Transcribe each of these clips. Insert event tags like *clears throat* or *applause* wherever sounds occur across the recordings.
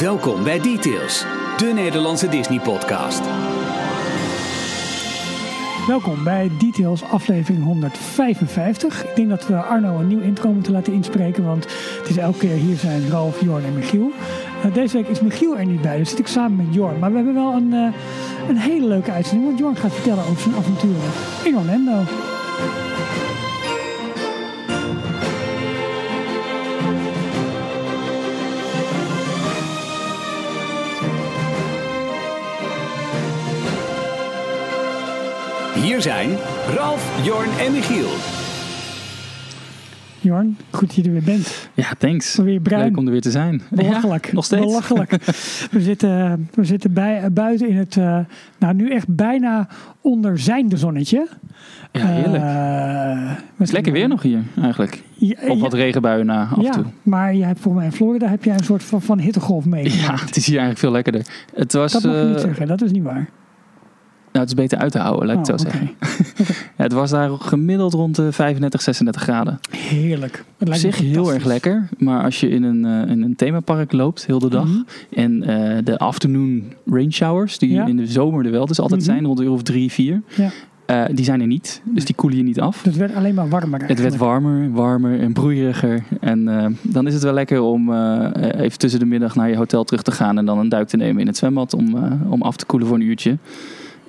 Welkom bij Details, de Nederlandse Disney-podcast. Welkom bij Details aflevering 155. Ik denk dat we Arno een nieuw intro moeten laten inspreken, want het is elke keer hier zijn Ralf, Jorn en Michiel. Uh, deze week is Michiel er niet bij, dus zit ik samen met Jorn. Maar we hebben wel een, uh, een hele leuke uitzending, want Jorn gaat vertellen over zijn avonturen in Orlando. Hier zijn Ralf, Jorn en Michiel. Jorn, goed dat je er weer bent. Ja, thanks. Weer bruin. Leuk om er weer te zijn. Belachelijk. Ja, nog steeds. Belachelijk. *laughs* We zitten, we zitten bij, buiten in het, uh, nou nu echt bijna onder zijnde zonnetje. Ja, heerlijk. Uh, het is lekker weer nog hier eigenlijk. Ja, Op wat regenbuien na af en ja, toe. Maar je hebt volgens mij in Florida heb jij een soort van, van hittegolf mee. Ja, het is hier eigenlijk veel lekkerder. Het was, dat mag je uh, niet zeggen, dat is niet waar. Nou, het is beter uit te houden, laat ik oh, het zo okay. zeggen. *laughs* ja, het was daar gemiddeld rond de 35, 36 graden. Heerlijk. Op zich heel erg lekker. Maar als je in een, uh, in een themapark loopt, heel de dag. Mm-hmm. En uh, de afternoon rain showers, die Ja. in de zomer er wel dus altijd Mhm. zijn, rond de uur of drie, vier. Ja. Uh, die zijn er niet. Dus die koelen je niet af. Dus het werd alleen maar warmer Het werd warmer, warmer en broeieriger. En uh, dan is het wel lekker om uh, even tussen de middag naar je hotel terug te gaan. En dan een duik te nemen in het zwembad om, om af te koelen voor een uurtje.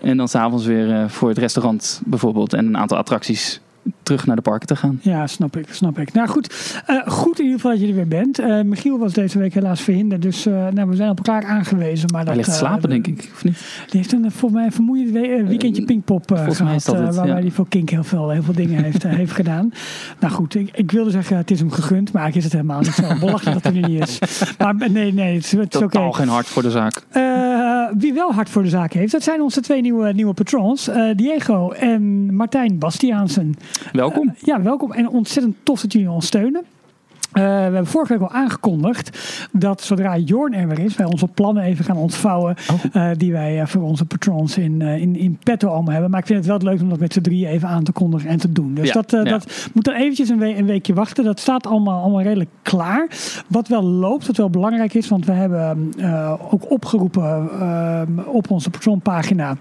En dan s'avonds weer uh, voor het restaurant bijvoorbeeld. En een aantal attracties terug naar de parken te gaan. Ja, snap ik, snap ik. Nou goed, uh, goed in ieder geval dat je er weer bent. Uh, Michiel was deze week helaas verhinderd, dus uh, nou, we zijn op elkaar aangewezen. Maar Hij dat, ligt slapen, denk ik, of niet? Die heeft een, volgens mij een vermoeiend weekendje Pinkpop gehad. het, waarbij ja. hij voor Kink heel veel, heel veel dingen heeft, *laughs* heeft gedaan. Nou goed, ik, ik, wilde zeggen het is hem gegund, maar eigenlijk is het helemaal niet zo. *laughs* Belachelijk dat hij er niet is. Maar nee, nee, het is, het is oké. Okay. geen hart voor de zaak. wie wel hard voor de zaak heeft, dat zijn onze twee nieuwe, nieuwe patrons. Diego en Martijn Bastiaansen. Welkom. ja, welkom en ontzettend tof dat jullie ons steunen. Uh, we hebben vorige week al aangekondigd dat zodra Jorn er weer is, wij onze plannen even gaan ontvouwen. Oh. Uh, die wij uh, voor onze patrons in, in, in petto allemaal hebben. Maar ik vind het wel leuk om dat met z'n drieën even aan te kondigen en te doen. Dus ja, dat, ja. dat moet dan eventjes een, we een, weekje wachten. Dat staat allemaal, allemaal redelijk klaar. Wat wel loopt, wat wel belangrijk is, want we hebben ook opgeroepen op onze patronpagina.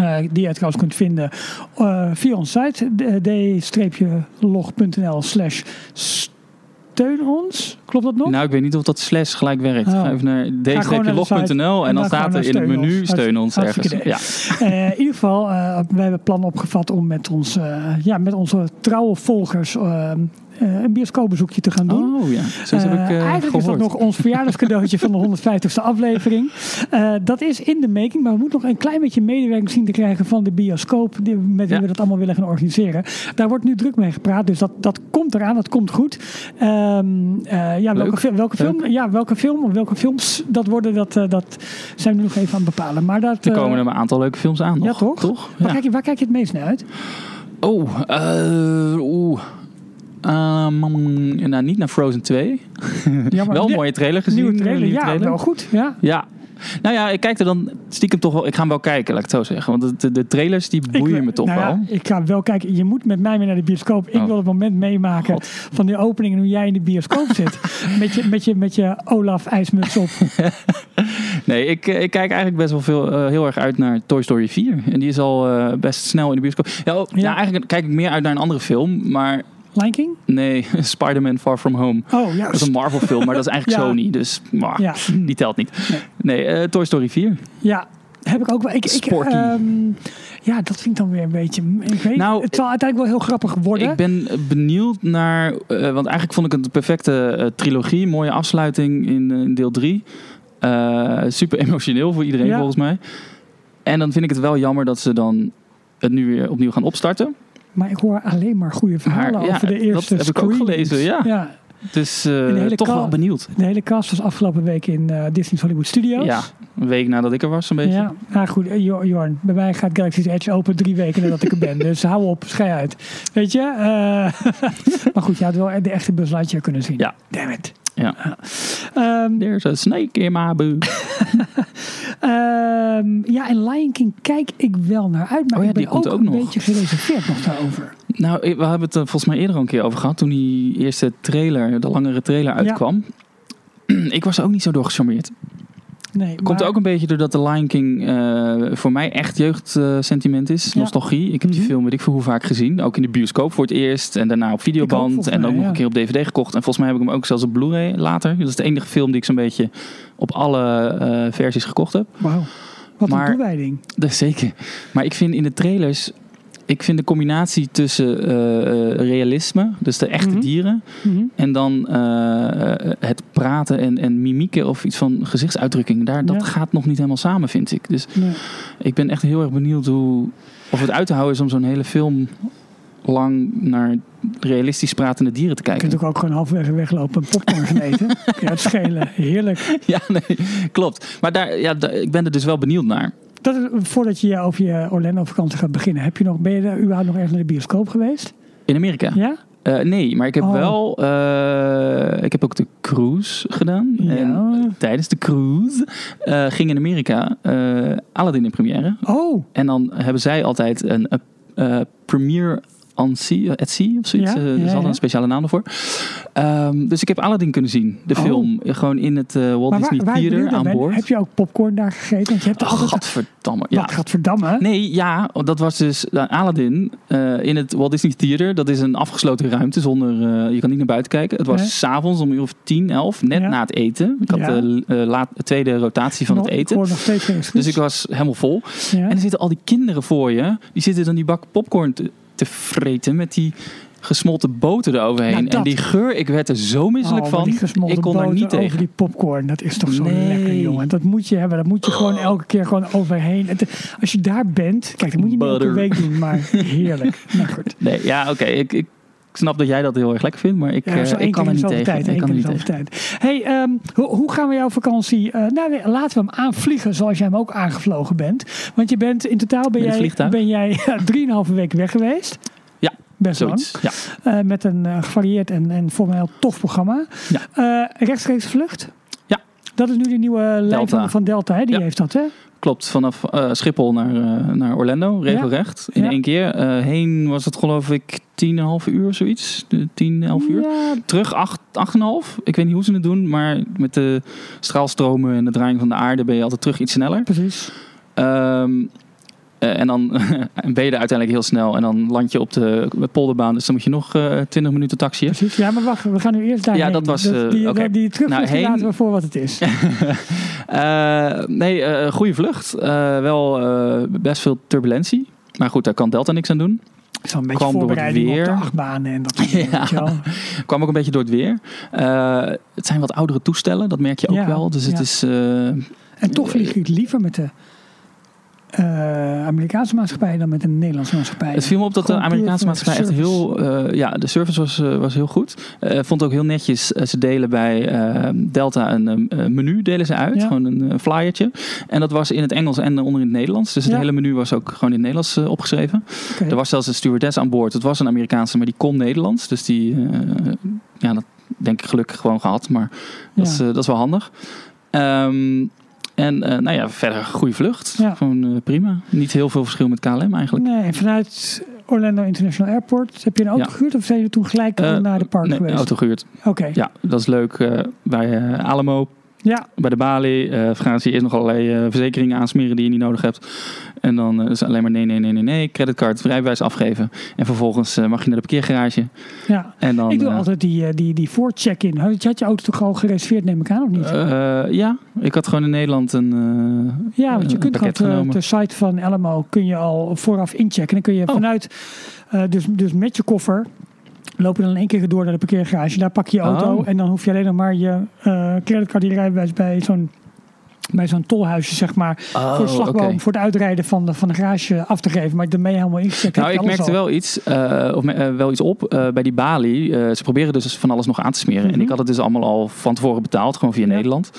Uh, die je trouwens kunt vinden uh, via onze site d-log.nl slash steun ons. Klopt dat nog? Nou, ik weet niet of dat slash gelijk werkt. Oh. Ga even naar d-log.nl en dan staat er in het menu ons. steun ons ergens. Ja. Uh, *laughs* in ieder geval, uh, we hebben plannen opgevat om met, ons, uh, ja, met onze trouwe volgers een bioscoopbezoekje te gaan doen. Oh ja, zo heb ik uh, Eigenlijk gehoord. is dat nog ons verjaardagscadeautje van de 150ste aflevering. Dat is in de making, maar we moeten nog een klein beetje medewerking zien te krijgen van de bioscoop die, met wie ja. we dat allemaal willen gaan organiseren. Daar wordt nu druk mee gepraat, dus dat, dat komt eraan, dat komt goed. Um, ja, welke, welke, film, ja, welke film of welke films dat worden, dat, dat zijn we nog even aan het bepalen. Maar dat, er komen er een aantal leuke films aan. Ja, nog. toch? toch? Waar, kijk je, waar kijk je het meest naar uit? Oh, uh, oeh. Um, nou, niet naar Frozen 2. *laughs* Ja, maar wel een mooie trailer gezien. Nieuwe trailer, nieuwe ja, trailer. wel goed. Ja. ja. Nou ja, ik kijk er dan stiekem toch wel. Ik ga hem wel kijken, laat ik het zo zeggen. Want de, de trailers die boeien me toch nou wel. Ja, ik ga wel kijken. Je moet met mij mee naar de bioscoop. Ik oh. wil het moment meemaken God. van die opening en hoe jij in de bioscoop zit. *laughs* Met je, met je, met je Olaf ijsmuts op. *laughs* nee, ik, ik kijk eigenlijk best wel veel, uh, heel erg uit naar Toy Story 4. En die is al uh, best snel in de bioscoop. Ja, oh, ja. ja, eigenlijk kijk ik meer uit naar een andere film. Maar Lion King? Nee, *laughs* Spider-Man Far From Home. Oh, ja. Dat is een Marvel film, maar dat is eigenlijk *laughs* ja. Sony. Dus maar, ja. die telt niet. Nee, nee uh, Toy Story 4. Ja, heb ik ook wel. Ik, Sporty. Ik, um, ja, dat vind ik dan weer een beetje... Ik weet, nou, het zal uiteindelijk wel heel grappig worden. Ik ben benieuwd naar... Uh, want eigenlijk vond ik het de perfecte uh, trilogie. Mooie afsluiting in, in deel 3. Uh, super emotioneel voor iedereen ja. volgens mij. En dan vind ik het wel jammer dat ze dan het nu weer opnieuw gaan opstarten. Maar ik hoor alleen maar goede verhalen maar, over de eerste Dat heb ik ook gelezen, ja. Dus uh, toch wel benieuwd. De hele cast was afgelopen week in uh, Disney's Hollywood Studios. Ja, een week nadat ik er was, een beetje. Ja, nou goed, uh, Jorn, bij mij gaat Galaxy's Edge open drie weken nadat ik er ben. *laughs* Dus hou op, schei uit. Weet je? *laughs* maar goed, je had wel de echte Buzz Lightyear kunnen zien. Ja. Damn it. Ja. Um, *laughs* There's a snake in my boot. um, *laughs* ja, en Lion King kijk ik wel naar uit. Maar oh ja, ik ben die komt ook, ook een nog. beetje gereserveerd nog daarover. *laughs* Nou, we hebben het er volgens mij eerder al een keer over gehad. Toen die eerste trailer, de langere trailer uitkwam. Ja. *clears throat* ik was er ook niet zo door gecharmeerd. Nee, Komt maar- ook een beetje doordat The Lion King eh, voor mij echt jeugdsentiment is. Ja. Nostalgie. Ik heb die Mhm. film weet ik veel hoe vaak gezien. Ook in de bioscoop voor het eerst. En daarna op videoband. En mij, ook nog ja. een keer op DVD gekocht. En volgens mij heb ik hem ook zelfs op Blu-ray later. Dat is de enige film die ik zo'n beetje op alle eh, versies gekocht heb. Wauw. Wat Maar- een toewijding. *laughs* Dat zeker. Maar ik vind in de trailers... Ik vind de combinatie tussen eh, eh, realisme, dus de echte Mhm. dieren, Mhm. en dan eh, het praten en, en mimieken of iets van gezichtsuitdrukking, daar, dat Ja. gaat nog niet helemaal samen, vind ik. Dus Nee. ik ben echt heel erg benieuwd hoe, of het uit te houden is om zo'n hele film lang naar realistisch pratende dieren te Je kijken. kunt ook, ook gewoon halverwege weglopen en popcorn gaan eten. *laughs* Je het schelen. Heerlijk. Ja, nee, klopt. Maar daar, ja, ik ben er dus wel benieuwd naar. Dat is, voordat je over je Orlando-vakantie gaat beginnen, heb je nog, ben je er überhaupt nog ergens naar de bioscoop geweest? In Amerika? Ja? Eh, nee, maar ik heb Oh. wel. eh, ik heb ook de cruise gedaan. Ja. En tijdens de cruise eh, ging in Amerika Aladdin in première. Oh, En dan hebben zij altijd een premiere sea, at sea of zoiets. Ja, Eh, er ja, is altijd ja. een speciale naam ervoor. Ehm, dus ik heb Aladdin kunnen zien, de Oh. film. eh, Gewoon in het eh, Walt Disney waar, Theater aan ben, boord. heb je ook popcorn daar gegeten? Want je hebt Oh, altijd... gadverdamme. Ja. Wat gaat verdammen? Nee, ja, dat was dus uh, Aladdin uh, in het Walt Disney Theater. Dat is een afgesloten ruimte zonder, uh, je kan niet naar buiten kijken. Het was Nee. s'avonds om uur of tien, elf, net Ja. na het eten. Ik had de uh, laat, tweede rotatie van het eten. nog steeds. Dus ik was helemaal vol. En er zitten al die kinderen voor je. Die zitten dan die bak popcorn te, te vreten met die gesmolten boter eroverheen. Ja, en die geur, ik werd er zo misselijk Oh, van. die gesmolten Ik kon er boter niet over tegen. die popcorn, dat is toch zo Nee. lekker, jongen. Dat moet je hebben. Dat moet je gewoon elke keer gewoon overheen. Het- als je daar bent, kijk, dat moet je niet elke week doen, maar *laughs* heerlijk. Nou goed. Nee, ja, oké. Ik, ik snap dat jij dat heel erg lekker vindt, maar ik, Ja, eh, ik kan er niet tegen. tijd. Ik kan er niet tegen. tijd. Hey, ehm, hoe, hoe gaan we jouw vakantie... eh, nou, nee, laten we hem aanvliegen zoals jij hem ook aangevlogen bent. Want je bent in totaal ben jij, ben jij *laughs* drieënhalve week weg geweest. Ja, Best lang. Zoiets. Ja. Eh, met een eh, gevarieerd en, en voor mij heel tof programma. Ja. Rechtstreeks vlucht. Ja. Dat is nu de nieuwe lijn van, van Delta, hè? Die Ja. heeft dat, hè? Klopt, vanaf eh, Schiphol naar, eh, naar Orlando, regelrecht. In Ja. één keer. Eh, heen was het geloof ik 10,5 uur of zoiets. De 10, 11 uur. Ja, Terug 8, 8,5. Ik weet niet hoe ze het doen, maar met de straalstromen en de draaiing van de aarde ben je altijd terug iets sneller. precies. Ehm, eh, en dan *laughs* ben je er uiteindelijk heel snel en dan land je op de polderbaan. Dus dan moet je nog eh 20 minuten taxiën. precies. Ja, maar wacht, we gaan nu eerst daarheen. Ja, dat was, eh, die, oké. die Nou, heen- laten we voor wat het is. *laughs* Nee, goede vlucht. Wel best veel turbulentie. Maar goed, daar kan Delta niks aan doen. Zo'n beetje Kwam door het de weer. achtbanen en dat soort dingen. *laughs* Kwam ook een beetje door het weer. Het zijn wat oudere toestellen, dat merk je ook Ja, wel. Dus het ja. is. En toch vlieg ik liever met de eh, Amerikaanse maatschappij dan met de Nederlandse maatschappij. het viel me op dat de Gewoon Amerikaanse maatschappij echt heel. eh, ja, de service was, eh, was heel goed. Vond ook heel netjes. ze delen bij Delta een menu delen ze uit. Ja. Gewoon een flyertje. En dat was in het Engels en onder in het Nederlands. Dus het Ja. hele menu was ook gewoon in het Nederlands opgeschreven. Er was zelfs een stewardess aan boord. Het was een Amerikaanse, maar die kon Nederlands. Dus die, ja, dat denk ik gelukkig gewoon gehad. Maar dat, is, Ja. dat is wel handig. Ehm, en eh, nou ja, verder goede vlucht. Ja. Gewoon eh, prima. Niet heel veel verschil met KLM eigenlijk. Nee, en vanuit Orlando International Airport heb je een auto Ja. gehuurd of zijn je toen gelijk Eh, naar de park nee, geweest? auto gehuurd. Oké. Ja, dat is leuk. bij Alamo, Ja, bij de balie, eh gaan ze eerst nog allerlei verzekeringen aansmeren die je niet nodig hebt. En dan eh, is het alleen maar nee, nee, nee, nee, nee. Creditcard, rijbewijs afgeven. En vervolgens eh, mag je naar de parkeergarage. ja. En dan, ik doe eh, altijd die, die, die voor check-in. Had je had je auto toch al gereserveerd, neem ik aan, of niet? Ja, ik had gewoon in Nederland een, ja, want je kunt gewoon op de site van Alamo kun je al vooraf inchecken. Dan kun je Oh. vanuit, dus, dus met je koffer, loop je dan in één keer door naar de parkeergarage. Daar pak je je auto Oh. en dan hoef je alleen nog maar je creditcard, die rijbewijs bij zo'n bij zo'n tolhuisje, zeg maar, voor de slagboom, Oh, voor het uitrijden van de, van de garage af te geven. Maar daarmee helemaal ingecheckt. Nou, heb je ik merkte al. wel iets, eh, of eh, wel iets op eh, bij die balie. Ze proberen dus van alles nog aan te smeren. En Mhm. ik had het dus allemaal al van tevoren betaald, gewoon via Ja. Nederland.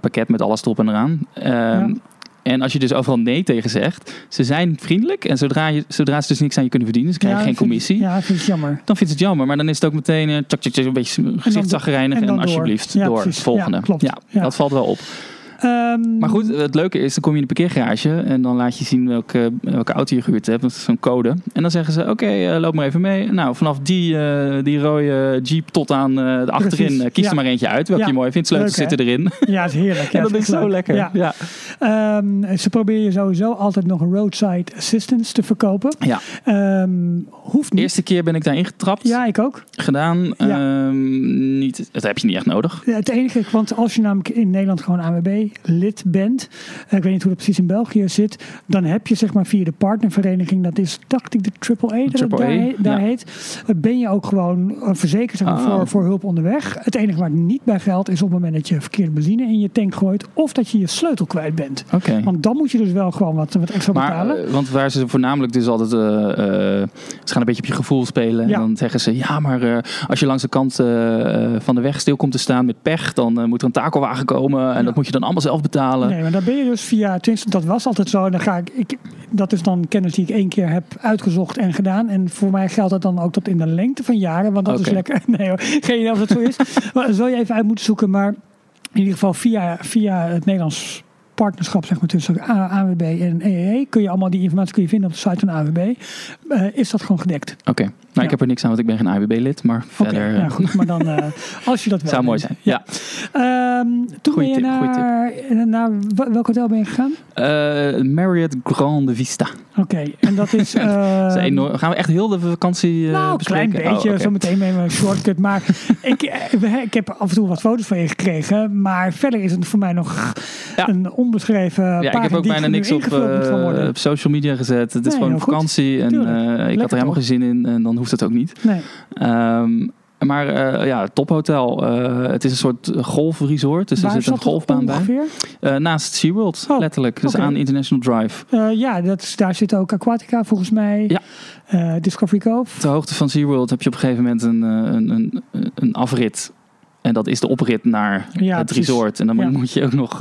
Pakket met alles erop en eraan. Ehm, En als je dus overal nee tegen zegt, ze zijn vriendelijk. En zodra, je, zodra ze dus niks aan je kunnen verdienen, ze krijgen Ja, geen commissie. Ja, ik vind het jammer. Dan vindt ze het jammer. Maar dan is het ook meteen eh, tjak, tjak, tjak, een beetje gezichtszagrijnig. en En, door. alsjeblieft, Ja, door. precies. Volgende. Ja, klopt. Ja. dat valt wel op. Ehm, Maar goed, het leuke is, dan kom je in de parkeergarage en dan laat je zien welke, welke auto je gehuurd hebt. Dat is zo'n code. En dan zeggen ze, oké, eh, loop maar even mee. Nou, vanaf die, eh, die rode Jeep tot aan eh, de achterin, kies ja. er maar eentje uit. Welke Ja. je mooi vindt. Sleutels zitten erin. Ja, het is heerlijk. *laughs* En dat is zo lekker. Ja. Ehm, ze proberen je sowieso altijd nog roadside assistance te verkopen. Ja. Ehm, hoeft niet. eerste keer ben ik daarin getrapt. Ja, ik ook. Gedaan. Ja. Niet, dat heb je niet echt nodig. Ja, Het enige, want als je namelijk in Nederland gewoon ANWB-lid bent, eh, ik weet niet hoe dat precies in België zit, dan heb je zeg maar via de partnervereniging, dat is dacht ik de AAA, dat het AAA, daar, he- daar ja. heet, eh, ben je ook gewoon eh, verzekerd zeg maar, Ah. voor, voor hulp onderweg. Het enige waar het niet bij geldt is op het moment dat je verkeerde benzine in je tank gooit of dat je je sleutel kwijt bent. Want dan moet je dus wel gewoon wat, wat extra Maar, betalen. want waar ze voornamelijk dus altijd, ze gaan een beetje op je gevoel spelen. Ja. En dan zeggen ze, ja, maar als je langs de kant van de weg stil komt te staan met pech, dan moet er een takelwagen komen en Ja. dat moet je dan allemaal zelf betalen. Nee, maar dan ben je dus via, tenminste dat was altijd zo. En dan ga ik, ik, dat is dan kennis die ik één keer heb uitgezocht en gedaan. En voor mij geldt dat dan ook tot in de lengte van jaren. Want dat is lekker. *laughs* Nee hoor, geen idee of dat zo is. maar dat zou je even uit moeten zoeken. Maar in ieder geval via, via het Nederlands partnerschap zeg maar, tussen AWB en EEE kun je allemaal die informatie kun je vinden op de site van AWB. Eh, is dat gewoon gedekt? Oké, nou Ja. ik heb er niks aan, want ik ben geen AWB-lid, maar verder eh, ja, goed. Maar dan, eh, *laughs* als je dat wel zou mooi zijn. Ja. Ehm, toen Goeie ben je tip, naar, naar wel- welk hotel ben je gegaan? Eh, Marriott Grande Vista. Oké, en dat is... *laughs* Dat is enorm. Gaan we echt heel de vakantie eh nou, een klein beetje, Oh, zo meteen met een shortcut. Maar *laughs* ik, eh, ik heb af en toe wat foto's van je gekregen. Maar verder is het voor mij nog Ja. een onbeschreven Ja, ik heb ook bijna niks op, eh, op social media gezet. Het is Nee, gewoon goed. vakantie en eh, ik had er helemaal geen zin in en dan hoeft het ook niet. Nee. Ehm, maar eh, ja, tophotel. Eh, het is een soort golfresort. Dus Waar er zit een golfbaan bij. Eh, naast SeaWorld, Oh, letterlijk. Dus aan International Drive. Ja, dat, is- daar zit ook Aquatica volgens mij. Ja. Discovery Cove. Ter hoogte van SeaWorld heb je op een gegeven moment een, een, een, een afrit. En dat is de oprit naar Ja, het precies. resort. En dan Ja. moet je ook nog,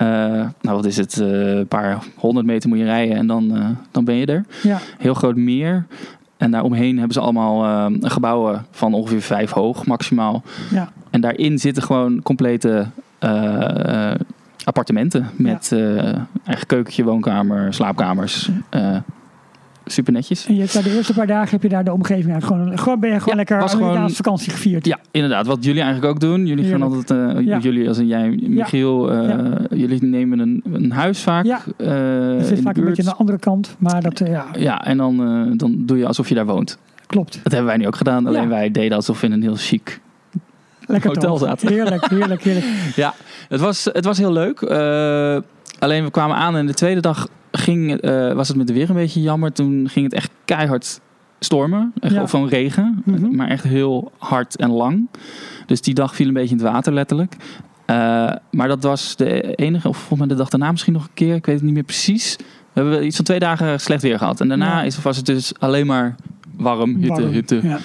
nou wat is het, een paar honderd meter moet je rijden en dan, dan ben je er. Ja, Heel groot meer. En daaromheen hebben ze allemaal eh, gebouwen van ongeveer vijf hoog maximaal. ja. En daarin zitten gewoon complete eh, eh, appartementen. Met eh, eigen keukentje, woonkamer, slaapkamers. Super netjes. En je hebt daar de eerste paar dagen heb je daar de omgeving uit. Gewoon, gewoon ben je gewoon Ja, lekker was gewoon- vakantie gevierd. Ja, inderdaad. Wat jullie eigenlijk ook doen. Jullie gaan altijd, eh, Ja. jullie als in jij, Michiel, eh, Ja. jullie nemen een, een huis vaak. Ja. eh, in zit vaak een beetje aan de andere kant. Maar dat, ja, Ja, en dan, dan doe je alsof je daar woont. klopt. Dat hebben wij nu ook gedaan. Alleen wij deden alsof we in een heel chic Lekker Hotel zaten. Heerlijk, heerlijk, heerlijk. *laughs* Ja, het was, het was heel leuk. Alleen we kwamen aan en de tweede dag ging, eh, was het met de weer een beetje jammer. Toen ging het echt keihard stormen. Echt Ja. Of van regen. Mhm. Maar echt heel hard en lang. Dus die dag viel een beetje in het water letterlijk. Eh, maar dat was de enige, of volgens mij de dag daarna misschien nog een keer. Ik weet het niet meer precies. We hebben iets van twee dagen slecht weer gehad. En daarna Ja. is, was het dus alleen maar warm, hitte, Warm. hitte. Ja.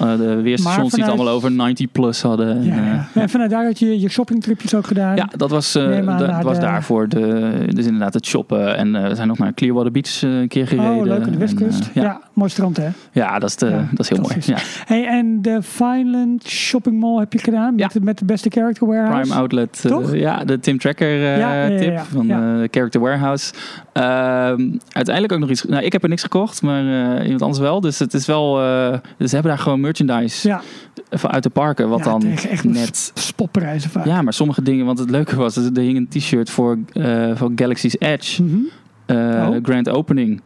Eh, de weerstations die het allemaal over 90 plus hadden. En, Ja, eh, ja. En vanuit daar had je je shoppingtripjes ook gedaan. ja, dat was, eh, dat was de- daarvoor. De, dus inderdaad het shoppen. En we zijn nog naar Clearwater Beach een keer gereden. Oh, leuk, de En, Westkust. ja. mooi strand hè. ja, dat is, de, dat is heel mooi. Ja. Hey, en de Vineland Shopping Mall heb je gedaan met, Ja. met de beste character warehouse. Prime Outlet. ja, de Tim Tracker tip van Character Warehouse. Ehm, uiteindelijk ook nog iets. Nou, ik heb er niks gekocht, maar eh, iemand anders wel. Dus het is wel. eh, dus ze hebben daar gewoon merchandise Ja, van uit de parken. Wat Ja, dan echt net. spopprijzen vaak. Ja, maar sommige dingen. Want het leuke was, er hing een t-shirt voor, eh, voor Galaxy's Edge. Mhm. Oh. Grand Opening.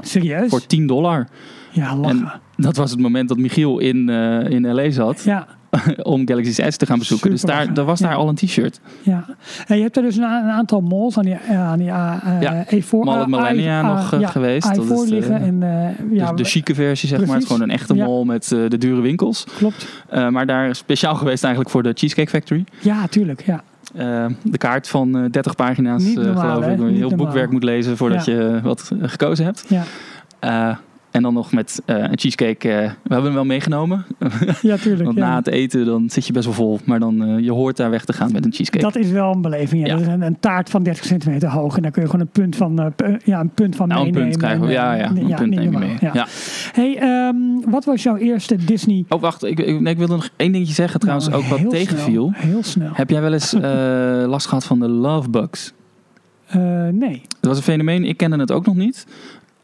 Serieus? Voor 10 dollar. Ja, lachen. Dat was het moment dat Michiel in, eh, in LA zat. Ja, *laughs* om Galaxy's Edge te gaan bezoeken. dus Super daar, gaaf. daar was Ja. daar al een t-shirt. ja. En je hebt er dus een, een aantal malls aan die, eh, aan die eh, Ja, E4 Mall of eh, Millennia I- nog, eh, ja, geweest. Dat I4 is de- liggen. En, eh, ja, dus de chique versie, zeg maar. Het is gewoon een echte mall met eh, de dure winkels. Klopt. Eh, maar daar speciaal geweest eigenlijk voor de Cheesecake Factory. Ja, tuurlijk. Ja. Eh, de kaart van eh, 30 pagina's, eh, geloof ik. Je Niet heel normaal. boekwerk moet lezen voordat Ja. je wat eh, gekozen hebt. ja. En dan nog met eh, een cheesecake. eh, we hebben hem wel meegenomen. *laughs* Ja, tuurlijk. Want ja. na het eten dan zit je best wel vol. Maar dan eh, je hoort daar weg te gaan met een cheesecake. Dat is wel een beleving. Ja. Ja. Dat is een, een taart van 30 centimeter hoog. En daar kun je gewoon een punt van, ja, een punt van nou, een meenemen. punt krijgen we. Ja, ja. Een ja, punt neem je normaal, mee. ja. Ja. Hey, ehm, wat was jouw eerste Disney? Oh, wacht. Ik, ik, nee, ik wilde nog één dingetje zeggen trouwens. Nou, ook wat tegenviel. Snel, heel snel. Heb jij wel eens *laughs* last gehad van de love bugs? Nee. Het was een fenomeen, ik kende het ook nog niet.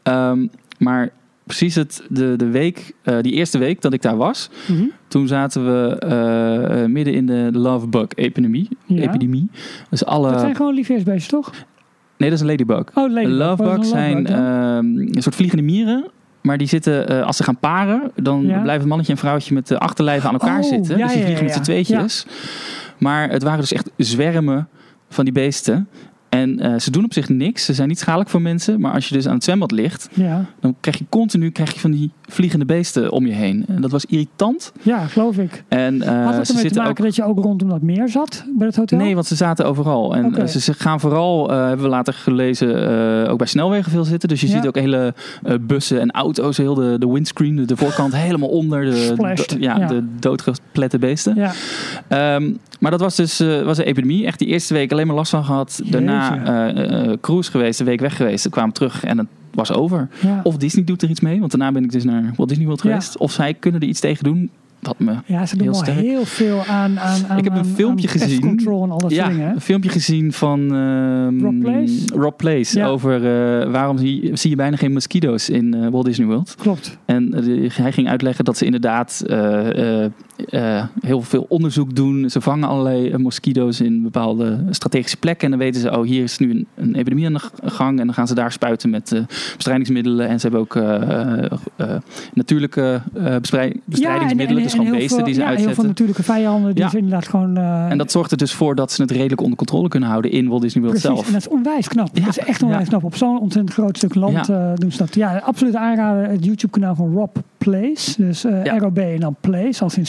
Ehm, maar precies het, de, de week, eh, die eerste week dat ik daar was, Mhm. toen zaten we eh, midden in de love bug epidemie. Ja. epidemie. Dus alle. Dat zijn gewoon liefheersbeestjes, toch? Nee, dat is een ladybug. Oh, ladybug. Zijn lovebug dan? ehm, een soort vliegende mieren. Maar die zitten, eh, als ze gaan paren, dan Ja. blijven mannetje en vrouwtje met de achterlijven aan elkaar Oh, zitten. ja, dus die vliegen ja, met z'n tweetjes. Maar het waren dus echt zwermen van die beesten. En eh, ze doen op zich niks. Ze zijn niet schadelijk voor mensen. Maar als je dus aan het zwembad ligt, Ja. dan krijg je continu krijg je van die vliegende beesten om je heen. En dat was irritant. ja, geloof ik. En eh, Had het ermee te maken ook. dat je ook rondom dat meer zat bij het hotel? Nee, want ze zaten overal. En eh, ze, gaan vooral, eh, hebben we later gelezen, ook bij snelwegen veel zitten. Dus je Ja. ziet ook hele bussen en auto's, heel de, de windscreen, de, de voorkant *laughs* helemaal onder. De, do- ja, ja. de doodgeplette beesten. Ja. Ehm, maar dat was dus was een epidemie. Echt die eerste week alleen maar last van gehad. Daarna Jeetje. cruise geweest, een week weg geweest. We kwamen terug en het was over. Ja. Of Disney doet er iets mee. Want daarna ben ik dus naar Walt Disney World geweest. Of zij kunnen er iets tegen doen. Wat me ja, ze doen heel sterk. heel veel aan, aan, aan Ik heb een filmpje gezien. control en al dat ja, dingen. een filmpje gezien van ehm, Rob Place? Rob Place Ja. over eh, waarom zie, zie je bijna geen mosquito's in eh, Walt Disney World. Klopt. En eh, hij ging uitleggen dat ze inderdaad eh, heel veel onderzoek doen. Ze vangen allerlei eh, mosquito's in bepaalde strategische plekken. En dan weten ze, oh hier is nu een, een epidemie aan de gang. En dan gaan ze daar spuiten met eh, bestrijdingsmiddelen. En ze hebben ook natuurlijke eh, bestrij- bestrijdingsmiddelen. dus gewoon heel beesten veel, die ze ja, heel uitzetten. veel natuurlijke vijanden die Ja. ze inderdaad gewoon... En dat zorgt er dus voor dat ze het redelijk onder controle kunnen houden in Walt Disney World Precies, zelf. en dat is onwijs knap. Ja, Dat is echt onwijs ja. knap. Op zo'n ontzettend groot stuk land doen ze dat. Ja, absoluut aanraden. Het YouTube-kanaal van Rob Plays. Dus Ja. ROB en dan Plays, als hij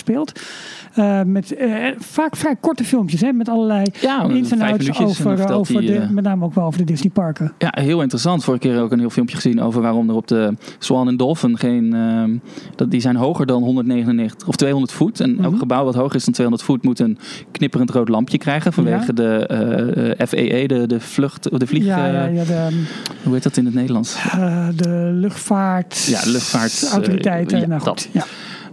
Eh, met eh, vaak vrij korte filmpjes, hè, met allerlei Ja, ins en outs dan over, over de, eh, met name ook wel over de Disney parken. Ja, heel interessant. Vorige keer ook een heel filmpje gezien over waarom er op de Swan en Dolphin geen... ehm, dat, die zijn hoger dan 199 of 200 voet. En elk Mhm. gebouw wat hoger is dan 200 voet moet een knipperend rood lampje krijgen. Vanwege Ja. de eh, FAA, de, de vlucht, of de vlieg... ja, ja, ja, de, Hoe heet dat in het Nederlands? de luchtvaart... Ja, luchtvaart, eh, Autoriteiten. ja, nou goed, ja.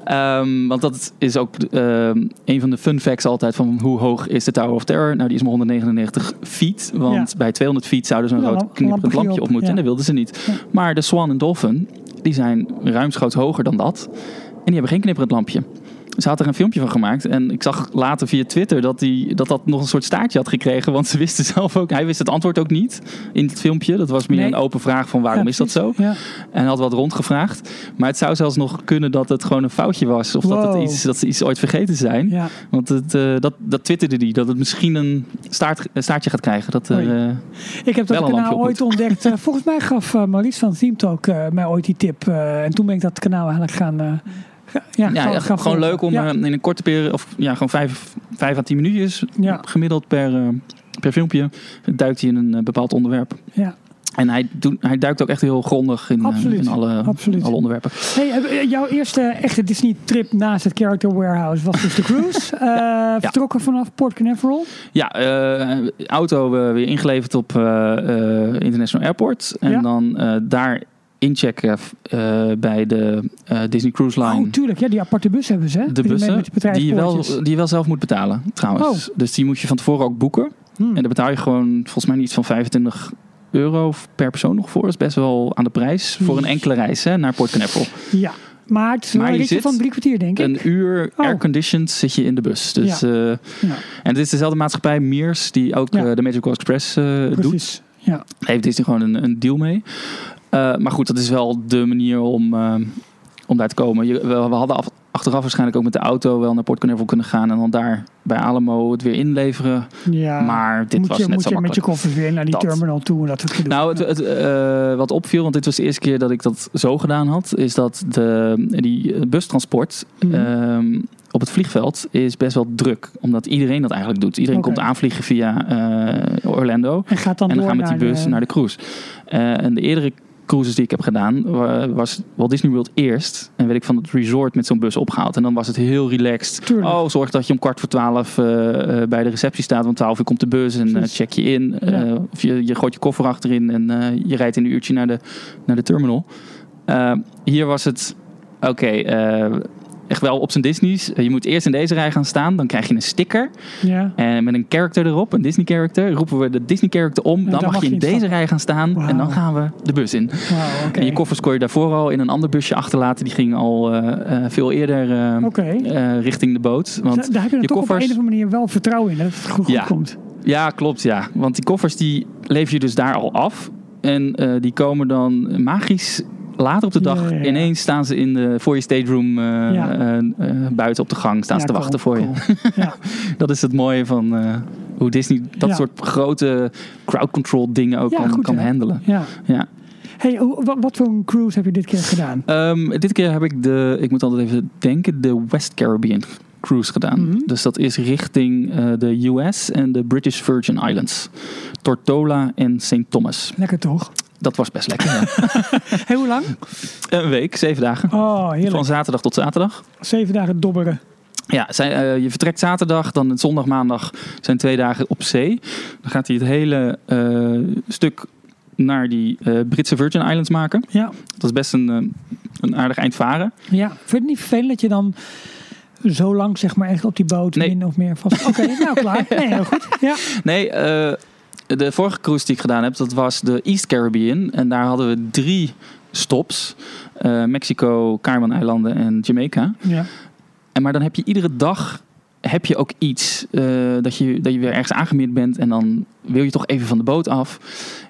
Ehm, want dat is ook ehm, een van de fun facts altijd van hoe hoog is de Tower of Terror. Nou, die is maar 199 feet. Want Ja. bij 200 feet zouden ze een Ja, rood knipperend lampje op, op moeten. ja. En dat wilden ze niet. Maar de Swan en Dolphin, die zijn ruimschoots hoger dan dat. En die hebben geen knipperend lampje. Ze had er een filmpje van gemaakt. En ik zag later via Twitter dat, die, dat dat nog een soort staartje had gekregen. Want ze wisten *laughs* zelf ook, hij wist het antwoord ook niet in het filmpje. Dat was meer Nee. een open vraag van waarom Ja, is dat zo? Ja. En had wat rondgevraagd. Maar het zou zelfs nog kunnen dat het gewoon een foutje was. Of dat, het iets, dat ze iets ooit vergeten zijn. Ja. Want het, eh, dat, dat twitterde die. Dat het misschien een, staart, een staartje gaat krijgen. Dat eh, Ik heb dat kanaal ooit ontdekt. Eh, *laughs* volgens mij gaf eh, Maurice van Theme Talk mij ooit die tip. En toen ben ik dat kanaal eigenlijk gaan... ja, ja, gewoon volgen. leuk om Ja. eh, in een korte periode... Of ja, gewoon vijf, vijf à tien minuutjes Ja. gemiddeld per, eh, per filmpje... duikt hij in een eh, bepaald onderwerp. Ja. En hij, doet, hij duikt ook echt heel grondig in, Absoluut, in alle, absoluut. alle onderwerpen. Hey, jouw eerste echte Disney-trip naast het Character Warehouse was dus de cruise. *laughs* Vertrokken vanaf Port Canaveral. Ja, eh, auto weer ingeleverd op International Airport. En Ja. dan daar inchecken eh, bij de eh, Disney Cruise Line. Oh, tuurlijk. Ja, die aparte bus hebben ze. hè? de bussen, die je, wel, die je wel zelf moet betalen trouwens. Oh. Dus die moet je van tevoren ook boeken. Hmm. En daar betaal je gewoon volgens mij iets van 25 euro per persoon nog voor. Dat is best wel aan de prijs voor een enkele reis hè, naar Port Canaveral. Ja. Maar het is Maar een zit van drie kwartier, denk ik. Een uur Oh. airconditioned zit je in de bus. Dus, Ja. eh, Ja. en het is dezelfde maatschappij, Mears, die ook Ja. eh, de Magical Express doet. Ja. Daar heeft Disney gewoon een, een deal mee. Eh, maar goed, dat is wel de manier om, eh, om daar te komen. Je, we, we hadden af- achteraf waarschijnlijk ook met de auto wel naar Port Canaveral kunnen gaan. En dan daar bij Alamo het weer inleveren. ja. maar dit moet was je, net moet zo je met je koffers weer naar die Dat. terminal toe en dat gedoe. Nou, het, het, eh, wat opviel, want dit was de eerste keer dat ik dat zo gedaan had, is dat de, die bustransport Mhm. ehm, op het vliegveld is best wel druk. Omdat iedereen dat eigenlijk doet. Iedereen komt aanvliegen via Orlando. en gaat dan en dan door gaan met die bus de- naar de cruise. En de eerdere cruises die ik heb gedaan, wa- was Walt Disney World eerst. En werd ik van het resort met zo'n bus opgehaald. En dan was het heel relaxed. Tuurlijk. Oh, zorg dat je om kwart voor twaalf eh, eh, bij de receptie staat. Want twaalf uur komt de bus en eh, check je in. Ja. of je, je gooit je koffer achterin en je rijdt in een uurtje naar de, naar de terminal. Hier was het, oké, echt wel op zijn Disney's. Eh, Je moet eerst in deze rij gaan staan. Dan krijg je een sticker. Ja. En met een character erop, een Disney character. Roepen we de Disney character om. Dan, mag je in deze rij gaan staan. En dan gaan we de bus in. Wauw, oké. En je koffers kon je daarvoor al in een ander busje achterlaten. Die ging al eh, eh, veel eerder eh, Oké. eh, richting de boot. Want Da- Daar heb je dan je toch op een of andere manier wel vertrouwen in dat het goed, goed Ja. komt. Ja, klopt, ja. Want die koffers die lever je dus daar al af. En eh, die komen dan magisch later op de dag. Ja. Ineens staan ze in de, voor je stateroom eh, eh, eh, buiten op de gang. Staan ze te cool, wachten voor je. cool. *laughs* Dat is het mooie van hoe Disney dat soort grote crowd control dingen ook kan, goed, kan handelen. ja. Ja. Hey, wat, voor een cruise heb je dit keer gedaan? Ehm, dit keer heb ik de, ik moet altijd even denken, de West Caribbean cruise gedaan. Mhm. Dus dat is richting de US en de British Virgin Islands. Tortola en St. Thomas. Lekker toch? Dat was best lekker. ja. *laughs* Hey, hoe lang? Een week, zeven dagen. Oh, heerlijk. Van zaterdag tot zaterdag. Zeven dagen dobberen. Ja, zij, eh, je vertrekt zaterdag, dan zondag, maandag zijn twee dagen op zee. Dan gaat hij het hele eh, stuk naar die eh, Britse Virgin Islands maken. Ja. Dat is best een, een aardig eind varen. ja. Vind je het niet vervelend dat je dan zo lang zeg maar echt op die boot Nee. min of meer vast... Oké, nou klaar. Nee, heel goed. Ja. Nee, eh, de vorige cruise die ik gedaan heb, dat was de East Caribbean. En daar hadden we drie stops. Eh, Mexico, Cayman-eilanden en Jamaica. ja. En maar dan heb je iedere dag heb je ook iets eh, dat, je, dat je weer ergens aangemeerd bent en dan wil je toch even van de boot af.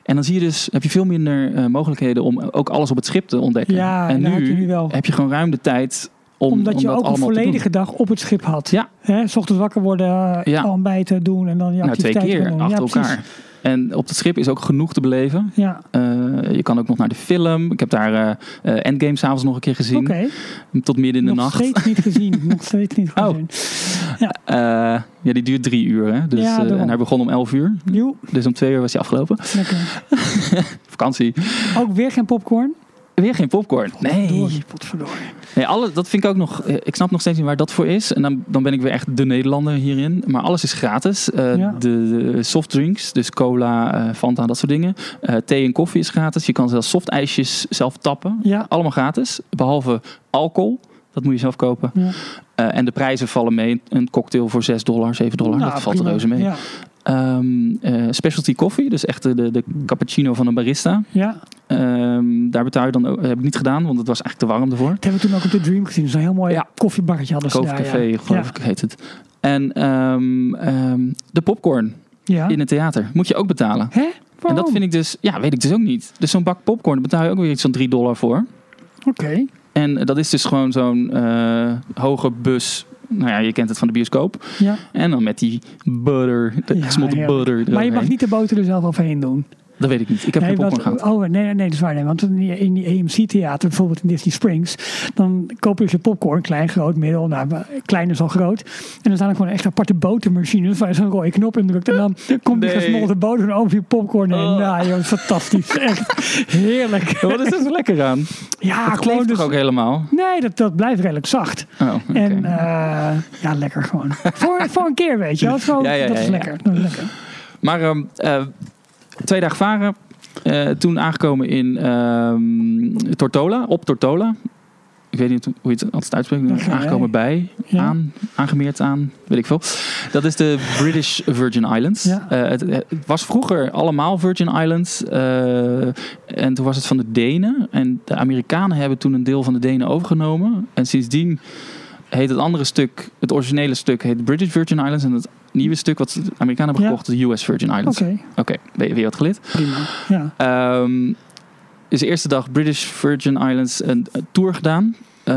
En dan zie je dus, heb je veel minder eh, mogelijkheden om ook alles op het schip te ontdekken. Ja, en daar heb nu, je nu wel. heb je gewoon ruim de tijd om, Omdat om je ook een volledige dag op het schip had. Ja. Hè, 's ochtends wakker worden, Ja. ontbijten doen en dan je Nou, twee keer achter ja, precies. En op het schip is ook genoeg te beleven. Ja, Eh, je kan ook nog naar de film. Ik heb daar eh, Endgame s'avonds nog een keer gezien. oké. Tot midden in de Nog nacht. steeds niet gezien. *laughs* Nog steeds niet Oh. gezien. Eh, ja, die duurt drie uur. Hè? Dus, Ja, en hij begon om elf uur. Joe, Dus om twee uur was hij afgelopen. lekker. *laughs* Vakantie. Ook weer geen popcorn? Weer geen popcorn. Nee. Potverdorie, nee alle, dat vind ik ook nog. eh, Ik snap nog steeds niet waar dat voor is. En dan, dan ben ik weer echt de Nederlander hierin. Maar alles is gratis. Eh, Ja. de, de softdrinks, dus cola, eh, Fanta, dat soort dingen. Thee en koffie is gratis. Je kan zelfs softijsjes zelf tappen. Ja. Allemaal gratis. Behalve alcohol. Dat moet je zelf kopen. Ja. En de prijzen vallen mee. Een cocktail voor 6 dollar, 7 dollar. Nou, dat valt prima. reuze mee. Ehm, eh, specialty koffie, dus echt de, de, cappuccino van een barista. ja, Ehm, daar betaal je dan ook, heb ik niet gedaan, want het was eigenlijk te warm ervoor. dat hebben we toen ook op de Dream gezien. Zo'n heel mooi Ja. koffiebarretje hadden ze daar. Ja. geloof ik, heet het. En ehm, de popcorn Ja. in het theater moet je ook betalen. Hè? En dat vind ik dus, ja, weet ik dus ook niet. Dus zo'n bak popcorn, betaal je ook weer iets van 3 dollar voor. Oké. En dat is dus gewoon zo'n eh, hoge bus. Nou ja, je kent het van de bioscoop. Ja. En dan met die butter, de gesmolten butter. Maar je mag niet de boter er zelf overheen doen. Dat weet ik niet. Ik heb nee, geen popcorn want, gehad. oh, nee, nee, dat is waar. Nee, want in die, AMC-theater, bijvoorbeeld in Disney Springs, dan koop je je popcorn, klein, groot, middel. Nou, klein is al groot. En dan staan er gewoon echt aparte botermachines waar je zo'n rode knop in drukt. En dan *laughs* komt die Nee. gesmolten boter over je popcorn heen. Oh. Nou, joh, fantastisch. *laughs* Echt heerlijk. Wat is er zo lekker aan? Ja, Het gewoon dus... toch ook helemaal? Nee, dat, dat blijft redelijk zacht. Oh. En eh, ja, lekker gewoon. voor, voor een keer, weet je wel. *laughs* Zo, Ja, ja, dat ja, is ja. lekker. Dat is lekker. Maar eh, twee dagen varen. Eh, toen aangekomen in ehm, Tortola, op Tortola. Ik weet niet hoe je het altijd uitspreekt. Aangekomen bij, Ja. aan, aangemeerd aan, weet ik veel. Dat is de British Virgin Islands. Ja. Eh, het, het was vroeger allemaal Virgin Islands. eh, en toen was het van de Denen. En de Amerikanen hebben toen een deel van de Denen overgenomen. En sindsdien heet het andere stuk, het originele stuk, heet British Virgin Islands. En het nieuwe stuk wat de Amerikanen hebben gekocht, de US Virgin Islands. Oké, Oké, weer, wat prima. Ja. Ehm is de eerste dag British Virgin Islands een, een tour gedaan. Eh,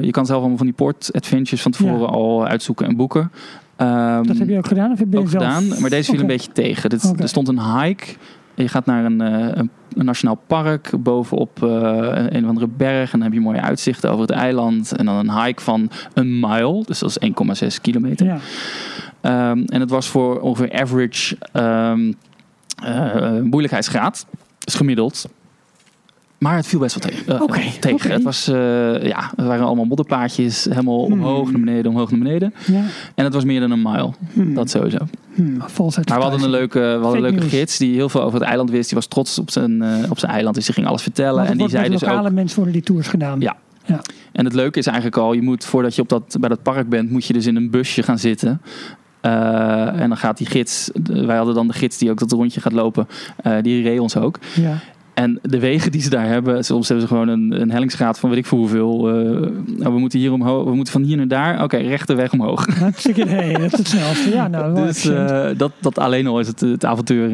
je kan zelf allemaal van die port adventures van tevoren Ja. al uitzoeken en boeken. Ehm, Dat heb je ook gedaan? Of heb je ook zelf... gedaan, maar deze viel een beetje tegen. Dit. Er stond een hike. Je gaat naar een, eh, een, een nationaal park bovenop eh, een, een of andere berg. En dan heb je mooie uitzichten over het eiland. En dan een hike van een mile. Dus dat is 1,6 kilometer. Ja. Ehm, en het was voor ongeveer average ehm, eh, moeilijkheidsgraad. Dus gemiddeld. Maar het viel best wel tegen. Eh, tegen. Het, was, eh, ja, het waren allemaal modderpaadjes. Helemaal Hmm. omhoog naar beneden, omhoog naar beneden. Ja. En het was meer dan een mile. Hmm. Dat sowieso. Hmm, Maar we hadden een leuke, we hadden een leuke gids die heel veel over het eiland wist. Die was trots op zijn, op zijn eiland. Dus die ging alles vertellen. En die zei dus ook... lokale mensen worden die tours gedaan. Ja. En het leuke is eigenlijk al, je moet voordat je op dat, bij dat park bent, moet je dus in een busje gaan zitten. Eh, en dan gaat die gids, wij hadden dan de gids die ook dat rondje gaat lopen, eh, die reed ons ook. Ja. En de wegen die ze daar hebben, soms hebben ze gewoon een, een hellingsgraad van weet ik veel hoeveel. eh, nou, we moeten hier omhoog, we moeten van hier naar daar. Oké, rechte weg omhoog. Hartstikke idee. Dat is het snelste. Ja, nou, *laughs* Dus dat, dat alleen al is het, het avontuur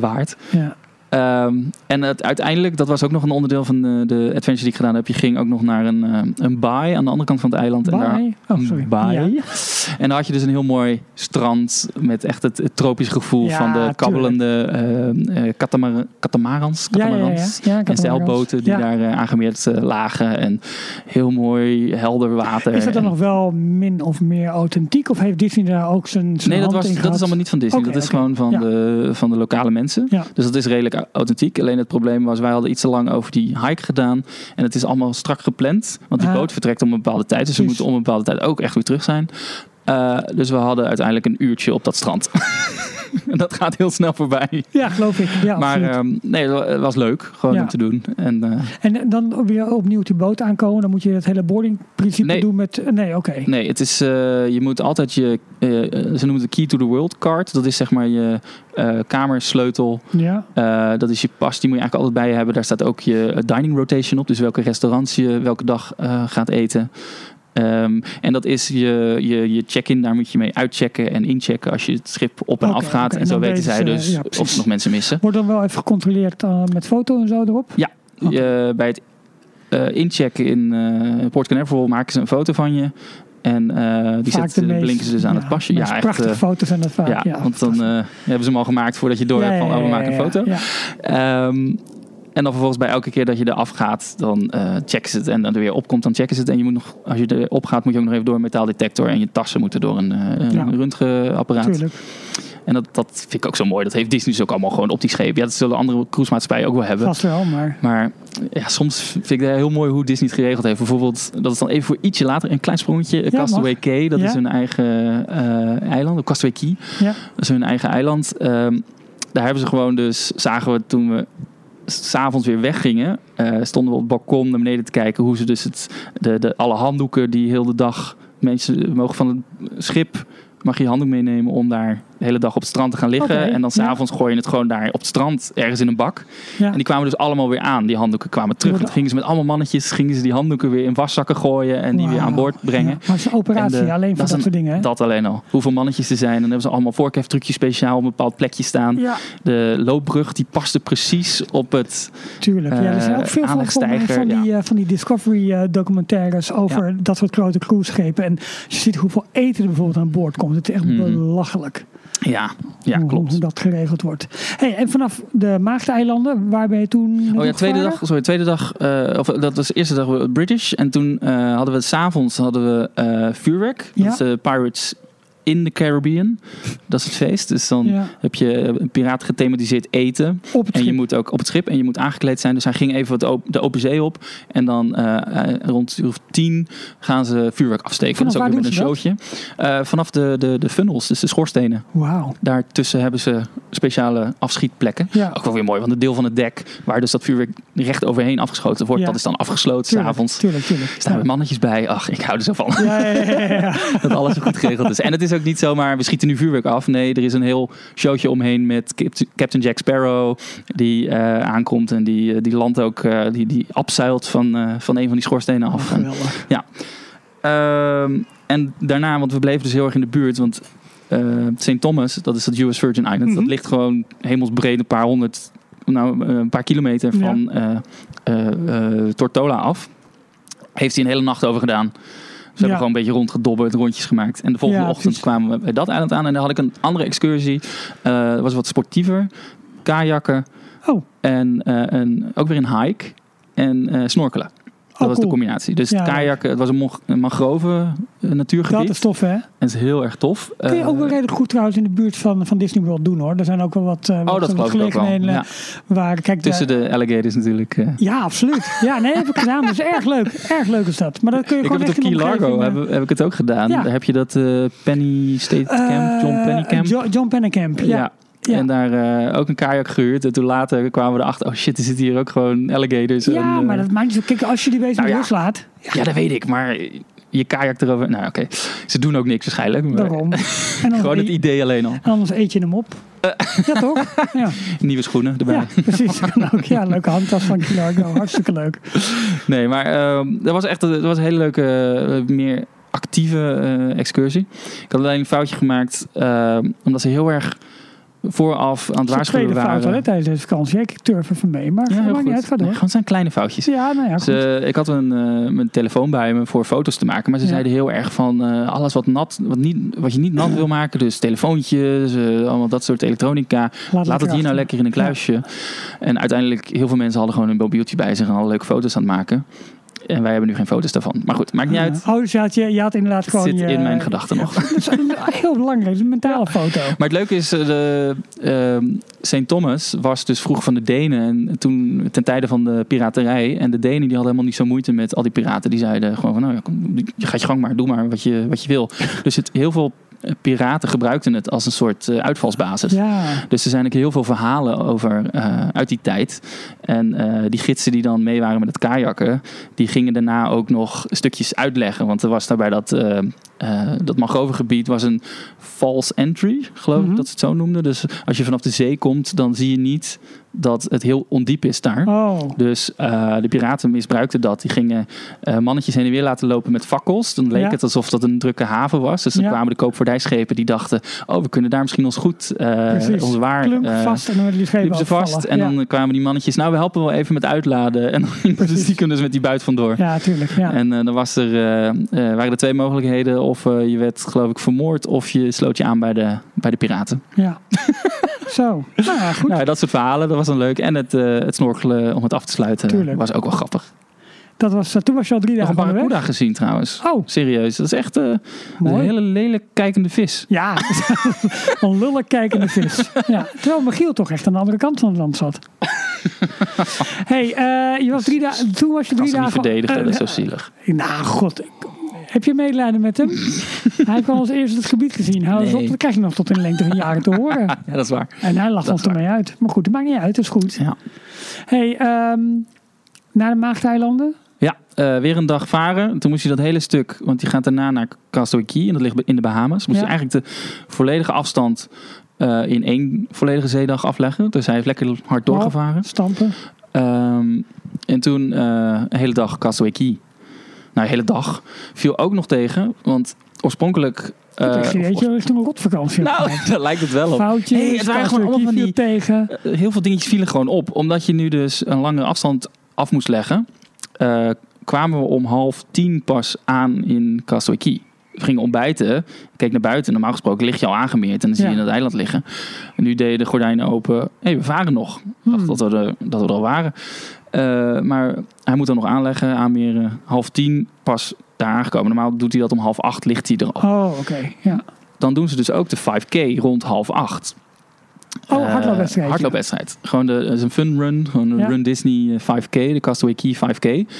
waard. ja. Ehm, en het, uiteindelijk, dat was ook nog een onderdeel van de, de adventure die ik gedaan heb. Je ging ook nog naar een, eh, een baai aan de andere kant van het eiland. En daar. Oh, sorry. een baai. Ja. En daar had je dus een heel mooi strand met echt het, het tropisch gevoel Ja, van de kabbelende eh, eh, katamar- katamarans. Katamarans. ja, En zeilboten die daar eh, aangemeerd eh, lagen. En heel mooi helder water. Is dat dan En- nog wel min of meer authentiek? Of heeft Disney daar ook zijn, zijn Nee, dat, was, dat is allemaal niet van Disney. Dat is gewoon van, de, van de lokale mensen. Dus dat is redelijk au- authentiek. Alleen het probleem was, wij hadden iets te lang over die hike gedaan. En het is allemaal strak gepland. Want die Ah. boot vertrekt om een bepaalde tijd. Dus we moeten om een bepaalde tijd ook echt weer terug zijn. Eh, dus we hadden uiteindelijk een uurtje op dat strand. *laughs* *laughs* dat gaat heel snel voorbij. Ja, geloof ik. Ja, maar ehm, nee, het was leuk. Gewoon Ja. om te doen. En, eh, en dan weer opnieuw op die boot aankomen. Dan moet je het hele boardingprincipe Nee. doen met... Nee, oké. Nee, het is, eh, je moet altijd je, eh, eh, ze noemen het de Key to the World card. Dat is zeg maar je eh, kamersleutel. Ja. Eh, dat is je pas, die moet je eigenlijk altijd bij je hebben. Daar staat ook je eh, dining rotation op. Dus welke restaurants je welke dag eh, gaat eten. Ehm, en dat is je, je, je check-in, daar moet je mee uitchecken en inchecken als je het schip op en Oké, af gaat. En en zo weten zij dus ja, of ze nog mensen missen. Wordt dan wel even gecontroleerd eh, met foto en zo erop? Ja. Bij het eh, inchecken in eh Port Canaveral maken ze een foto van je. En die zetten, de meest- blinken ze dus aan ja, het pasje. Ja, echt. prachtige foto's zijn dat vaak. ja, Ja, want dan hebben ze hem al gemaakt voordat je door hebt van, oh, we maken een foto. Ja, Ehm, en dan vervolgens bij elke keer dat je eraf gaat, dan eh checken ze het. En dan er weer opkomt, dan checken ze het. En je moet nog, als je erop gaat, moet je ook nog even door een metaaldetector. En je tassen moeten door een, eh, een Ja. röntgenapparaat. tuurlijk. En dat, dat vind ik ook zo mooi. Dat heeft Disney dus ook allemaal gewoon op die schepen. Ja, dat zullen andere cruisemaatschappijen ook wel hebben. Vast wel, maar... Maar ja, soms vind ik het heel mooi hoe Disney het geregeld heeft. Bijvoorbeeld, dat is dan even voor ietsje later een klein sprongetje. Ja, Castaway Cay, dat Ja. is hun eigen eh, eiland. Castaway Key, Ja. dat is hun eigen eiland. Ehm, daar hebben ze gewoon dus, zagen we toen we s'avonds weer weggingen, eh, stonden we op het balkon naar beneden te kijken hoe ze dus het, de, de, alle handdoeken die heel de dag mensen mogen van het schip mag je je handdoek meenemen om daar de hele dag op het strand te gaan liggen. En dan ja. s'avonds gooi je het gewoon daar op het strand ergens in een bak. Ja. En die kwamen dus allemaal weer aan. Die handdoeken kwamen terug. En toen gingen ze met allemaal mannetjes, gingen ze die handdoeken weer in waszakken gooien en die weer aan boord brengen. Ja, Maar het is een operatie de- alleen voor dat soort dingen. Hè? Dat alleen al. Hoeveel mannetjes er zijn. En dan hebben ze allemaal voorkeftrucjes speciaal op een bepaald plekje staan. Ja, De loopbrug die paste precies op het... tuurlijk. Ja, er zijn ook Eh, veel van, van, die, eh, van die Discovery eh, documentaires over dat soort grote cruiseschepen. En je ziet hoeveel eten er bijvoorbeeld aan boord komt. Het is echt Mhm. belachelijk Ja, ja klopt. hoe dat geregeld wordt. Hey, en vanaf de Maagdeilanden, waar ben je toen Oh ja, tweede dag, sorry, tweede dag, eh, of dat was de eerste dag we- British. En toen eh, hadden we s'avonds hadden we eh, vuurwerk. Ja. Dat is de Pirates in the Caribbean. *laughs* Dat is het feest. Dus dan Ja, heb je een piraat gethematiseerd eten. op het En je moet ook op het schip en je moet aangekleed zijn. Dus hij ging even wat op- de open zee op. En dan eh, eh, rond uur of tien gaan ze vuurwerk afsteken. Vanaf dat is ook weer met een showtje. Eh, vanaf de, de, de funnels, dus de schoorstenen. Wauw. Daartussen hebben ze speciale afschietplekken. Ja, Ook wel weer mooi, want het deel van het dek waar dus dat vuurwerk recht overheen afgeschoten wordt, Ja. dat is dan afgesloten s'avonds. tuurlijk, tuurlijk. Er staan weer mannetjes bij. Ach, ik hou er zo van. *laughs* Dat alles zo goed geregeld is. En het is ook niet zomaar, we schieten nu vuurwerk af. Nee, er is een heel showtje omheen met Capt- Captain Jack Sparrow. Die eh, aankomt en die, eh, die landt ook, eh, die, die abzeilt van, van een van die schoorstenen Oh, af. En, geweldig. ehm, en daarna, want we bleven dus heel erg in de buurt. Want St. Thomas, dat is dat US Virgin Island. Mhm. Dat ligt gewoon hemelsbreed een paar honderd, nou een paar kilometer Ja. van Tortola af. Heeft hij een hele nacht over gedaan. We hebben gewoon een beetje rondgedobberd, rondjes gemaakt. En de volgende ochtend precies. kwamen we bij dat eiland aan. En dan had ik een andere excursie. Dat was wat sportiever. Kajakken. Oh. En eh, een, ook weer een hike. En eh, snorkelen. Dat was de combinatie. Dus Ja. het kajakken, het was een, mangrove eh, natuurgebied. Dat is tof, hè? En het is heel erg tof. Kun je Eh, ook wel redelijk goed trouwens in de buurt van, van Disney World doen, hoor. Er zijn ook wel wat, eh, wat, Oh, dat wat gelegenheden Ja. waar... Kijk, Tussen de, de alligators natuurlijk. eh. Ja, absoluut. Ja, nee, heb ik gedaan. Dat is erg leuk. Erg leuk is dat. Maar dat kun je Ik heb het op Key Largo heb, heb ik het ook gedaan. Ja. Daar heb je dat eh, Penny State eh, Camp, John Penny Camp. Jo- John Pennekamp, ja. ja. Ja. En daar eh, ook een kajak gehuurd. En toen later kwamen we erachter, oh shit, er zitten hier ook gewoon alligators. Ja, en, eh, maar dat maakt niet zo. Kijk, als je die bezig Nou met ja. Ja, dat weet ik, maar je kajak erover... Nou oké, ze doen ook niks waarschijnlijk. Maar daarom. *laughs* En gewoon het eet- idee alleen al. en anders eet je hem op. Ja, toch? Ja, *laughs* Nieuwe schoenen erbij. ja precies. Kan ook. Ja, leuke handtas van Key Largo. Hartstikke leuk. Nee, maar ehm, dat was echt dat was een hele leuke, eh, meer actieve eh, excursie. Ik had alleen een foutje gemaakt, ehm, omdat ze heel erg vooraf aan het waarschuwen fout waren. hè, tijdens deze vakantie. Ik turf er van mee, maar Ja, heel niet uit. Ga door. het zijn kleine foutjes. Ja, nou ja. Dus, eh, ik had een, eh, mijn telefoon bij me voor foto's te maken. Maar ze Ja. zeiden heel erg van eh, alles wat, nat, wat, niet, wat je niet nat wil maken. Dus telefoontjes, allemaal dat soort elektronica. Laat het hier nou lekker in een kluisje. En uiteindelijk, heel veel mensen hadden gewoon een mobieltje bij zich en alle leuke foto's aan het maken. En wij hebben nu geen foto's daarvan. Maar goed, maakt niet uit. Oh, dus je had, je, je had inderdaad Het gewoon zit je... in mijn gedachten nog. *laughs* Dat is een- heel belangrijk. Is een mentale foto. Maar het leuke is, eh, de, ehm, St. Thomas was dus vroeg van de Denen. En toen ten tijde van de piraterij. En de Denen die hadden helemaal niet zo moeite met al die piraten. Die zeiden gewoon van, nou ja, kom, je gaat je gang maar, doe maar wat je, wat je wil. *laughs* Dus het, heel veel piraten gebruikten het als een soort eh, uitvalsbasis. Ja. Dus er zijn ook heel veel verhalen over eh, uit die tijd. En eh, die gidsen die dan mee waren met het kajakken, die gingen daarna ook nog stukjes uitleggen. Want er was daarbij dat, eh eh dat mangrovengebied was een false entry, geloof Mhm. ik dat ze het zo noemden. Dus als je vanaf de zee komt, dan zie je niet dat het heel ondiep is daar. Oh. Dus eh, de piraten misbruikten dat. Die gingen eh, mannetjes heen en weer laten lopen met fakkels. Dan leek Ja. het alsof dat een drukke haven was. Dus dan Ja. kwamen de koopvaardijschepen die dachten... oh, we kunnen daar misschien ons goed, Precies. ons waar... Klunk vast en dan die schepen liepen ze vast. En ja. dan kwamen die mannetjes... nou, we helpen wel even met uitladen. En dan gingen Precies. stiekem dus met die buit vandoor. Ja, tuurlijk. Ja. En dan was er, waren er twee mogelijkheden. Of je werd, geloof ik, vermoord... of je sloot je aan bij de, bij de piraten. ja. *laughs* Zo. Nou ja, goed. Nou, dat soort verhalen, dat was dan leuk. En het, eh, het snorkelen om het af te sluiten Tuurlijk. was ook wel grappig. Dat was, eh, toen was je al drie Nog een dagen barracuda gezien trouwens. Oh, Serieus, dat is echt eh, een hele lelijk kijkende vis. Ja, *laughs* een lullig kijkende vis. Ja, terwijl Michiel toch echt aan de andere kant van het land zat. *laughs* hey, eh, je was drie dagen. Toen was je drie ze niet dagen. verdedigen, dat is zo zielig. Nou, god. Heb je medelijden met hem? *laughs* hij heeft al als eerste het gebied gezien. Hou eens Nee. op, dat krijg je nog tot in de lengte van jaren te horen. Ja, dat is waar. En hij lacht ons ermee uit. Maar goed, het maakt niet uit, dat is goed. Ja, hey, ehm, naar de Maagdeilanden? Ja eh, weer een dag varen. Toen moest je dat hele stuk, want die gaat daarna naar Castaway Key. En dat ligt in de Bahamas. Moest Ja. je eigenlijk de volledige afstand eh, in één volledige zeedag afleggen. Dus hij heeft lekker hard doorgevaren. Stampen? Ehm, en toen eh, een hele dag Castaway Key. Nou, een hele dag. Viel ook nog tegen, want oorspronkelijk... Uh, eh, ik weet je richting een rotvakantie. nou, *laughs* daar lijkt het wel op. Foutjes, Hey, het waren gewoon allemaal van die- tegen. Eh, heel veel dingetjes vielen gewoon op. Omdat je nu dus een langere afstand af moest leggen, eh, kwamen we om half tien pas aan in Key. We gingen ontbijten, keek naar buiten. Normaal gesproken lig je al aangemeerd en dan zie je Ja. het eiland liggen. En nu deden de gordijnen open. Hé, hey, we varen nog. Ik dacht Hmm. dat, we er, dat we er al waren. Eh, maar hij moet dan nog aanleggen, aanmeren. Half tien pas daar aangekomen. Normaal doet hij dat om half acht, ligt hij er al. Oh, oké. Ja. Dan doen ze dus ook de 5K rond half acht. Oh, Eh, hardloopwedstrijd. hardloopwedstrijd. Gewoon de, is een fun run. Gewoon een. Run Disney eh, 5K. De Castaway Key 5K.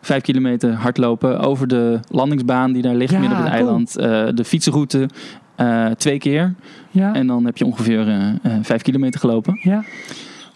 Vijf kilometer hardlopen over de landingsbaan die daar ligt Ja, midden op het cool. eiland. Eh, de fietsenroute eh, twee keer. Ja. En dan heb je ongeveer eh, eh, vijf kilometer gelopen. ja.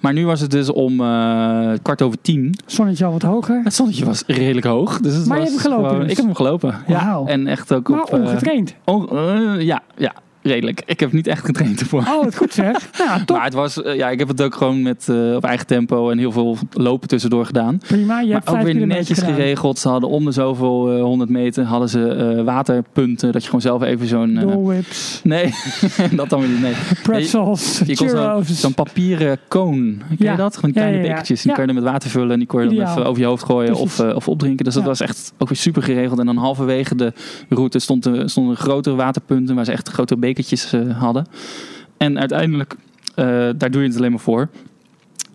Maar nu was het dus om eh, kwart over tien. Zonnetje al wat hoger. Het zonnetje was redelijk hoog. Dus het Maar je hebt hem gelopen gewoon- dus? Ik heb hem gelopen. Ja. En echt ook Maar op... eh, ongetraind. on- eh, ja, ja, redelijk. Ik heb niet echt getraind ervoor. Oh, wat goed zeg. *laughs* Ja, top. Maar het was, eh, ja, ik heb het ook gewoon met, eh, op eigen tempo en heel veel lopen tussendoor gedaan. Prima, je hebt maar ook weer netjes gedaan. geregeld. Ze hadden om de zoveel eh, 100 meter hadden ze eh, waterpunten. Dat je gewoon zelf even zo'n... eh, Doorwhips, nee, *laughs* dat dan weer niet. Nee. pretzels, Je zo- zo'n papieren koon. Ken Ja. je dat? Gewoon kleine ja, bekertjes. Die kon je dan met water vullen. En die kon je dan even over je hoofd gooien of, Precies. eh, of opdrinken. Dus dat was echt ook weer super geregeld. En dan halverwege de route stond er, stonden grotere waterpunten. Waar ze echt grotere bekertjes eh, hadden. En uiteindelijk, eh, daar doe je het alleen maar voor.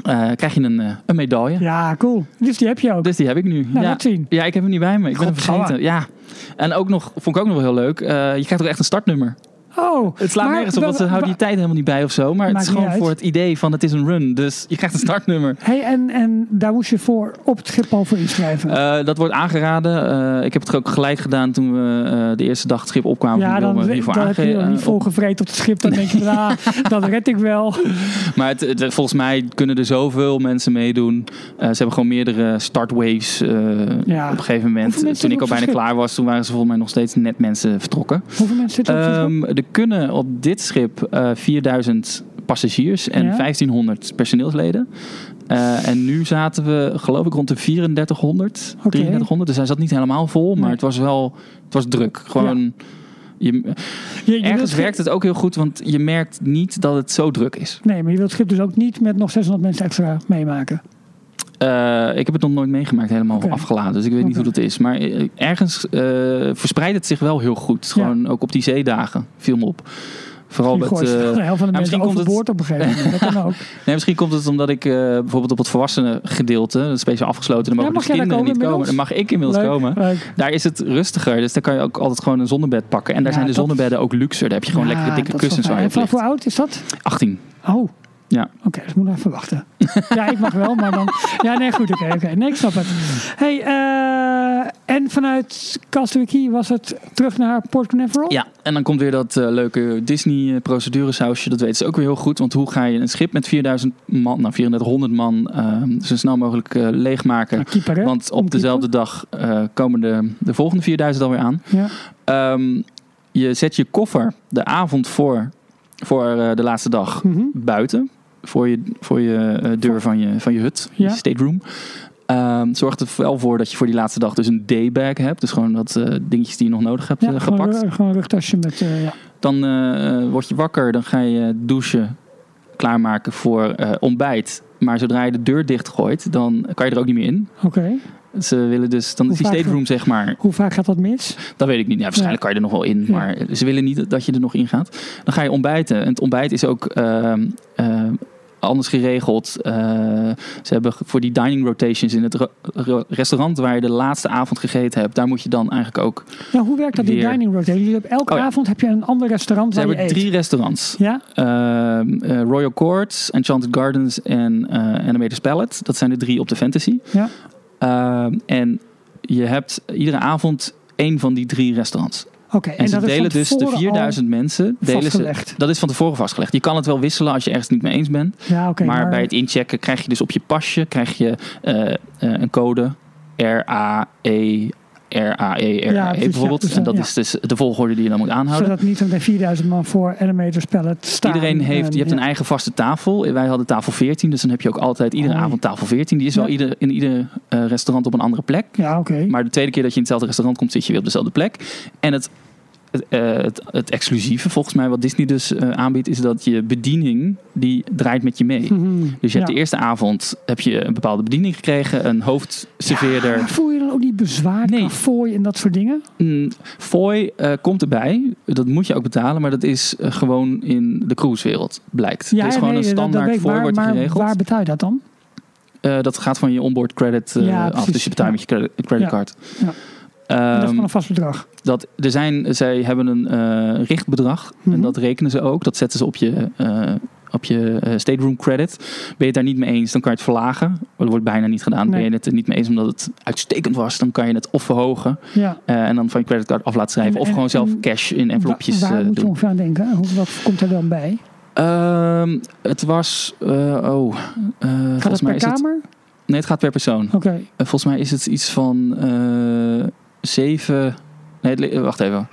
eh, krijg je een, een medaille. Ja, cool. Dus die heb je ook. Dus die heb ik nu. Nou, ja. zien. ja, ik heb hem niet bij me. Ik ben hem vergeten. Ja. En ook nog, vond ik ook nog wel heel leuk. je krijgt ook echt een startnummer. Oh, Het slaat maar nergens op, want ze houden die tijd helemaal niet bij of zo. Maar het is gewoon voor het idee van het is een run. Dus je krijgt een startnummer. Hey, en, en daar moest je voor op het schip al voor inschrijven. Eh, dat wordt aangeraden. Eh, ik heb het er ook gelijk gedaan toen we eh, de eerste dag het schip opkwamen. ja, dan, we hiervoor dan heb je nog niet volgevreten op het schip. Dan denk je, ah, dat red ik wel. *laughs* Maar het, het- volgens mij kunnen er zoveel mensen meedoen. Ze hebben gewoon meerdere startwaves Ja. op een gegeven moment. Toen ik al bijna klaar was, toen waren ze volgens mij nog steeds net mensen vertrokken. Hoeveel mensen zitten schip? Ehm, er kunnen op dit schip eh 4000 passagiers en Ja. 1500 personeelsleden. Eh, en nu zaten we, geloof ik, rond de 3400, Oké. 3300. Dus hij zat niet helemaal vol, maar Nee. het was wel het was druk. Gewoon, je, Je, je wilt ergens werkt het ook heel goed, want je merkt niet dat het zo druk is. Nee, maar je wilt het schip dus ook niet met nog 600 mensen extra meemaken. Eh, ik heb het nog nooit meegemaakt, helemaal afgeladen. Dus ik weet niet hoe dat is. Maar eh, ergens eh, verspreidt het zich wel heel goed. Ja. Gewoon ook op die zeedagen viel me op. Vooral met... de helft van de ja, mensen misschien komt het- overboord op een gegeven moment. Dat kan ook. *laughs* Nee, misschien komt het omdat ik bijvoorbeeld op het volwassenen gedeelte, dat is speciaal afgesloten, dan mogen mag dus kinderen niet komen. Dan mag ik inmiddels Leuk, komen. leuk. Daar is het rustiger, dus daar kan je ook altijd gewoon een zonnebed pakken. En daar Ja, zijn de zonnebedden ook luxer. Daar heb je gewoon Ja, lekkere dikke kussens waar je En ligt. hoe oud is dat? 18. Oh. Ja. Oké, dus moet even wachten. *laughs* ja, ik mag wel, maar dan... Ja, nee, goed, oké, oké. Nee, ik snap het. hey, eh, en vanuit Castaway Key was het terug naar Port Canaveral? Ja, en dan komt weer dat eh, leuke Disney-proceduresausje. Dat weten ze ook weer heel goed. Want hoe ga je een schip met 4000 man, nou 3400 man, eh, zo snel mogelijk leegmaken? Nou, keeper? Want op Omkeeper. dezelfde dag komen de, de volgende 4000 alweer aan. Ja. Ehm, je zet je koffer de avond voor, voor de laatste dag Mhm. buiten. Voor je, voor je eh, deur van je, van je hut, Ja. je stateroom. Ehm zorg er wel voor dat je voor die laatste dag dus een daybag hebt. Dus gewoon wat eh, dingetjes die je nog nodig hebt Ja, eh, gewoon, gepakt. een- gewoon een rugtasje met... ja. Dan word je wakker, dan ga je douchen, klaarmaken voor ontbijt. Maar zodra je de deur dichtgooit, dan kan je er ook niet meer in. Oké. Ze willen dus, dan Hoe is die stateroom zeg maar Hoe vaak gaat dat mis? Dat weet ik niet. Ja, waarschijnlijk kan je er nog wel in. Ja. Maar ze willen niet dat je er nog in gaat. Dan ga je ontbijten. En het ontbijt is ook ehm, eh, anders geregeld. Eh, ze hebben voor die dining rotations in het restaurant waar je de laatste avond gegeten hebt. Daar moet je dan eigenlijk ook... Nou, hoe werkt dat in Weer. dining rotation? Dus elke Oh ja. avond heb je een ander restaurant Ze waar je hebben eet. drie restaurants. Ja? Ehm, eh, Royal Court, Enchanted Gardens en eh Animator's Palette. Dat zijn de drie op de fantasy. Ja. Ehm, en je hebt iedere avond één van die drie restaurants. Oké. En, ze dat is delen dus de tevoren al 4000 mensen. Delen ze, dat is van tevoren vastgelegd. Je kan het wel wisselen als je ergens niet mee eens bent. Ja, maar, bij het inchecken krijg je dus op je pasje krijg je, eh, eh, een code R-A-E. R-A-E, R-A-E Ja, precies, bijvoorbeeld. ja, dus, en dat ja. is dus de volgorde die je dan moet aanhouden. Zodat niet zometeen 4000 man voor Animators Pallet staan. Iedereen heeft, je hebt En, een eigen vaste tafel. Wij hadden tafel 14, dus dan heb je ook altijd iedere Hoi. avond tafel 14. Die is wel Ja. ieder, in ieder eh, restaurant op een andere plek. Ja, oké. Maar de tweede keer dat je in hetzelfde restaurant komt, zit je weer op dezelfde plek. En het, het, eh, het, het exclusieve, volgens mij, wat Disney dus eh, aanbiedt, is dat je bediening, die draait met je mee. Mhm. Dus je hebt Ja. de eerste avond heb je een bepaalde bediening gekregen, een hoofdserveerder. Maar voel je dan ook niet bezwaar Nee. nee. fooi en dat soort dingen? Mm, fooi eh, komt erbij, dat moet je ook betalen, maar dat is gewoon in de cruisewereld, blijkt. er is gewoon nee, een dat- dat standaard ik, fooi wordt maar waar betaal je dat dan? Dat gaat van je onboard credit Ja, af, precies. dus je betaalt Ja. met je credit, creditcard. Ja. En dat is gewoon een vast bedrag. dat, er zijn, zij hebben een eh, richtbedrag Mhm. en dat rekenen ze ook. Dat zetten ze op je, eh op je eh, stateroom credit. Ben je het daar niet mee eens, dan kan je het verlagen. Dat wordt bijna niet gedaan. Ben je het er niet mee eens omdat het uitstekend was, dan kan je het of verhogen Ja. en dan van je creditcard af laten schrijven. En- of en- gewoon zelf cash in envelopjes Wa- waar moet je doen. ongeveer aan denken? Hoe, wat komt er dan bij? Ehm, het was, oh, Gaat volgens het mij per is het, kamer? nee het gaat per persoon. Oké. Volgens mij is het iets van eh zeven. Nee, het li- wacht even.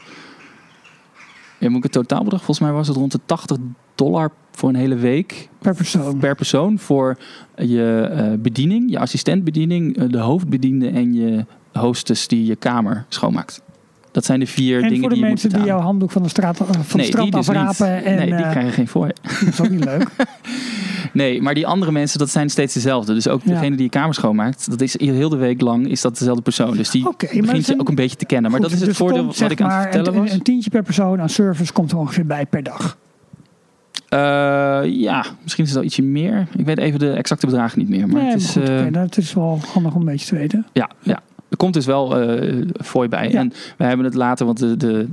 Ja, moet ik het totaalbedrag? Volgens mij was het rond de 80 dollar voor een hele week Per persoon. per persoon voor je eh, bediening, je assistentbediening, eh, de hoofdbediende en je hostess die je kamer schoonmaakt. Dat zijn de vier en dingen voor de die je moet mensen die jouw handdoek van de, straat, van de nee, strand dus niet. afrapen. En, nee, die eh, krijgen geen fooi. dat is ook niet leuk. *laughs* Nee, maar die andere mensen, dat zijn steeds dezelfde. Dus ook degene die je kamer schoonmaakt, dat is heel de week lang is dat dezelfde persoon. Dus die dat begint je zijn- ook een beetje te kennen. Maar Goed, dat is het dus voordeel komt, wat ik aan het vertellen een, was. Een, tientje per persoon aan service komt er ongeveer bij per dag. Eh, ja, misschien is het wel ietsje meer. Ik weet even de exacte bedragen niet meer. Maar nee, het is, maar goed, eh, dat is wel handig om een beetje te weten. ja, ja. Er komt dus wel fooi bij. Ja. En wij hebben het later, want de, de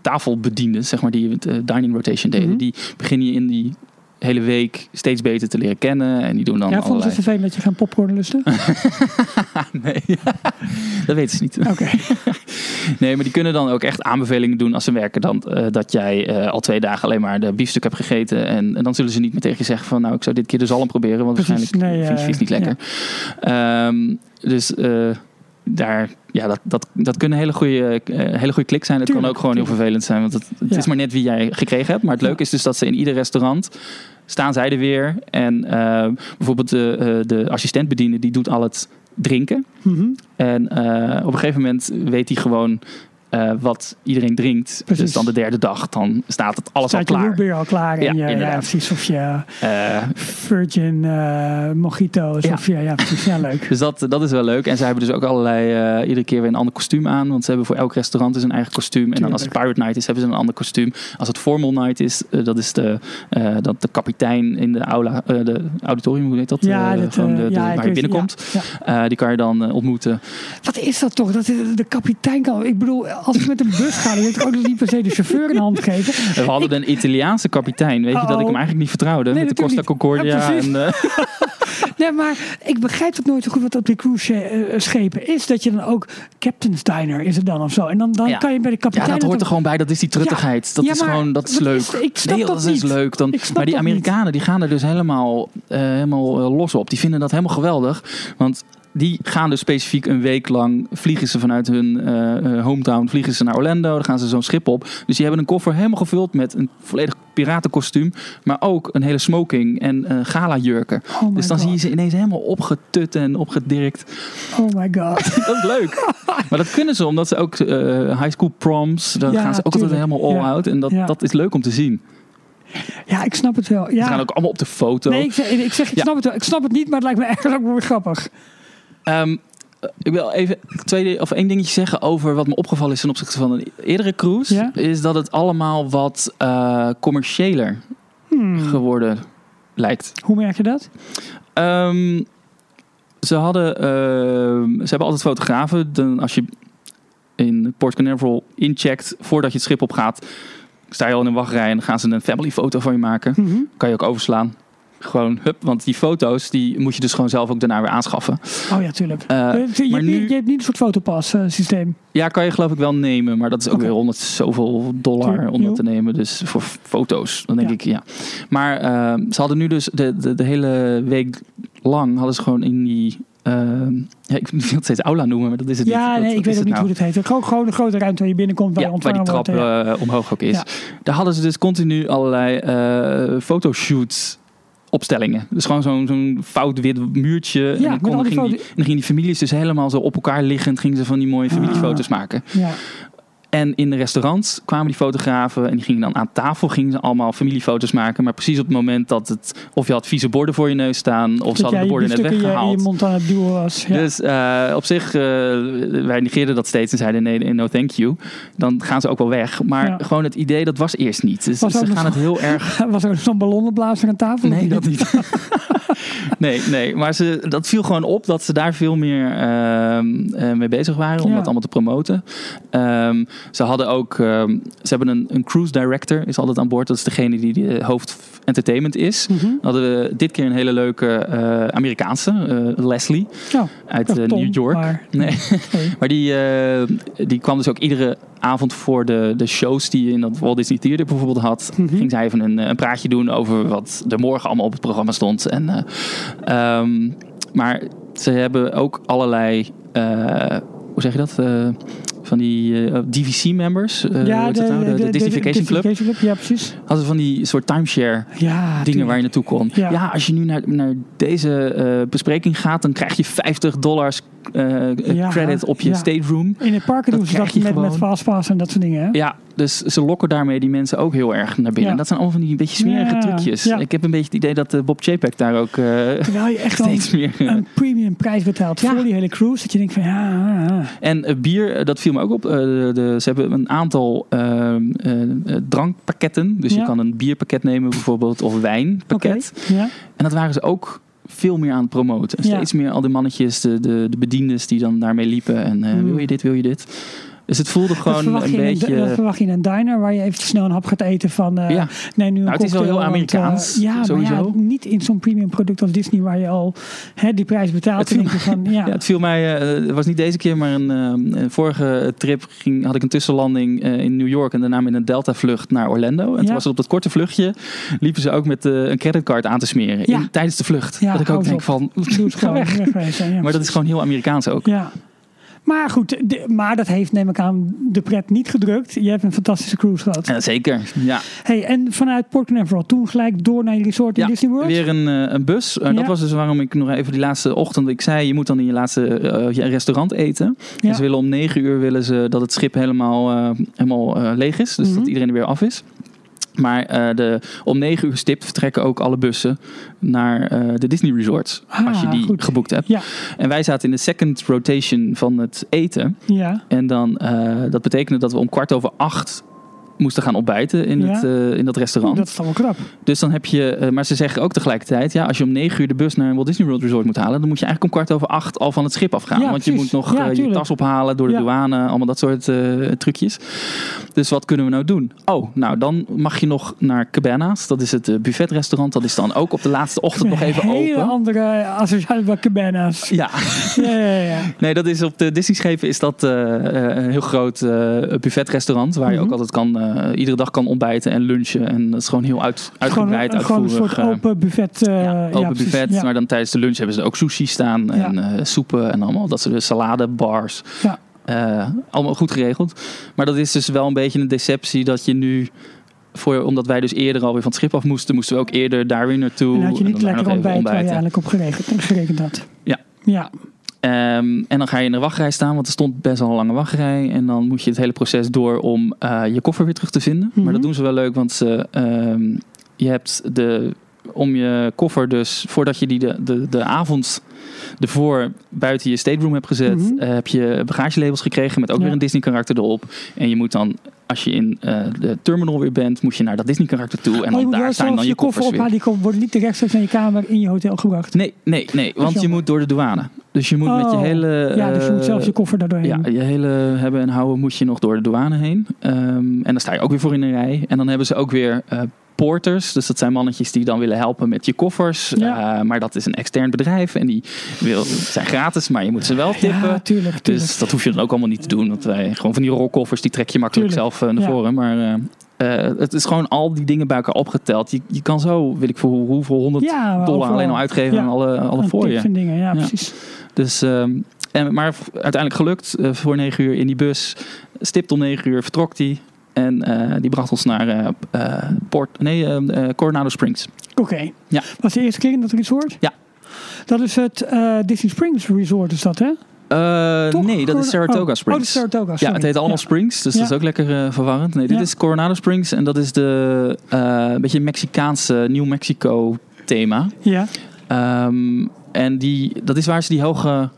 tafelbedienden, zeg maar, die het eh, dining rotation deden, Mhm. die beginnen je in die hele week steeds beter te leren kennen. En die doen dan ja, vonden ze allerlei... het vervelend dat je geen popcorn lustte? *laughs* nee, *laughs* dat weten ze niet. Oké. *laughs* Nee, maar die kunnen dan ook echt aanbevelingen doen als ze werken. Dan, eh, dat jij eh, al twee dagen alleen maar de biefstuk hebt gegeten. En, en dan zullen ze niet meer tegen je zeggen van... nou, ik zou dit keer de zalm proberen. Want Precies, waarschijnlijk nee, vind je vis niet lekker. Ehm, dus eh, daar, ja, dat, dat, dat kunnen hele goede, eh, hele goede klik zijn. Het kan ook gewoon heel vervelend zijn. Want het, het Ja. is maar net wie jij gekregen hebt. Maar het leuke is dus dat ze in ieder restaurant... staan zij er weer. En eh, bijvoorbeeld de, eh, de assistentbediende... die doet al het drinken. Mhm. En op een gegeven moment weet hij gewoon eh, wat iedereen drinkt. Precies. Dus dan de derde dag, dan staat het alles Staat je al klaar. rootbeer al klaar? Ja, en je, ja, precies. Of je Eh, virgin eh, mojito's. Ja. Of ja, ja, precies. Ja, leuk. dus dat, dat is wel leuk. En zij hebben dus ook allerlei, iedere keer weer een ander kostuum aan. Want ze hebben voor elk restaurant dus een eigen kostuum. En dan als het. Pirate Night is, hebben ze een ander kostuum. Als het Formal Night is, dat is de, dat de kapitein in de aula, de auditorium, hoe heet dat? Ja, dat, gewoon de, de- ja, waar je binnenkomt. die kan je dan ontmoeten. Wat is dat toch? Dat de kapitein kan. Ik bedoel, als ik met een bus ga, dan wil ik ook nog niet per se de chauffeur een hand geven. We hadden een Italiaanse kapitein. Weet je dat ik hem Uh-oh. eigenlijk niet vertrouwde? Nee, met de Costa. Concordia. Ja, en, eh, *laughs* Nee, maar ik begrijp het nooit zo goed wat op die cruise eh, schepen is. Dat je dan ook Captain's Diner is het dan of zo. En dan, dan Ja. kan je bij de Ja, kapitein. dat hoort er gewoon bij. Dat is die truttigheid. dat Ja, is maar gewoon, dat is leuk. is- nee, dat is leuk. Dan, maar die niet. Amerikanen, die gaan er dus helemaal, eh, helemaal eh, los op. Die vinden dat helemaal geweldig. Want die gaan dus specifiek een week lang, vliegen ze vanuit hun eh, eh, hometown, vliegen ze naar Orlando. Dan gaan ze zo'n schip op. Dus die hebben een koffer helemaal gevuld met een volledig piratenkostuum. Maar ook een hele smoking en eh gala jurken. Oh dus dan God. zie je ze ineens helemaal opgetut en opgedirkt. Oh my god. *laughs* Dat is leuk. maar dat kunnen ze omdat ze ook high school proms, dan Ja, gaan ze ook altijd helemaal all Ja. out. En dat, Ja. dat is leuk om te zien. Ja, ik snap het wel. Ze gaan Ja. ook allemaal op de foto. Nee, ik zeg, ik, zeg, ik Ja. snap het wel. Ik snap het niet, maar het lijkt me *laughs* eigenlijk wel weer grappig. Ehm, ik wil even twee, of één dingetje zeggen over wat me opgevallen is ten opzichte van een eerdere cruise. Ja? Is dat het allemaal wat eh, commerciëler Hmm. geworden lijkt. Hoe merk je dat? Ehm, ze hadden, ehm, ze hebben altijd fotografen. Dan als je in Port Canaveral incheckt voordat je het schip opgaat, sta je al in een wachtrij en dan gaan ze een family foto van je maken. Mhm. Kan je ook overslaan. Gewoon, hup, want die foto's die moet je dus gewoon zelf ook daarna weer aanschaffen. Oh ja, tuurlijk. Eh, je, je, maar hebt nu- je hebt niet een soort fotopas eh, systeem. Ja, kan je geloof ik wel nemen, maar dat is ook weer 100 zoveel dollar om dat te nemen. Dus voor foto's, dan denk Ja. ik ja. Maar eh, ze hadden nu dus de, de, de hele week lang hadden ze gewoon in die. eh, ja, ik *laughs* wil het steeds aula noemen, maar dat is het Ja, niet. nee, Wat- ik weet ook niet het hoe het heet. Gewoon, gewoon een grote ruimte waar je binnenkomt, waar ja, waar die trap wordt. ja. eh, omhoog ook is. Ja. Daar hadden ze dus continu allerlei eh fotoshoots opstellingen. Dus gewoon zo'n zo'n fout wit muurtje. en, dan kon, die ging die, foto- en dan gingen die families dus helemaal zo op elkaar liggend... gingen ze van die mooie familiefoto's maken. Ja. En in de restaurants kwamen die fotografen en die gingen dan aan tafel gingen ze allemaal familiefoto's maken. Maar precies op het moment dat het, of je had vieze borden voor je neus staan, of ze hadden de borden net in je, je weggehaald. mond aan het duwen was. Ja. Dus eh, op zich, eh, wij negeerden dat steeds en zeiden nee, no thank you. Dan gaan ze ook wel weg. Maar Ja. gewoon het idee, dat was eerst niet. Dus ze gaan het heel erg... *laughs* Was er zo'n ballonnenblazer aan tafel? Nee, dat niet. *laughs* nee, nee, maar ze, dat viel gewoon op dat ze daar veel meer ehm, eh, mee bezig waren om Ja. dat allemaal te promoten. Ehm, ze hadden ook, ehm, ze hebben een, een cruise director, is altijd aan boord. Dat is degene die de hoofd entertainment is. Mhm. Hadden we dit keer een hele leuke eh, Amerikaanse, eh, Leslie, uit eh, Tom, New York. Maar, *laughs* Nee. nee. Maar die, eh, die kwam dus ook iedere avond voor de, de shows die je in dat Walt Disney Theater bijvoorbeeld had. Mhm. Ging zij even een, eh, een praatje doen over wat er morgen allemaal op het programma stond. En, eh, ehm, maar ze hebben ook allerlei, eh, hoe zeg je dat? Eh, van die eh, DVC-members. ja, de, nou? de, de, Disney Vacation Club. Ja, precies. Hadden van die soort timeshare Ja, dingen waar je naartoe kon. Ja. Ja, als je nu naar, naar deze eh, bespreking gaat, dan krijg je 50 dollars eh, Ja, credit op je ja. stateroom. In het parken doen ze dat je met, met fastpass en dat soort dingen. Hè? Ja, dus ze lokken daarmee die mensen ook heel erg naar binnen. Ja. En dat zijn allemaal van die beetje smerige trucjes. Ik heb een beetje het idee dat eh, Bob Chapek daar ook eh, Terwijl je echt *laughs* steeds meer... eh, een premium prijs betaalt voor die hele cruise. Dat je denkt van ja, ja, ja. En eh, bier, eh, dat viel me ook op. Eh, de, ze hebben een aantal ehm, eh, eh, drankpakketten. Dus je kan een bierpakket nemen bijvoorbeeld, of wijnpakket. En dat waren ze ook veel meer aan het promoten. Steeds meer al die mannetjes, de, de, de bediendes die dan daarmee liepen. En eh, Mm. wil je dit, wil je dit? Dus het voelde gewoon een je in een, beetje... dat verwacht je in een diner waar je even snel een hap gaat eten van eh ja, nee, nu een Nou, het is wel heel want, Amerikaans, eh, ja, sowieso. Maar ja, niet in zo'n premium product als Disney waar je al hè, die prijs betaalt. Het van, *laughs* ja, Ja, het viel mij, eh, het was niet deze keer, maar een, eh, een vorige trip ging, had ik een tussenlanding eh, in New York en daarna met een Delta-vlucht naar Orlando. En toen was het op dat korte vluchtje, liepen ze ook met eh, een creditcard aan te smeren in, tijdens de vlucht. Dat ik ook denk op. van, *laughs* ga weg. Maar dat is gewoon heel Amerikaans ook. Ja. Maar goed, de- maar dat heeft, neem ik aan, de pret niet gedrukt. Je hebt een fantastische cruise gehad. Ja, zeker, ja. Hey, en vanuit Port Canaveral toen gelijk door naar je resort in Ja, Disney World? Weer een, eh, een bus. Eh, Ja. Dat was dus waarom ik nog even die laatste ochtend... Ik zei, je moet dan in je laatste eh, je restaurant eten. Ja. En ze willen om negen uur willen ze dat het schip helemaal, helemaal leeg is. Dus Mhm. dat iedereen er weer af is. Maar eh, de, om negen uur stipt vertrekken ook alle bussen naar eh, de Disney Resorts. Ah, als je die goed. geboekt hebt. Ja, En wij zaten in de second rotation van het eten. ja. En dan, eh, dat betekende dat we om kwart over acht moesten gaan ontbijten in, Ja. het, eh, in dat restaurant. Dat is dan wel knap. Dus dan heb je, eh, maar ze zeggen ook tegelijkertijd, ja, als je om negen uur de bus naar een Walt Disney World Resort moet halen, dan moet je eigenlijk om kwart over acht al van het schip afgaan. Ja, want je moet nog Ja, eh, je tas ophalen door de douane, allemaal dat soort trucjes. Dus wat kunnen we nou doen? Oh, nou dan mag je nog naar Cabana's. Dat is het buffetrestaurant. Dat is dan ook op de laatste ochtend nog even Een hele open. andere associatie bij cabana's. Ja, Ja, ja, ja. *laughs* nee, dat is op de Disney-schepen is dat een heel groot buffetrestaurant waar je Mhm. ook altijd kan, eh, iedere dag kan ontbijten en lunchen. En dat is gewoon heel uit, Gewoon, uitgebreid, een- gewoon een soort eh, open buffet. eh, ja, open buffet. Ja. Maar dan tijdens de lunch hebben ze ook sushi staan. En eh, soepen en allemaal dat soort saladebars. Ja. Eh, allemaal goed geregeld. Maar dat is dus wel een beetje een deceptie dat je nu... Voor, omdat wij dus eerder alweer van het schip af moesten, moesten we ook eerder daar weer naartoe. En had je niet lekker ontbijt waar je eigenlijk op gerekend, gerekend had. Ja. Ja, Ehm, en dan ga je in de wachtrij staan, want er stond best wel een lange wachtrij. En dan moet je het hele proces door om eh, je koffer weer terug te vinden. Mhm. Maar dat doen ze wel leuk, want ze, ehm, je hebt de, om je koffer dus, voordat je die de, de, de avond ervoor buiten je stateroom hebt gezet, Mhm. eh, heb je bagagelabels gekregen met ook Ja. weer een Disney karakter erop. En je moet dan, als je in eh, de terminal weer bent, moet je naar dat Disney karakter toe. En Oh, dan daar zelf dan je je koffer koffers weer. ophalen. Die worden niet rechtstreeks naar je kamer in je hotel gebracht. Nee, nee, nee, want je moet door de douane. Dus je moet met je Oh, hele... ja, dus je moet eh, zelf je koffer daardoor heen. Ja, je hele hebben en houden moet je nog door de douane heen. Ehm, en dan sta je ook weer voor in een rij. En dan hebben ze ook weer eh, porters. Dus dat zijn mannetjes die dan willen helpen met je koffers. Ja. Eh, maar dat is een extern bedrijf. En die wil, zijn gratis, maar je moet ze wel tippen. Ja, tuurlijk. tuurlijk. dus dat hoef je dan ook allemaal niet te doen. Want wij gewoon van die rolkoffers, die trek je makkelijk Tuurlijk. zelf eh, naar Ja. voren. Maar eh, eh, het is gewoon al die dingen bij elkaar opgeteld. Je, je kan zo, weet ik voor hoe- hoeveel honderd ja, dollar alleen al uitgeven Ja. aan alle, alle Aan voor je. en dingen, ja, Ja. precies. Dus, ehm, en, maar uiteindelijk gelukt. eh, voor negen uur in die bus. Stipt om negen uur vertrok die. En eh, die bracht ons naar Port, nee, eh, eh, Coronado Springs. Oké. Ja. Was de eerste keer in dat resort? Ja. Dat is het Disney Springs Resort, is dat hè? Eh, nee, dat is Saratoga oh, Springs. Oh, dat is Saratoga, ja, het heet allemaal Ja. Springs, dus Ja. dat is ook lekker eh, verwarrend. Nee, dit Ja. is Coronado Springs en dat is de een beetje Mexicaanse New Mexico thema. Ja. Ehm, en die, dat is waar ze die hoge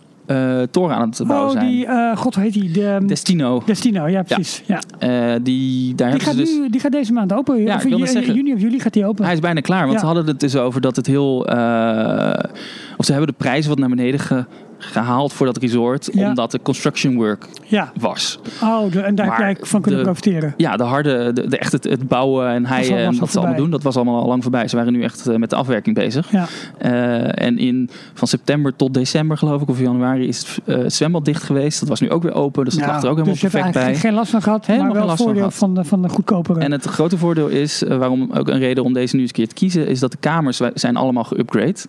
toren aan het bouwen Oh, zijn. die, eh, god, hoe heet die? De, Destino. Destino, ja, precies. Ja. Die, daar Die, hebben gaat ze dus... nu, die gaat deze maand open. Ja, Of ik in- zeggen- juni of juli gaat die open. Hij is bijna klaar, want ze hadden het dus over dat het heel. of ze hebben de prijzen wat naar beneden ge- gehaald voor dat resort, Ja. omdat de construction work Ja. was. Oh, de- en daar heb jij van kunnen de- profiteren. Ja, de harde, de, de echt het, het bouwen en heien en wat ze allemaal doen, dat was allemaal al lang voorbij. Ze waren nu echt eh, met de afwerking bezig. Ja. Eh, en in, van september tot december, geloof ik, of januari, is het eh, zwembad dicht geweest. Dat was nu ook weer open, dus dat lag er ook helemaal dus je hebt perfect bij. geen last van gehad, Helemaal maar wel last van voordeel gehad. van de, van de goedkopere. En het grote voordeel is, waarom ook een reden om deze nu eens een keer te kiezen, is dat de kamers zijn allemaal geüpgrade.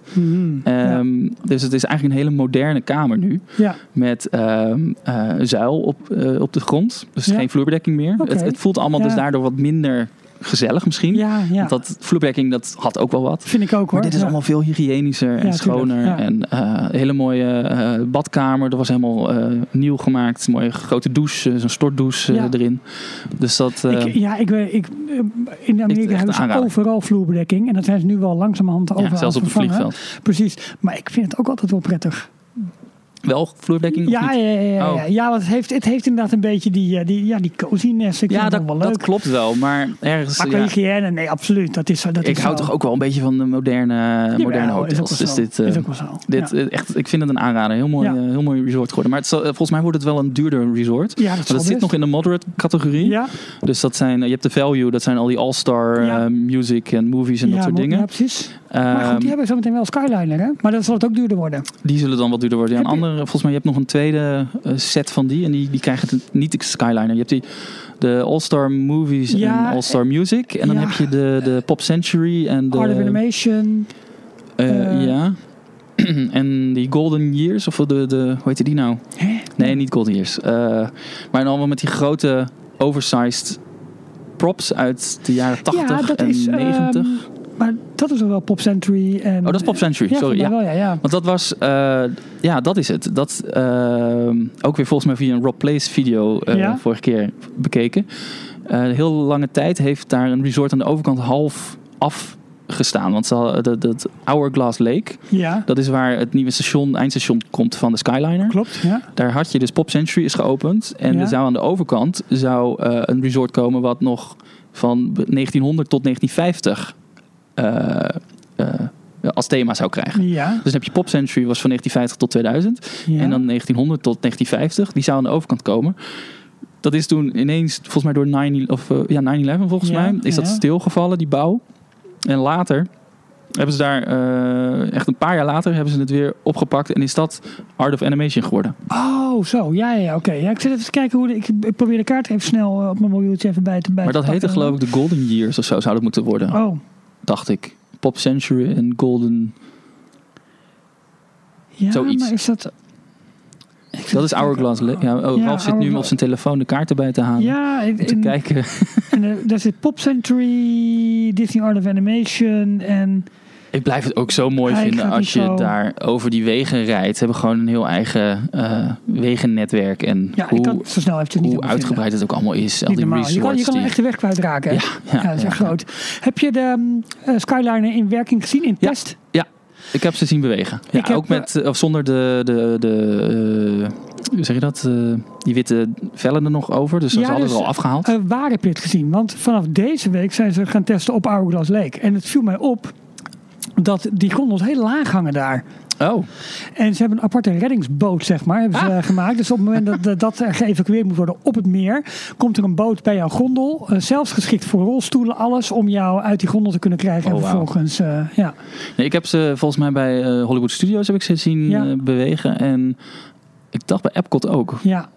Ehm, Dus het is eigenlijk een hele moderne kamer nu. ja. Met ehm, eh, zuil op, eh, op de grond. Dus Ja. geen vloerbedekking meer. Het, het voelt allemaal dus Ja. daardoor wat minder gezellig misschien. Ja, ja. Want dat vloerbedekking, dat had ook wel wat. vind ik ook hoor. Maar dit is Ja. allemaal veel hygiënischer en Ja, schoner. ja. En eh, een hele mooie badkamer. Dat was helemaal nieuw gemaakt. Een mooie grote douche, zo'n stortdouche Ja. erin. Dus dat... Ik, ja, ik weet, ik, in Amerika hebben ze overal vloerbedekking. En dat zijn ze nu wel langzamerhand ja, overal zelfs op het vliegveld. Precies. Maar ik vind het ook altijd wel prettig. Wel vloerbedekking of Ja, ja, ja, ja, Oh. ja. want het heeft, het heeft inderdaad een beetje die, eh, die, ja, die coziness. Ik Ja, dat, wel leuk. dat klopt wel. Maar ergens... maar qua ja, hygiëne, nee, absoluut. Dat is, dat ik is hou zo. toch ook wel een beetje van de moderne, moderne hotels. Dus dit, is ook wel zo. dit ja. echt, ik vind het een aanrader. Heel mooi, eh, heel mooi resort geworden. Maar het zal- eh, volgens mij wordt het wel een duurder resort. ja, dat, het zit best. nog in de moderate categorie. Ja, Dus dat zijn, je hebt de value, dat zijn al die all-star music en movies en dat soort dingen. Ja, precies. Maar Ehm, goed, die hebben zo meteen wel Skyliner, hè? Maar dan zal het ook duurder worden. die zullen dan wat duurder worden. Ja, je- andere, volgens mij, je hebt nog een tweede eh, set van die. En die, die krijgen het niet de Skyliner. Je hebt die, de all-star movies Ja, en all-star music. En dan ja. heb je de, de Pop Century en de... Art of Animation. eh, eh, ja. *clears throat* en die Golden Years, of de, de hoe heette die nou? Hè? Nee, niet Golden Years. Eh, maar dan allemaal met die grote oversized props uit de jaren 80 ja, dat en is, 90. ehm, maar dat is wel Pop Century. En, oh, dat is Pop Century, ja, sorry. Ja. mij wel, ja, ja. Want dat was, eh, ja, dat is het. Dat ehm, ook weer volgens mij via een Rob Place video eh, Ja. vorige keer bekeken. Eh heel lange tijd heeft daar een resort aan de overkant half afgestaan. Want dat, dat Hourglass Lake, Ja, dat is waar het nieuwe station, eindstation komt van de Skyliner. klopt. Ja. Daar had je dus Pop Century is geopend. En Ja. er zou aan de overkant zou, eh, een resort komen wat nog van 1900 tot 1950 eh, eh, als thema zou krijgen. Ja, Dus dan heb je Pop Century was van 1950 tot 2000. ja. En dan 1900 tot 1950. Die zou aan de overkant komen. Dat is toen ineens, volgens mij door 9, of, eh, ja, 9-11 volgens Ja, mij, is dat stilgevallen, die bouw. En later hebben ze daar, eh, echt een paar jaar later, hebben ze het weer opgepakt. En is dat Art of Animation geworden. Oh, zo. Ja, ja, oké. Ja, ik zit even te kijken hoe... de- ik, ik probeer de kaart even snel eh, op mijn mobieltje even bij te bij Maar dat heette geloof ik de Golden Years of zo zou dat moeten worden. Oh, Dacht ik. Pop Century en Golden. ja, Zoiets. maar is dat... Ik Dat is. Hourglass. Ja, oh, Ja, Ralf zit nu op zijn telefoon de kaarten bij te halen. Ja, Om te in- kijken. en, daar zit Pop Century, Disney Art of Animation en... Ik blijf het ook zo mooi Ja, vinden als je daar over die wegen rijdt. Ze hebben gewoon een heel eigen eh, wegennetwerk. En Ja, ik hoe, kan zo snel eventjes niet hoe uitgebreid het ook allemaal is. Al die. Je kan, je kan echt de weg kwijtraken. Ja, ja, Ja, dat is ja, echt ja. groot. Heb je de eh, Skyliner in werking gezien, in Ja. test? Ik heb ze zien bewegen. Ja, Ik heb, ook met, eh, of zonder de, de, de hoe zeg je dat? Die witte vellen er nog over. Dus Ja, ze hadden dus, er al afgehaald. Eh, waar heb je het gezien? Want vanaf deze week zijn ze gaan testen op Hourglass Lake. En het viel mij op dat die gondels heel laag hangen daar. oh, En ze hebben een aparte reddingsboot, zeg maar, hebben ze Ah. eh, gemaakt. Dus op het moment dat, dat, dat er geëvacueerd moet worden op het meer, komt er een boot bij jouw gondel. eh, zelfs geschikt voor rolstoelen, alles om jou uit die gondel te kunnen krijgen. Oh, en wauw. vervolgens, eh, ja. nee, ik heb ze volgens mij bij Hollywood Studios heb ik ze zien Ja. bewegen. En ik dacht bij Epcot ook. ja.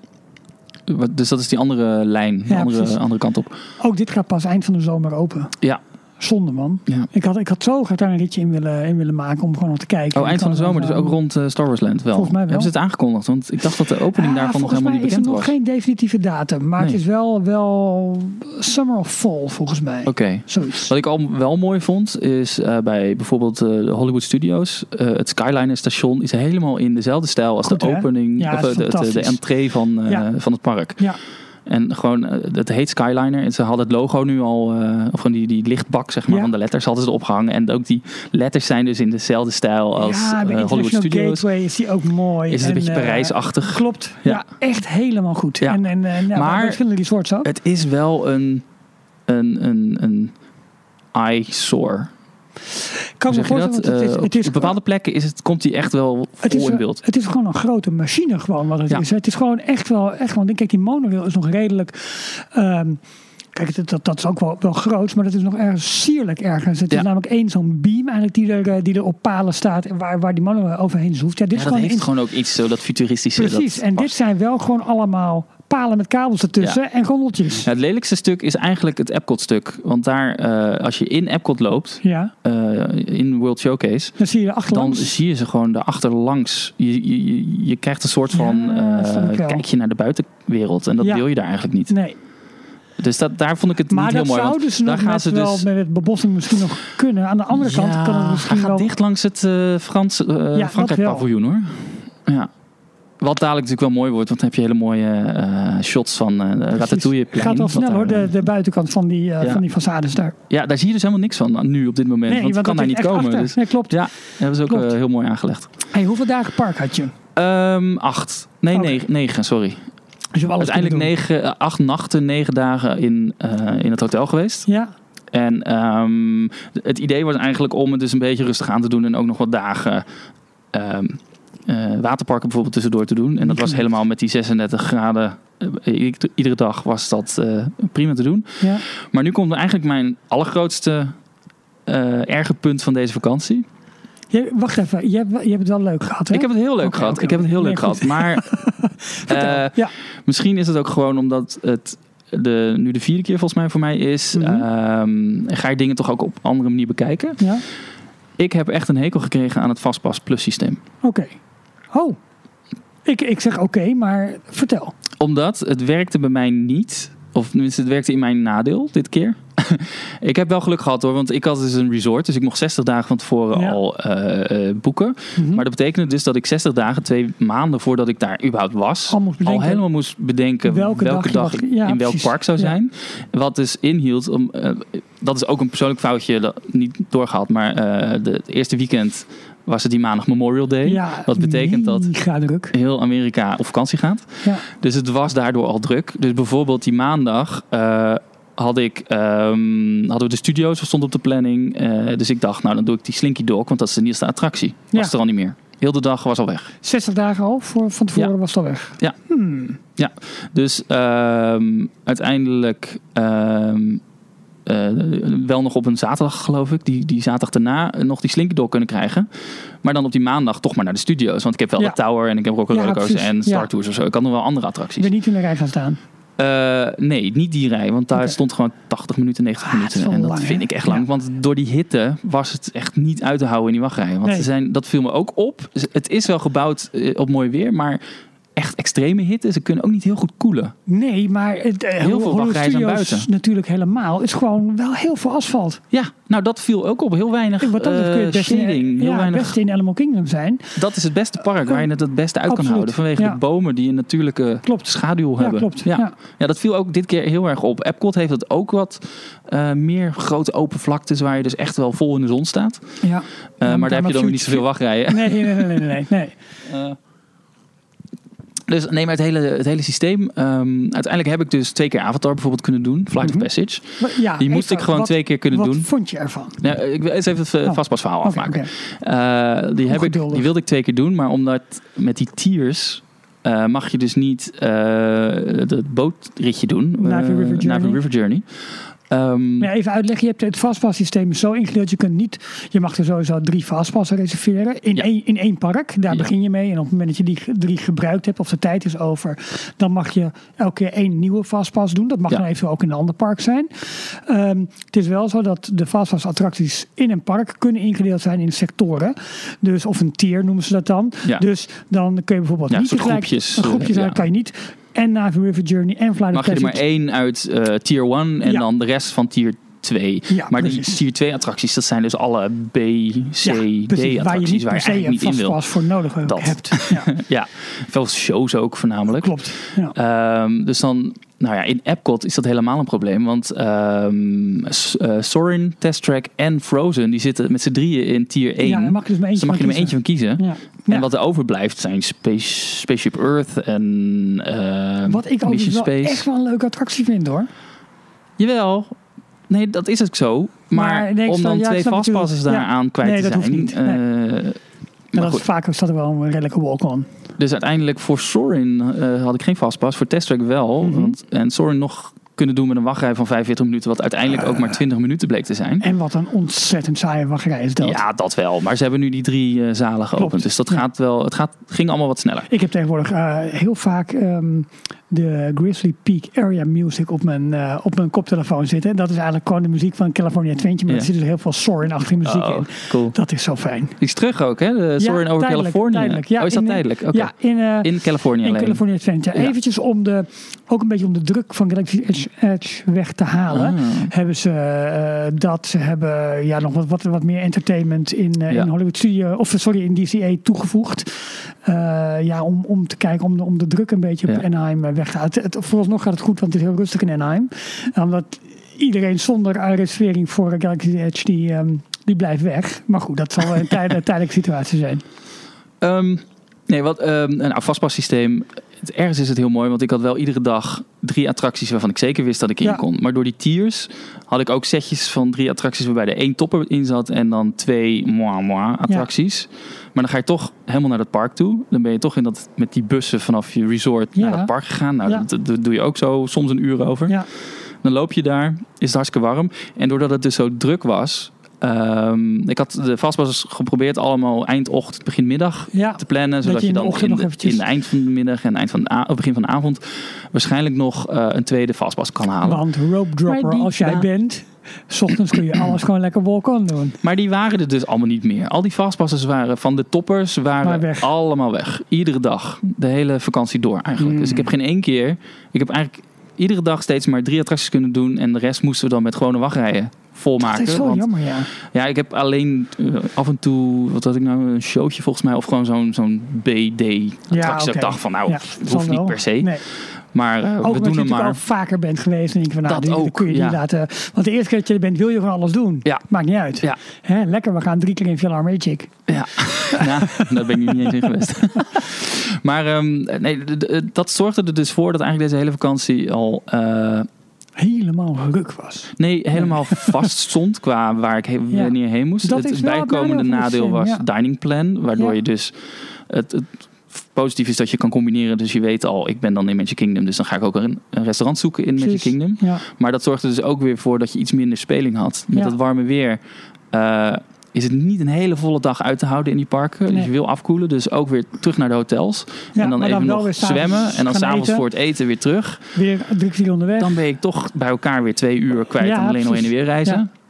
Dus dat is die andere lijn, de Ja, andere, andere kant op. Ook dit gaat pas eind van de zomer open. Ja. Zonde man. Ja. Ik had, ik had zo graag daar een ritje in willen, in willen maken om gewoon nog te kijken. Oh, eind van de zomer, dus wel- ook rond eh, Star Wars Land wel. Volgens mij wel. Hebben ze het aangekondigd? Want ik dacht dat de opening daarvan nog volgens helemaal niet is er bekend nog was. geen definitieve datum. Maar het is wel, wel summer of fall volgens mij. Oké. Zoiets. Wat ik al wel mooi vond, is eh, bij bijvoorbeeld eh, de Hollywood Studios. eh, het Skyliner station is helemaal in dezelfde stijl als Goed, de opening, Ja, of eh, is de, de, de entree van, eh, Ja. van het park. Ja. En gewoon, eh, het heet Skyliner. En ze hadden het logo nu al, eh, of gewoon die, die lichtbak zeg maar, Ja. van de letters hadden ze erop gehangen. En ook die letters zijn dus in dezelfde stijl als ja, eh, bij Hollywood Studios. Gateway is die ook mooi. Is het een En, beetje eh, Parijsachtig. Klopt. Ja. Ja. echt helemaal goed. Ja. En, en, ja, Maar- verschillende resorts ook. Het is wel een, een, een, een eyesore. Kan me voorstellen, dat? want het is, Eh, het is op bepaalde plekken is het, komt hij echt wel het is, in beeld. Het is gewoon een grote machine gewoon wat het Ja. is. Het is gewoon echt wel, echt wel. Kijk, die monorail is nog redelijk. ehm, kijk, dat, dat, dat is ook wel, wel groot, maar dat is nog ergens sierlijk ergens. Het Ja. is namelijk één zo'n beam eigenlijk die er, eh, die er op palen staat en waar, waar die monorail overheen zoeft. Ja, dit Ja, is dat gewoon heeft gewoon ook iets zo dat futuristische. Precies. dat En dit zijn wel gewoon allemaal palen met kabels ertussen en gondeltjes. Ja, het lelijkste stuk is eigenlijk het Epcot-stuk. Want daar, eh, als je in Epcot loopt, Ja, eh, in World Showcase, dan zie je dan zie je ze gewoon achterlangs. Je, je, je, je krijgt een soort van kijkje naar de buitenwereld. En dat wil je daar eigenlijk niet. Nee. Dus dat, daar vond ik het Maar niet heel dat mooi. want zouden ze daar gaan met, ze wel dus... met het bebossing misschien nog kunnen. Aan de andere kant kan het hij misschien gaat wel... dicht langs het eh, Frans, eh, dat Frankrijk wel. paviljoen hoor. Ja. Wat dadelijk natuurlijk wel mooi wordt, want dan heb je hele mooie eh, shots van eh de Ratatouille plein. gaat wel wat snel daar, hoor, de, eh, de buitenkant van die, eh, Ja. van die façades daar. Ja, daar zie je dus helemaal niks van nu op dit moment. want het kan daar dat niet komen. Dus, Nee, klopt. ja, dat hebben ze ook eh, heel mooi aangelegd. Hey, hoeveel dagen park had je? Ehm, acht. Nee, Oké. negen, negen, sorry. Dus Uiteindelijk negen, acht nachten, negen dagen in, eh, in het hotel geweest. Ja, En ehm, het idee was eigenlijk om het dus een beetje rustig aan te doen en ook nog wat dagen ehm, eh, waterparken bijvoorbeeld tussendoor te doen. En dat was helemaal met die 36 graden. eh, iedere dag was dat prima te doen. ja. Maar nu komt eigenlijk mijn allergrootste erge punt van deze vakantie. Je, wacht even, je hebt, je hebt het wel leuk gehad hè? Ik heb het heel leuk gehad. ik heb het heel leuk gehad. Maar *laughs* eh, ja. misschien is het ook gewoon omdat het de, nu de vierde keer volgens mij voor mij is. Mhm. ehm, ga je dingen toch ook op andere manier bekijken. Ja, Ik heb echt een hekel gekregen aan het Fastpass Plus systeem. oké. Oh, ik, ik zeg oké, maar vertel. Omdat het werkte bij mij niet. Of tenminste, het werkte in mijn nadeel dit keer. *laughs* ik heb wel geluk gehad hoor, want ik had dus een resort. Dus ik mocht 60 dagen van tevoren Ja. al eh, eh, boeken. Mhm. Maar dat betekende dus dat ik 60 dagen, twee maanden voordat ik daar überhaupt was, Al moest bedenken. al helemaal moest bedenken Welke welke, dag dag, ja, in welk precies. park zou Ja. zijn. Wat dus inhield, om, eh, dat is ook een persoonlijk foutje, dat, niet doorgehad, maar de, het eerste weekend was het die maandag Memorial Day. Ja, Wat betekent dat- druk. Heel Amerika op vakantie gaat. Ja. Dus het was daardoor al druk. Dus bijvoorbeeld die maandag eh, had ik, ehm, hadden we de studio's, stond op de planning. Eh, dus ik dacht, nou dan doe ik die Slinky Dog, want dat is de nieuwste attractie. Was Ja. het er al niet meer. Heel de dag was al weg. 60 dagen al, voor, van tevoren Ja. was het al weg. Ja. Hmm. Dus ehm, uiteindelijk ehm, eh, wel nog op een zaterdag, geloof ik, die, die zaterdag daarna nog die Slinky Dog kunnen krijgen. Maar dan op die maandag toch maar naar de studio's. Want ik heb wel Ja. de Tower en ik heb Rocker Ja, en Star Ja. Tours of zo. Ik had nog wel andere Ik attracties. ben niet in de rij gaan staan. Eh, nee, niet die rij. Want daar stond gewoon 80 minuten, 90 Ah, minuten. En dat lang, vind hè? ik echt lang. Ja. Want door die hitte was het echt niet uit te houden in die wachtrij. Want Nee. ze zijn, dat viel me ook op. Het is wel gebouwd eh, op mooi weer. Maar echt extreme hitte. Ze kunnen ook niet heel goed koelen. Nee, maar het, eh, Heel veel Studios buiten. natuurlijk helemaal. is gewoon wel heel veel asfalt. Ja, nou dat viel ook op. Heel weinig Wat dat betreft kun je eh, het beste, shading. Heel ja, het weinig. in Animal Kingdom zijn. Dat is het beste park waar je het het beste uit kan houden. Vanwege ja. de bomen die een natuurlijke Klopt. schaduw Ja, hebben. klopt. Ja. Ja. Ja, dat viel ook dit keer heel erg op. Epcot heeft het ook wat eh, meer grote open vlaktes waar je dus echt wel vol in de zon staat. Ja. Ja, maar daar heb je dan niet zoveel wachtrijden. Nee, nee, nee, nee, nee, nee, *laughs* dus nee, maar het hele, het hele systeem. ehm, uiteindelijk heb ik dus twee keer Avatar bijvoorbeeld kunnen doen. Flight Mhm. of Passage. Maar Ja, Die moest even, ik gewoon wat- twee keer kunnen wat doen. vond je ervan? Ja, ik wil eens even het eh, Oh. vastpasverhaal Oké, afmaken. Eh, die, heb ik, die wilde ik twee keer doen, maar omdat met die tiers eh, mag je dus niet het bootritje doen. Navi eh, River Journey. Ja, even uitleggen, je hebt het fastpasssysteem zo ingedeeld. Je, kunt niet, je mag er sowieso drie fastpassen reserveren in, Ja. één, in één park. Daar Ja. begin je mee. En op het moment dat je die drie gebruikt hebt of de tijd is over, dan mag je elke keer één nieuwe fastpass doen. Dat mag dan eventueel ook in een ander park zijn. Ehm, het is wel zo dat de fastpass attracties in een park kunnen ingedeeld zijn in sectoren. Dus, of een tier noemen ze dat dan. Dus dan kun je bijvoorbeeld niet soort tegelijk- groepjes, Een groepje eh, kan je niet. En Navi River Journey en Flight of mag je er maar Passage. één uit eh, tier 1 en Ja. dan de rest van tier 2. Ja, maar die tier 2 attracties, dat zijn dus alle B, C, Ja, D waar je attracties waar je eigenlijk niet in wil. voor nodig Dat. hebt. *laughs* Ja, Ja, veel shows ook voornamelijk. klopt. Ja. Ehm, dus dan, nou ja, in Epcot is dat helemaal een probleem. Want S- eh, Soarin', Test Track en Frozen, die zitten met z'n drieën in tier 1. Ja, daar mag je dus maar eentje dan mag je er maar eentje van kiezen. En wat er overblijft zijn Space, Spaceship Earth en eh Wat ik wel Space. echt wel een leuke attractie vind hoor. Jawel. Nee, dat is ook zo. Maar, nee, om dan ja, twee vastpassers daaraan kwijt Nee, te dat zijn. hoeft niet. eh, maar dat is vaak staat er wel een redelijke walk-on. dus uiteindelijk voor Sorin eh, had ik geen vastpas. Voor Test Track wel. Mhm. want, en Sorin nog kunnen doen met een wachtrij van 45 minuten. Wat uiteindelijk ook maar 20 minuten bleek te zijn. En wat een ontzettend saaie wachtrij is dat. Ja, dat wel. Maar ze hebben nu die drie eh, zalen geopend. Klopt. Dus dat Ja. gaat wel. Het gaat, ging allemaal wat sneller. Ik heb tegenwoordig eh, heel vaak ehm, de Grizzly Peak Area Music op mijn, eh, op mijn koptelefoon zitten. En dat is eigenlijk gewoon de muziek van California Adventure. Maar Ja. er zit dus heel veel Soarin-achtige muziek Oh, in. cool. Dat is zo fijn. Die is terug ook, hè? De Soarin' over California. tijdelijk. Ja, oh, is dat in, eh, tijdelijk? Ja, in, eh, In California in. California Adventure. Eventjes om de, ook een beetje om de druk van Galaxy Edge, Edge weg te halen. Ah. Hebben ze dat. Ze hebben ja, nog wat, wat, wat meer entertainment in, in Hollywood Studio. Of sorry, in DCA toegevoegd. Ja, om, om te kijken, om de, om de druk een beetje op. Anaheim eh, weg halen. Het, het- vooralsnog gaat het goed, want het is heel rustig in Anaheim. Omdat iedereen zonder eh, reservering voor Galaxy Edge, die, ehm, die blijft weg. Maar goed, dat zal een *laughs* tijd- een tijdelijke situatie zijn. Ehm, nee, wat, ehm een afvastpassysteem. Het, ergens is het heel mooi, want ik had wel iedere dag drie attracties waarvan ik zeker wist dat ik in Ja. kon. Maar door die tiers had ik ook setjes van drie attracties waarbij er één topper in zat en dan twee moi moi attracties. Maar dan ga je toch helemaal naar dat park toe. Dan ben je toch in dat, met die bussen vanaf je resort Ja. naar dat park gegaan. Nou, dat, dat doe je ook zo soms een uur over. Dan loop je daar, is het hartstikke warm. En doordat het dus zo druk was. Ehm, ik had de vastpassers geprobeerd allemaal eindochtend, begin middag Ja. te plannen. Zodat je in dan in, de, eventjes- in het eind van de middag en eind van de begin van de avond waarschijnlijk nog eh, een tweede vastpas kan halen. Want rope dropper, als jij ja. bent, s ochtends kun je alles gewoon lekker walk-on doen. Maar die waren er dus allemaal niet meer. Al die vastpassers waren van de toppers waren weg. allemaal weg. Iedere dag. De hele vakantie door eigenlijk. Mm. Dus ik heb geen één keer. Ik heb eigenlijk iedere dag steeds maar drie attracties kunnen doen. En de rest moesten we dan met gewone wachtrijen volmaken. Dat is Want- jammer, ja. Ja, ik heb alleen eh, af en toe, wat had ik nou, een showtje volgens mij. Of gewoon zo'n zo'n BD-attractie. Ja, ik dacht van, nou, Ja, hoeft niet wel. per se. Nee. Maar eh, Ook we doen je hem maar. al vaker bent geweest. En denk je van, nou, Dat die, die ook, kun je ja. niet laten. Want de eerste keer dat je er bent, wil je gewoon alles doen. Ja. Maakt niet uit. Ja. Hè, lekker, we gaan drie keer in Phil Magic. Ja, ja *laughs* daar ben ik niet eens in geweest. *laughs* maar ehm, nee, dat zorgde er dus voor dat eigenlijk deze hele vakantie al eh, Helemaal ruk was. nee, helemaal *laughs* vast stond qua waar ik he- Ja. wanneer heen moest. Dat het bijkomende nadeel was systeem, dining plan, waardoor Ja. je dus het, het positief is dat je kan combineren. Dus je weet al, ik ben dan in Magic Kingdom, dus dan ga ik ook een, restaurant zoeken in Magic. Kingdom. Ja. Maar dat zorgde dus ook weer voor dat je iets minder speling had. Met Ja. het warme weer eh, is het niet een hele volle dag uit te houden in die parken. Dus je wil afkoelen, dus ook weer terug naar de hotels. Ja, en dan even nog zwemmen. En dan s'avonds voor het eten weer terug. Weer drie kwartier onderweg. Dan ben ik toch bij elkaar weer twee uur kwijt Ja, en alleen al heen en weer reizen. Ja.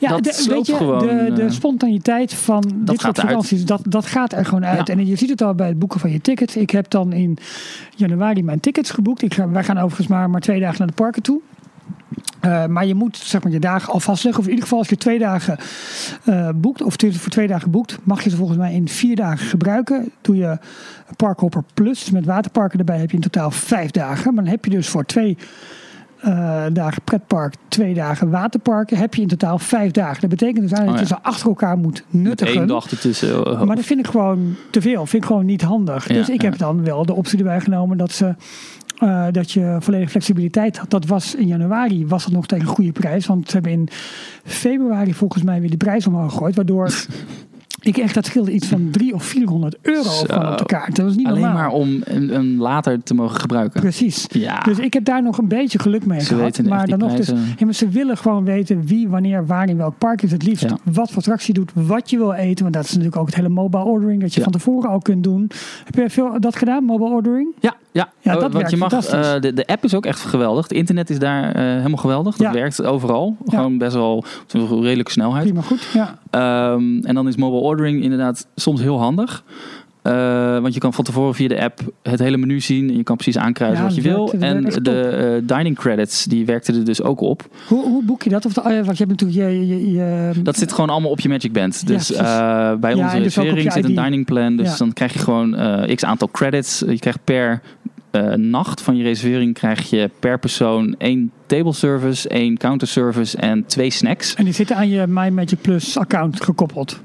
Ja, Dat de, weet je, gewoon, de, de eh, spontaniteit van dit soort vakanties, dat, dat gaat er gewoon uit. Ja. En je ziet het al bij het boeken van je tickets. Ik heb dan in januari mijn tickets geboekt. Ik wij gaan overigens maar, maar twee dagen naar de parken toe. Eh, maar je moet zeg maar, je dagen al vastleggen. Of in ieder geval als je twee dagen eh, boekt, of voor twee dagen boekt, mag je ze volgens mij in vier dagen gebruiken. Doe je Parkhopper Plus, dus met waterparken erbij, heb je in totaal vijf dagen. Maar dan heb je dus voor twee eh, dagen pretpark, twee dagen waterparken, heb je in totaal vijf dagen. Dat betekent dus eigenlijk Oh, dat je ze achter elkaar moet Met nuttigen. één dag ertussen. Maar dat vind ik gewoon te veel. Vind ik gewoon niet handig. Ja, dus ik ja. heb dan wel de optie erbij genomen dat, ze, eh, dat je volledige flexibiliteit had. Dat was in januari was dat nog tegen een goede prijs. Want ze hebben in februari volgens mij weer de prijs omhoog gegooid. Waardoor *laughs* ik echt, dat scheelde iets van 300 of 400 euro Zo. van op de kaart. Dat was niet alleen normaal. maar om een, een later te mogen gebruiken. Precies. Ja. Dus ik heb daar nog een beetje geluk mee Ze gehad. maar dan nog dus, maar ze willen gewoon weten wie, wanneer, waar, in welk park is het liefst. Ja. Wat voor attractie doet, wat je wil eten. Want dat is natuurlijk ook het hele mobile ordering. Dat je Ja. van tevoren al kunt doen. Heb je veel dat gedaan, mobile ordering? Ja, ja. Ja, Oh, dat want werkt je mag, eh, de, de app is ook echt geweldig. Het internet is daar eh, helemaal geweldig. Dat Ja. werkt overal. Ja. Gewoon best wel redelijke snelheid. Prima goed. Ja. Ehm, en dan is mobile ordering inderdaad soms heel handig. Eh, want je kan van tevoren via de app het hele menu zien. En je kan precies aankruisen Ja, wat je wil. en de dining credits, die werkten er dus ook op. Hoe, hoe boek je dat? Of de, oh ja, want je hebt natuurlijk je... je, je Dat zit gewoon allemaal op je Magic Band. Dus bij Ja, onze dus reservering je zit een dining plan. Dus Ja. dan krijg je gewoon x aantal credits. Je krijgt per eh, nacht van je reservering krijg je per persoon één table service, één counter service en twee snacks. En die zitten aan je My Magic Plus account gekoppeld.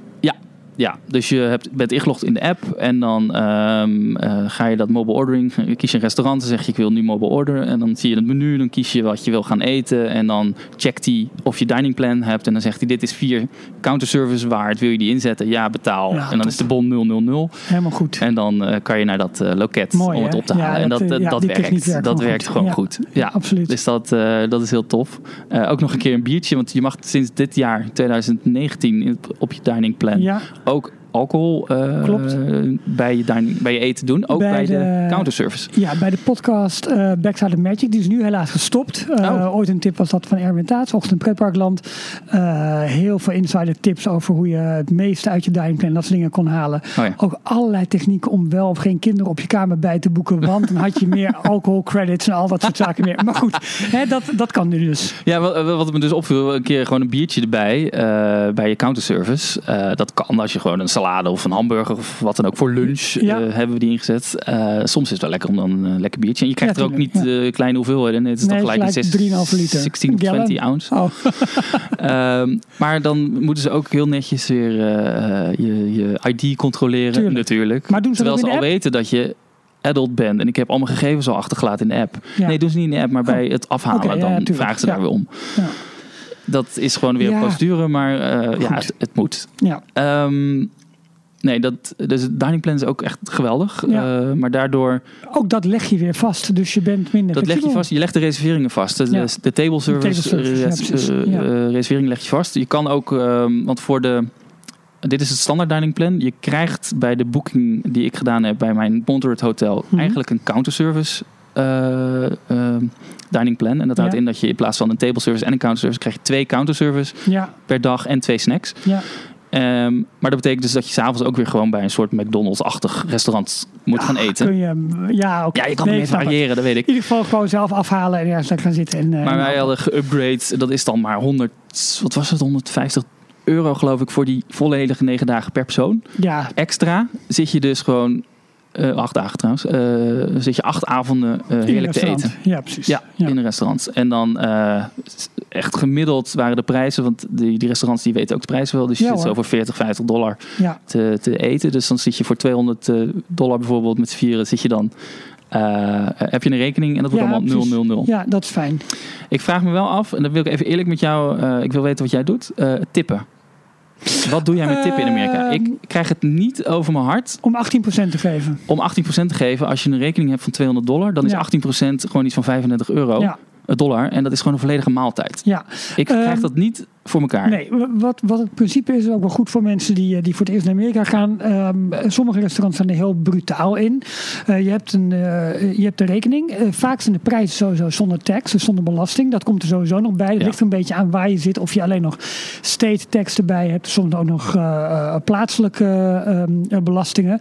Ja, dus je hebt, bent ingelogd in de app en dan ehm, eh, ga je dat mobile ordering, je kies je een restaurant, dan zeg je ik wil nu mobile orderen en dan zie je het menu, dan kies je wat je wil gaan eten en dan checkt hij of je dining plan hebt en dan zegt hij dit is vier counter service waard, wil je die inzetten? Ja, betaal. Ja, en dan top. is de bon 000 Helemaal goed. en dan eh, kan je naar dat eh, loket Mooi, om het op te Ja, halen. en dat, dat, ja, werkt. werkt dat werkt goed. gewoon Ja. goed. Ja, absoluut. Dus dat, dat is heel tof. Ook nog een keer een biertje, want je mag sinds dit jaar, 2019, in- op je dining plan ja, ook alcohol eh, Klopt. bij, je dining, bij je eten doen. Ook bij, Bij de, de- counterservice. Ja, bij de podcast eh Backside Magic. Die is nu helaas gestopt. Eh, Oh. Ooit een tip was dat van Erwin Taats, Ochtend Pretparkland. Heel veel insider tips over hoe je het meeste uit je dining plan en dat soort dingen kon halen. Oh ja. Ook allerlei technieken om wel of geen kinderen op je kamer bij te boeken. Want dan had je meer *laughs* alcohol credits en al dat soort zaken meer. Maar goed, hè, dat, dat kan nu dus. Ja, wat, wat me dus opviel, een keer gewoon een biertje erbij bij je counterservice. Dat kan als je gewoon een salade of een hamburger of wat dan ook voor lunch Ja. eh, hebben we die ingezet. Eh, soms is het wel lekker om dan een lekker biertje. En je krijgt Ja, er ook niet tuurlijk, eh, kleine hoeveelheden. Nee, het is Nee, dan gelijk, gelijk een zes- 3,5 liter. 16 of Gallon. 20 ounce. Oh, *laughs* Ehm, maar dan moeten ze ook heel netjes weer je, je ID controleren Tuurlijk. natuurlijk. Maar doen ze Terwijl ze al de app? weten dat je adult bent. En ik heb al mijn gegevens al achtergelaten in de app. Ja. Nee, doen ze niet in de app, maar bij het afhalen. Ja, dan tuurlijk. vragen ze Ja. daar weer om. Ja. Dat is gewoon weer Ja. een procedure, maar ja, het, het moet. ja. Nee, dat, dus het dining plan is ook echt geweldig. Ja. Eh, maar daardoor, Ook dat leg je weer vast. Dus je bent minder dat leg je vast. Je legt de reserveringen vast. De, Ja. de table service, De table service, ja, res- eh, Ja. eh, reservering leg je vast. Je kan ook, ehm, want voor de... Dit is het standaard dining plan. Je krijgt bij de boeking die ik gedaan heb bij mijn Montserrat Hotel Mhm. eigenlijk een counterservice eh, ehm, dining plan. En dat houdt in dat je in plaats van een table service en een counterservice krijg je twee counterservice per dag en twee snacks. ja. Ehm, maar dat betekent dus dat je s'avonds ook weer gewoon bij een soort McDonald's-achtig restaurant moet gaan eten. Kun je, ja, oké. Ja, je kan Nee, het. variëren, dat weet ik. In ieder geval gewoon zelf afhalen en ergens gaan zitten. En, eh, Maar en wij hadden geüpgrade, dat is dan maar 100, wat was het, 150 euro geloof ik voor die volledige negen dagen per persoon. Ja, Extra zit je dus gewoon, eh, acht dagen trouwens, eh, zit je acht avonden een heerlijk te eten. Ja, precies. Ja, in een restaurant. En dan echt gemiddeld waren de prijzen, want die, die restaurants die weten ook de prijzen wel. Dus je Ja, zit zo voor 40, 50 dollar ja. te, te eten. Dus dan zit je voor 200 eh, dollar bijvoorbeeld met z'n vieren, zit je dan... heb je een rekening en dat wordt Ja, allemaal precies. 000. ja, dat is fijn. Ik vraag me wel af, en dan wil ik even eerlijk met jou, ik wil weten wat jij doet, tippen. Wat doe jij met tippen in Amerika? Ehm. Ik krijg het niet over mijn hart Om 18% te geven. om 18% te geven. Als je een rekening hebt van 200 dollar, dan is Ja. 18% gewoon iets van 35 euro. Ja, eh, dollar. En dat is gewoon een volledige maaltijd. ja. Ik Ehm, krijg dat niet voor elkaar. Nee, wa- wat, wat het principe is, is ook wel goed voor mensen die, eh, die voor het eerst naar Amerika gaan. Ehm, sommige restaurants zijn er heel brutaal in. Eh, je, hebt een, eh, je hebt de rekening. Vaak zijn de prijzen sowieso zonder tax, dus zonder belasting. Dat komt er sowieso nog bij. Het Ja. ligt een beetje aan waar je zit. Of je alleen nog state tax erbij hebt. Soms ook nog plaatselijke ehm, eh, belastingen.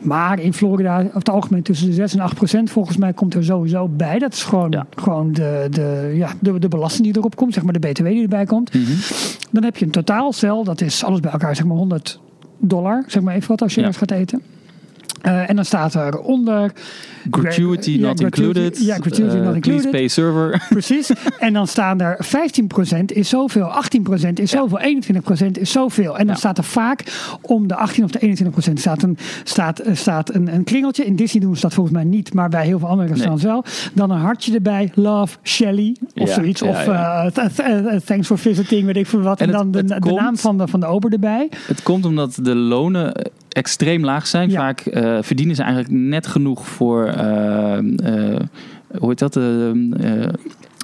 Maar in Florida, over het algemeen tussen de 6 en 8 procent volgens mij komt er sowieso bij. Dat is gewoon, Ja. gewoon de, de, ja, de, de belasting die erop komt. Zeg maar de btw die erbij komt. Mhm. Dan heb je een totaalcel, dat is alles bij elkaar zeg maar 100 dollar, zeg maar even wat als je Ja. ergens gaat eten. Eh, en dan staat er onder, Gratuity not included. ja, gratuity Eh, not Please included. pay server. *laughs* precies. en dan staan er 15% is zoveel, 18% is zoveel, 21% is zoveel. En dan Ja. staat er vaak om de 18 of de 21% staat een, staat, eh, staat een, een kringeltje. In Disney doen ze dat volgens mij niet, maar bij heel veel andere restaurants wel. Dan een hartje erbij, love, Shelly of zoiets. of eh, eh, thanks for visiting, weet ik veel wat. En, dan de, het de komt- naam van de, van de ober erbij. Het komt omdat de lonen eh, extreem laag zijn. Ja. Vaak eh, verdienen ze eigenlijk net genoeg voor, eh, eh, hoe heet dat,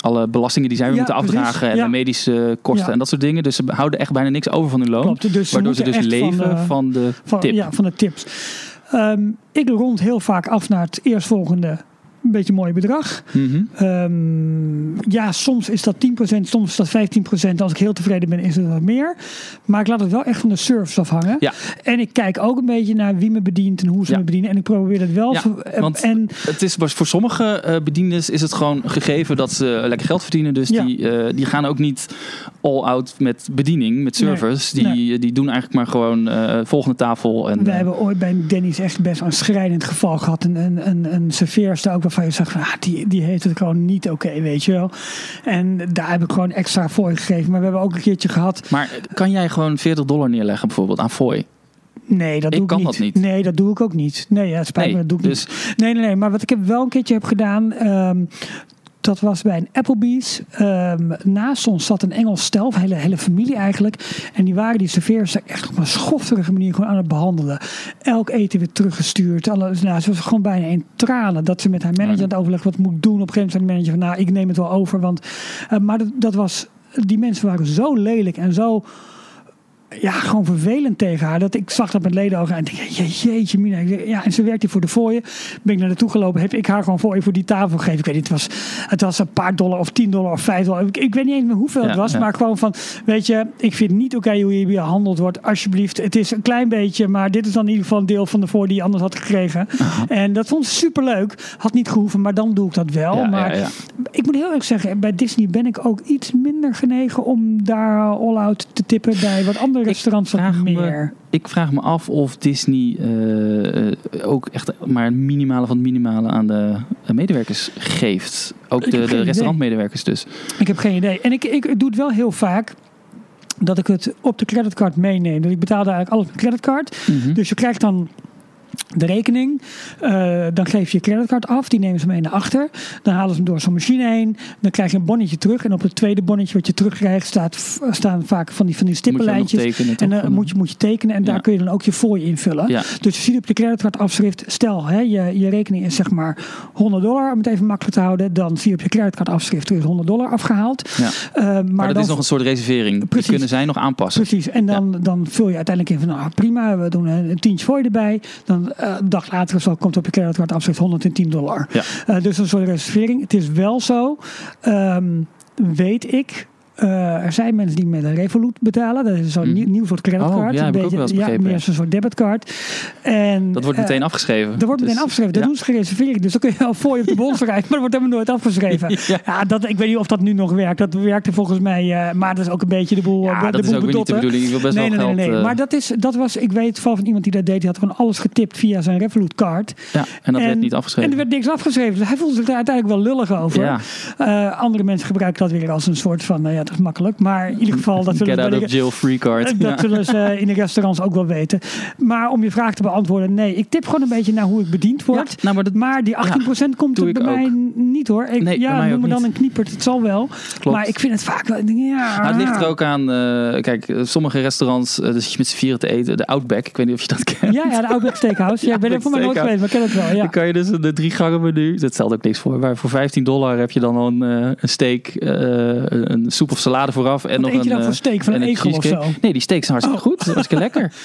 alle belastingen die zij Ja, moeten precies. afdragen en Ja. de medische kosten Ja. en dat soort dingen. Dus ze houden echt bijna niks over van hun loon. Klopt, dus waardoor ze dus leven van van, de- Van, tip. Ja, van de tips. Ehm, ik rond heel vaak af naar het eerstvolgende een beetje mooi bedrag. Mhm. Ehm, ja, soms is dat 10%, soms is dat 15%. Als ik heel tevreden ben, is het wat meer. Maar ik laat het wel echt van de service afhangen. Ja. En ik kijk ook een beetje naar wie me bedient en hoe ze Ja. me bedienen. En ik probeer het wel. Ja, te- en- want- en Het is voor sommige eh bediendes is het gewoon gegeven dat ze lekker geld verdienen. Dus die, eh, die gaan ook niet all out met bediening, met Nee. service. Die, Nee. die doen eigenlijk maar gewoon eh, volgende tafel. En, we eh, hebben ooit bij Denny's echt best een schrijnend geval gehad. Een, een, een, een serveerster ook waarvan je van, ah, die, die heeft het gewoon niet oké, weet je wel. En daar heb ik gewoon extra voor gegeven. Maar we hebben ook een keertje gehad. Maar kan jij gewoon 40 dollar neerleggen bijvoorbeeld aan fooi? Nee, dat doe ik kan niet. dat niet. Nee, dat doe ik ook niet. Nee, ja, spijt Nee, me, dat doe ik dus- niet. Nee, nee, nee. Maar wat ik heb wel een keertje heb gedaan. ehm, dat was bij een Applebee's. Ehm, naast ons zat een Engels stel, hele, hele familie eigenlijk. En die waren die serveerders echt op een schofterige manier gewoon aan het behandelen. Elk eten weer teruggestuurd. Alles, nou, ze was gewoon bijna in tranen. Dat ze met haar manager aan het overleggen wat moet doen. Op een gegeven moment zei de manager van nou, ik neem het wel over. Want, eh, maar dat, dat was, die mensen waren zo lelijk en zo ja, gewoon vervelend tegen haar. Dat ik zag dat met ledenogen en ik denk, je, jeetje mina. Ja, en ze werkte voor de fooien. Ben ik naar naartoe gelopen, heb ik haar gewoon fooien voor die tafel gegeven. Ik weet niet, het was, het was een paar dollar of 10 dollar of 5 dollar. Ik, ik weet niet eens meer hoeveel Ja, het was, ja. maar gewoon van, weet je, ik vind niet oké hoe je behandeld wordt. Alsjeblieft, het is een klein beetje, maar dit is dan in ieder geval een deel van de fooi die je anders had gekregen. En dat vond ze superleuk. Had niet gehoeven, maar dan doe ik dat wel. Ja, maar ik moet heel eerlijk zeggen, bij Disney ben ik ook iets minder genegen om daar all-out te tippen. Bij wat andere restaurants vraag me- meer. Ik vraag me af of Disney eh, eh, ook echt maar het minimale van het minimale aan de eh, medewerkers geeft. Ook Ik de, de restaurantmedewerkers dus. Ik heb geen idee. En ik, ik doe het wel heel vaak. Dat ik het op de creditcard meeneem. Dus ik betaalde eigenlijk alles met creditcard. Mhm. Dus je krijgt dan de rekening. Eh, dan geef je je creditcard af. Die nemen ze mee naar achter. Dan halen ze hem door zo'n machine heen. Dan krijg je een bonnetje terug. En op het tweede bonnetje wat je terugkrijgt staat, staan vaak van die, van die stippenlijntjes. tekenen, En dan Van- moet je, moet je tekenen. En daar kun je dan ook je fooi invullen. Ja. Dus je ziet op je creditcardafschrift, stel hè, je, je rekening is zeg maar 100 dollar, om het even makkelijk te houden. Dan zie je op je creditcardafschrift, er is 100 dollar afgehaald. Ja. Eh, maar Maar dat dan, is nog een soort reservering. Die kunnen zij nog aanpassen. Precies, en dan, dan vul je uiteindelijk in van nou, prima, we doen een, tientje voor je erbij. Dan eh, een dag later of zo komt op je creditcardafschrift 110 dollar. Ja. Eh, dus een soort reservering. Het is wel zo, ehm, weet ik. Eh, er zijn mensen die met een Revolut betalen. Dat is zo'n Mhm. nieuw, soort creditcard. Oh, ja, heb ik ook wel eens ja, meer zo'n soort debitcard. En, Dat wordt eh, meteen afgeschreven. dat wordt meteen Dus- afgeschreven. Dat ja. doen ze geen reservering. Dus dan kun je wel voor je op de bon *laughs* schrijven. Maar dat wordt helemaal nooit afgeschreven. *laughs* Ja. Ja, dat, ik weet niet of dat nu nog werkt. Dat werkte volgens mij. eh, maar dat is ook een beetje de boel. Ja, de dat is boel ook niet de bedoeling. Ik wil best nee, wel nee, geld... nee, nee. Maar dat, is, dat was, ik weet van, van iemand die dat deed. Die had gewoon alles getipt via zijn Revolut card. ja, en dat en- werd niet En afgeschreven. er werd niks afgeschreven. Dus hij voelde zich daar uiteindelijk wel lullig over. Ja. Andere mensen gebruiken dat weer als een soort van, ja, dat makkelijk. Maar in ieder geval, dat zullen, *laughs* Get out of jail free card. dat Ja. zullen ze *laughs* in de restaurants ook wel weten. Maar om je vraag te beantwoorden, nee. Ik tip gewoon een beetje naar hoe ik bediend word. Nou, maar dat Maar die 18% komt er bij mij niet hoor. Ik, Nee, ja, noem me dan een kniepert, het zal wel. klopt. Maar ik vind het vaak wel. Ja, Nou, het ligt er ook aan, eh, kijk, eh, sommige restaurants, eh, dus je met z'n vieren te eten, de Outback, ik weet niet of je dat kent. Ja, ja, de Outback Steakhouse. *laughs* Ja, ik ben er voor mij nooit geweest, maar ik ken het wel. Ja. Dan kan je dus de drie gangen menu, dat stelt ook niks voor, maar voor 15 dollar heb je dan al een, eh, een steak, eh, een soep of salade vooraf en Wat nog eet je een, dan voor eh, steak van en een egel of zo? Nee, die steak is hartstikke Oh. goed, hartstikke lekker. *laughs*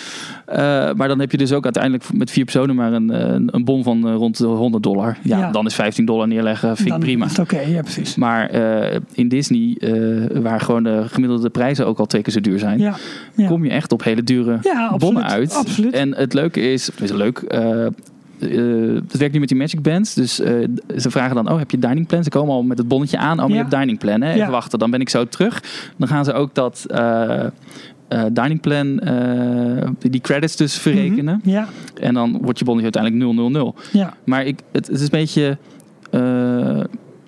Eh, maar dan heb je dus ook uiteindelijk met vier personen maar een, eh, een bon van rond de 100 dollar. Ja, Ja. dan is 15 dollar neerleggen, vind ik prima. Oké, ja, precies. Maar in Disney, waar gewoon de gemiddelde prijzen ook al twee keer zo duur zijn, Ja, ja. kom je echt op hele dure bonnen uit. absoluut. En het leuke is, het is leuk, eh, het werkt nu met die Magic Bands. Dus eh, ze vragen dan, oh, heb je dining plan? Ze komen al met het bonnetje aan. Oh, maar Ja. je hebt dining plan. Hè? Even Ja. wachten, dan ben ik zo terug. Dan gaan ze ook dat eh, dining plan, die credits dus verrekenen. Mhm, Ja, En dan wordt je bonnetje uiteindelijk 000. ja. Maar ik, het, het is een beetje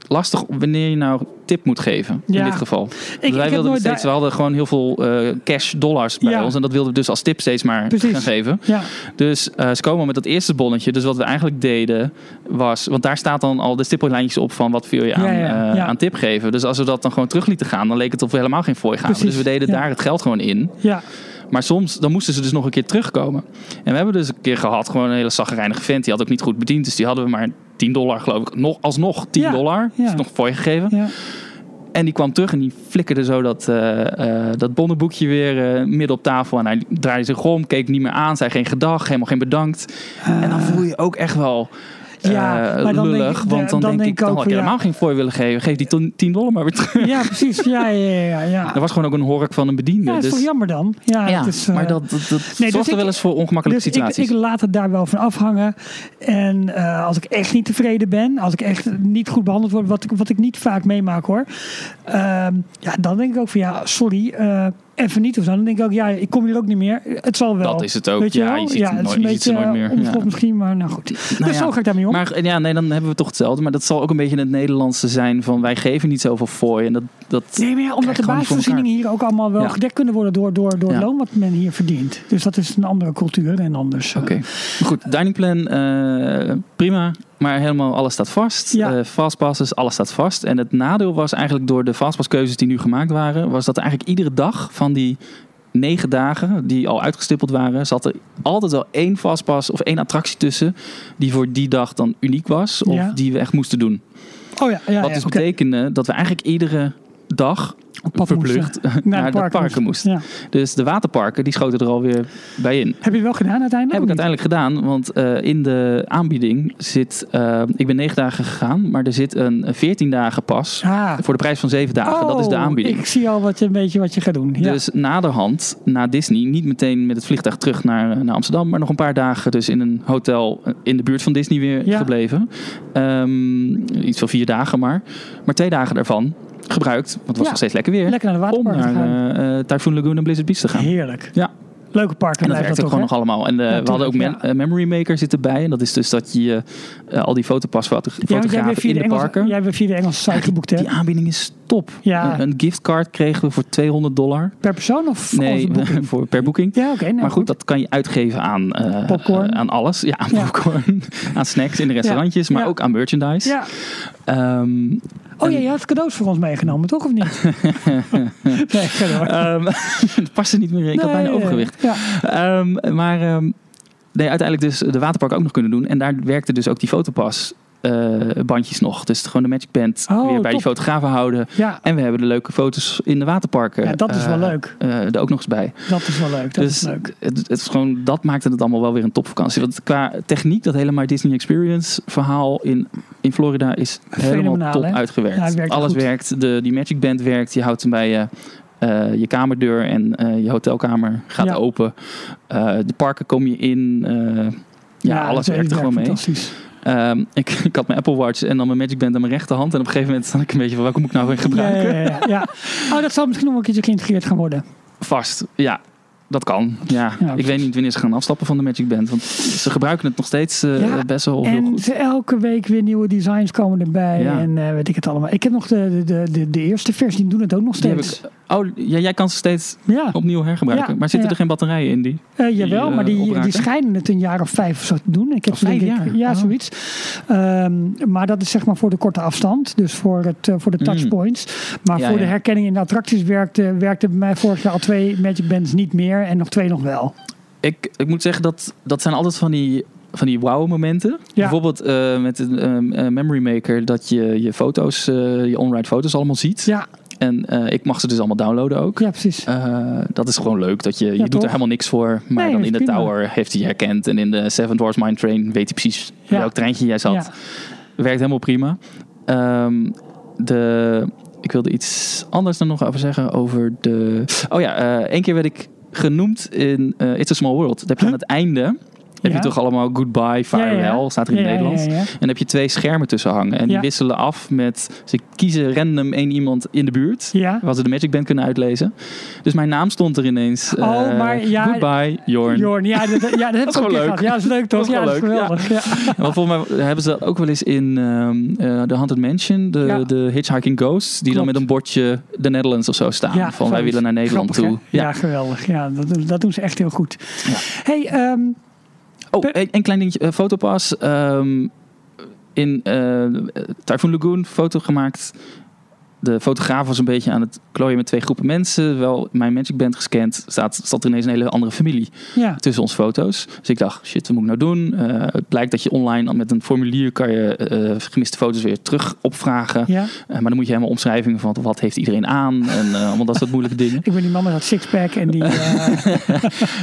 lastig wanneer je nou tip moet geven. In dit geval. Ik, wij ik wilden steeds, we hadden gewoon heel veel eh, cash dollars bij Ja. ons. En dat wilden we dus als tip steeds maar Precies. gaan geven. Ja, Dus eh, ze komen met dat eerste bonnetje. Dus wat we eigenlijk deden was... Want daar staat dan al de stippellijntjes op van wat wil je aan, eh, aan tip geven. Dus als we dat dan gewoon terug lieten gaan... dan leek het of we helemaal geen fooi gaven. Dus we deden daar het geld gewoon in. ja. Maar soms dan moesten ze dus nog een keer terugkomen. En we hebben dus een keer gehad, gewoon een hele zaggerijnige vent. Die had ook niet goed bediend. Dus die hadden we maar 10 dollar geloof ik. Nog, alsnog 10 Ja, dollar. ja. Is nog voor je gegeven. ja. En die kwam terug en die flikkerde zo dat, eh, eh, dat bonnenboekje weer eh, midden op tafel. En hij draaide zich om, keek niet meer aan, zei geen gedag, helemaal geen bedankt. en dan voel je ook echt wel Ja, maar dan denk lullig. ik- want dan, dan denk, denk ik, dan ook had ik ja. helemaal geen fooi willen geven. Geef die ton- 10 dollar maar weer terug. ja precies. Ja, ja, ja. ja. *laughs* Er was gewoon ook een hork van een bediende. Ja, dat is dus, toch jammer dan? Ja, ja, het is, eh, maar dat, dat, dat dus zorgt er wel eens voor ongemakkelijke dus ik, situaties. ik laat het daar wel van afhangen. En eh, als ik echt niet tevreden ben, als ik echt niet goed behandeld word, wat ik, wat ik niet vaak meemaak hoor. ehm, ja, dan denk ik ook van ja, sorry, eh, even niet of zo. Dan denk ik ook, ja, ik kom hier ook niet meer. Het zal wel. Dat is het ook. Weet je Ja, wel? je ziet ja, het het is nooit- een je ziet ze beetje nooit meer. eh, onverschrokken Ja. misschien, maar nou goed. Nou dus ja, zo ga ik daarmee om. Maar ja, nee, dan hebben we toch hetzelfde. Maar dat zal ook een beetje het Nederlandse zijn van wij geven niet zoveel fooi. En dat, dat Nee, maar ja, omdat de basisvoorzieningen hier ook allemaal wel Ja. gedekt kunnen worden door, door, door loon wat men hier verdient. Dus dat is een andere cultuur en anders. eh, Oké. Maar Goed, dining plan, eh, prima. Maar helemaal alles staat vast. Ja. Eh, fastpasses, alles staat vast. En het nadeel was eigenlijk door de fastpasskeuzes die nu gemaakt waren... was dat eigenlijk iedere dag van die negen dagen die al uitgestippeld waren... zat er altijd wel één fastpass of één attractie tussen... die voor die dag dan uniek was. Of Ja. die we echt moesten doen. Oh ja, ja, Wat dus betekende dat we eigenlijk iedere dag verplicht moesten. *laughs* naar, de parken, moest. Ja. Dus de waterparken die schoten er alweer bij in. Heb je wel gedaan uiteindelijk? Heb ik uiteindelijk gedaan, want eh, in de aanbieding zit, eh, ik ben negen dagen gegaan, maar er zit een 14 dagen pas Ah. voor de prijs van zeven dagen. dat is de Oh, aanbieding. Ik zie al wat je, een beetje wat je gaat doen. Ja. Dus naderhand, na Disney, niet meteen met het vliegtuig terug naar, eh, naar Amsterdam, maar nog een paar dagen dus in een hotel eh, in de buurt van Disney weer Ja. gebleven. Ehm, iets van vier dagen maar. Maar twee dagen daarvan gebruikt, want het was Ja. nog steeds lekker weer, Lekker naar de om waterpark te gaan. naar eh, Typhoon Lagoon en Blizzard Beach te gaan. Heerlijk. Ja. Leuke parken En dat werkt ook toch, gewoon nog allemaal. En eh, Ja, we hadden ook mem- Memory Maker zit erbij. En dat is dus dat je al die fotopas foto Ja, want jij fotografen bent via in de Engelse, parken. jij bent via de Engelse site geboekt, hè? Die aanbieding is top. Ja. Een, giftcard kregen we voor 200 dollar. Per persoon of Nee, *laughs* boeking? voor, per boeking. Ja, oké. nou, maar goed, dat kan je uitgeven aan, Popcorn. aan alles. Ja, aan Ja. popcorn. *laughs* aan snacks in de restaurantjes, maar ook aan merchandise. Ja. Ehm, Oh ja, je had cadeaus voor ons meegenomen, toch? Of niet? *laughs* nee, door. ehm, *laughs* het paste niet meer in. Ik had bijna overgewicht. Ja. Ehm, maar ehm, nee, uiteindelijk dus de waterpark ook nog kunnen doen. En daar werkte dus ook die fotopas bandjes nog. Dus gewoon de Magic Band Oh, weer bij die fotografen houden. ja, En we hebben de leuke foto's in de waterparken. Ja, dat is wel eh, leuk. eh, er ook nog eens bij. dat is wel leuk. Dat dus is leuk. Het, het is gewoon, dat maakte het allemaal wel weer een topvakantie. Want qua techniek, dat hele My Disney Experience verhaal in, in Florida is helemaal top hè? uitgewerkt. Ja, het werkt Alles goed. werkt. De, die Magic Band werkt. Je houdt hem bij je, eh, je kamerdeur en eh, je hotelkamer gaat Ja. open. Eh, de parken kom je in. eh, ja, alles werkt er gewoon mee. Fantastisch. Ehm, ik, *laughs* ik had mijn Apple Watch en dan mijn Magic Band aan mijn rechterhand. En op een gegeven moment stand ik een beetje van welke moet ik nou weer gebruiken? ja, ja, ja. *laughs* Oh, dat zal misschien nog een keertje geïntegreerd gaan worden. Vast, ja. Dat kan. Ja. Ja, ik weet niet wanneer ze gaan afstappen van de Magic Band. Want ze gebruiken het nog steeds Ja, best wel heel En goed. ze- elke week weer nieuwe designs komen erbij. Ja. En eh, weet ik het allemaal. Ik heb nog de, de, de, de eerste versie, die doen het ook nog Die heb steeds. ik, oh, ja, jij kan ze steeds Ja, opnieuw hergebruiken. Ja, maar zitten er geen batterijen in die? Eh, jawel, die, maar eh, die, opraken? die schijnen het een jaar of vijf of zo te doen. Ik heb Of ze denk ik- jaar? Ja, Oh. zoiets. Ehm, maar dat is zeg maar voor de korte afstand. Dus voor, het, eh, voor de Mm. touchpoints. Maar Ja, voor de herkenning in de attracties werkte, werkte bij mij vorig jaar al twee Magic Bands niet meer. En nog twee nog wel. Ik, ik moet zeggen, dat, dat zijn altijd van die, van die wow momenten. Bijvoorbeeld met een eh, eh, Memory Maker. Dat je je foto's, eh, je on-ride foto's allemaal ziet. Ja, En eh, ik mag ze dus allemaal downloaden ook. ja precies. Eh, dat is gewoon leuk. Dat je, je doet toch? er helemaal niks voor. Maar Nee, dan in de prima. tower heeft hij je herkend. En in de Seven Dwarfs Mine Train weet hij precies Ja. welk treintje jij zat. Ja. Werkt helemaal prima. Ehm, de, ik wilde iets anders er nog over zeggen. Over de... Oh ja, eh één keer werd ik genoemd in It's a Small World. Dat heb je Huh? aan het einde... Heb Ja. je toch allemaal goodbye, farewell, staat er in het Nederlands. ja. En dan heb je twee schermen tussen hangen. En die wisselen af met... Ze kiezen random één iemand in de buurt. Ja. Wat ze de Magic Band kunnen uitlezen. Dus mijn naam stond er ineens. Oh, eh, maar ja- Goodbye, Jorn. Jorn, ja, dat, ja, dat *laughs* is ook gewoon leuk. gehad. Ja, dat is leuk toch? Dat is ja, dat is geweldig. Ja. *laughs* Want volgens mij hebben ze dat ook wel eens in ehm eh, The Haunted Mansion. De, de Hitchhiking Ghosts. Die dan met een bordje The Netherlands of zo staan. Van wij willen naar Nederland Grappig, toe. Ja. geweldig. Ja, dat, doen- dat doen ze echt heel goed. Ja. Hey, ehm, Oh, een, een klein dingetje. eh, fotopas. ehm, in eh Typhoon Lagoon foto gemaakt. De fotograaf was een beetje aan het klooien met twee groepen mensen. Wel mijn Magic Band gescand. Staat, zat er ineens een hele andere familie ja. tussen onze foto's. Dus ik dacht, shit, wat moet ik nou doen? Eh, het blijkt dat je online met een formulier kan je eh, gemiste foto's weer terug opvragen. ja. Eh, maar dan moet je helemaal omschrijvingen van wat heeft iedereen aan en allemaal dat soort moeilijke dingen. *laughs* Ik ben die man met dat sixpack en die... *laughs*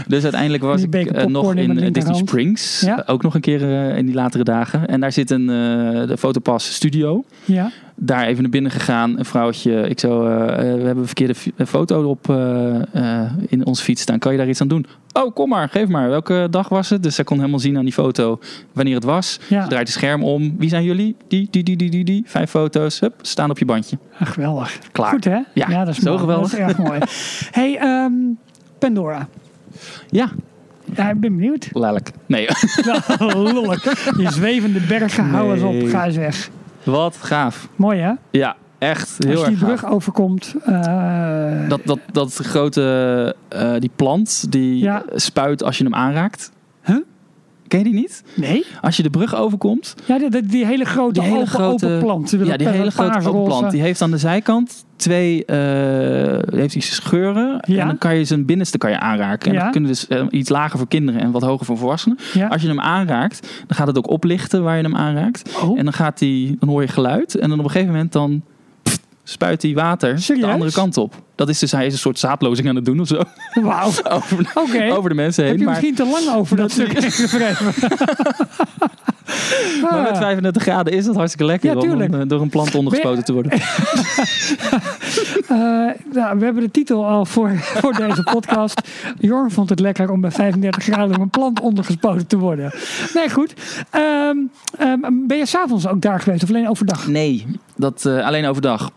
Dus uiteindelijk was ik nog in in Disney. Springs. Ja. Ook nog een keer in die latere dagen. En daar zit een de Fotopass studio. ja. Daar even naar binnen gegaan. Een vrouwtje. Ik zo, eh, eh, we hebben een verkeerde eh, foto op eh, eh, in onze fiets staan. Kan je daar iets aan doen? Oh, kom maar. Geef maar. Welke dag was het? Dus zij kon helemaal zien aan die foto wanneer het was. Ja. Ze draait het scherm om. Wie zijn jullie? Die, die, die, die, die, die. Vijf foto's. Hup, staan op je bandje. Ah, geweldig. Klaar. Goed hè? Ja, dat is zo mooi. geweldig. Dat is erg mooi. *laughs* hey, ehm, Pandora. Ja, Ja, ik ben benieuwd. lelijk. Nee, *laughs* Lollijk. Die zwevende bergen, hou eens Nee. op. Ga eens weg. Wat gaaf. Mooi hè? Ja, echt heel Als je erg die gaaf. brug overkomt. eh, Dat, dat, dat grote, eh, die plant die Ja. spuit als je hem aanraakt. Huh? Ken je die niet? Nee? Als je de brug overkomt, Ja, die, die, die hele grote, die hele open, grote open plant. ja, die hele grote open plant, die heeft aan de zijkant twee eh, heeft die scheuren. Ja. En dan kan je zijn binnenste kan je aanraken. En Ja. dat kunnen dus eh, iets lager voor kinderen en wat hoger voor volwassenen. Ja. Als je hem aanraakt, dan gaat het ook oplichten waar je hem aanraakt. Oh. En dan gaat die, dan hoor je geluid. En dan op een gegeven moment dan spuit hij water Serieus? de andere kant op. Dat is dus, hij is een soort zaadlozing aan het doen of zo. Wauw. *laughs* over, over de mensen heen. Heb je maar, misschien te lang over dat stuk geschreven? *laughs* maar met 35 graden is dat hartstikke lekker Ja, om eh, door een plant ondergespoten te worden. *laughs* Eh, nou, we hebben de titel al voor, voor deze podcast. Jorn vond het lekker om bij 35 graden door een plant ondergespoten te worden. Nee, goed. Ehm, ehm, ben je s'avonds ook daar geweest of alleen overdag? Nee, dat eh, alleen overdag.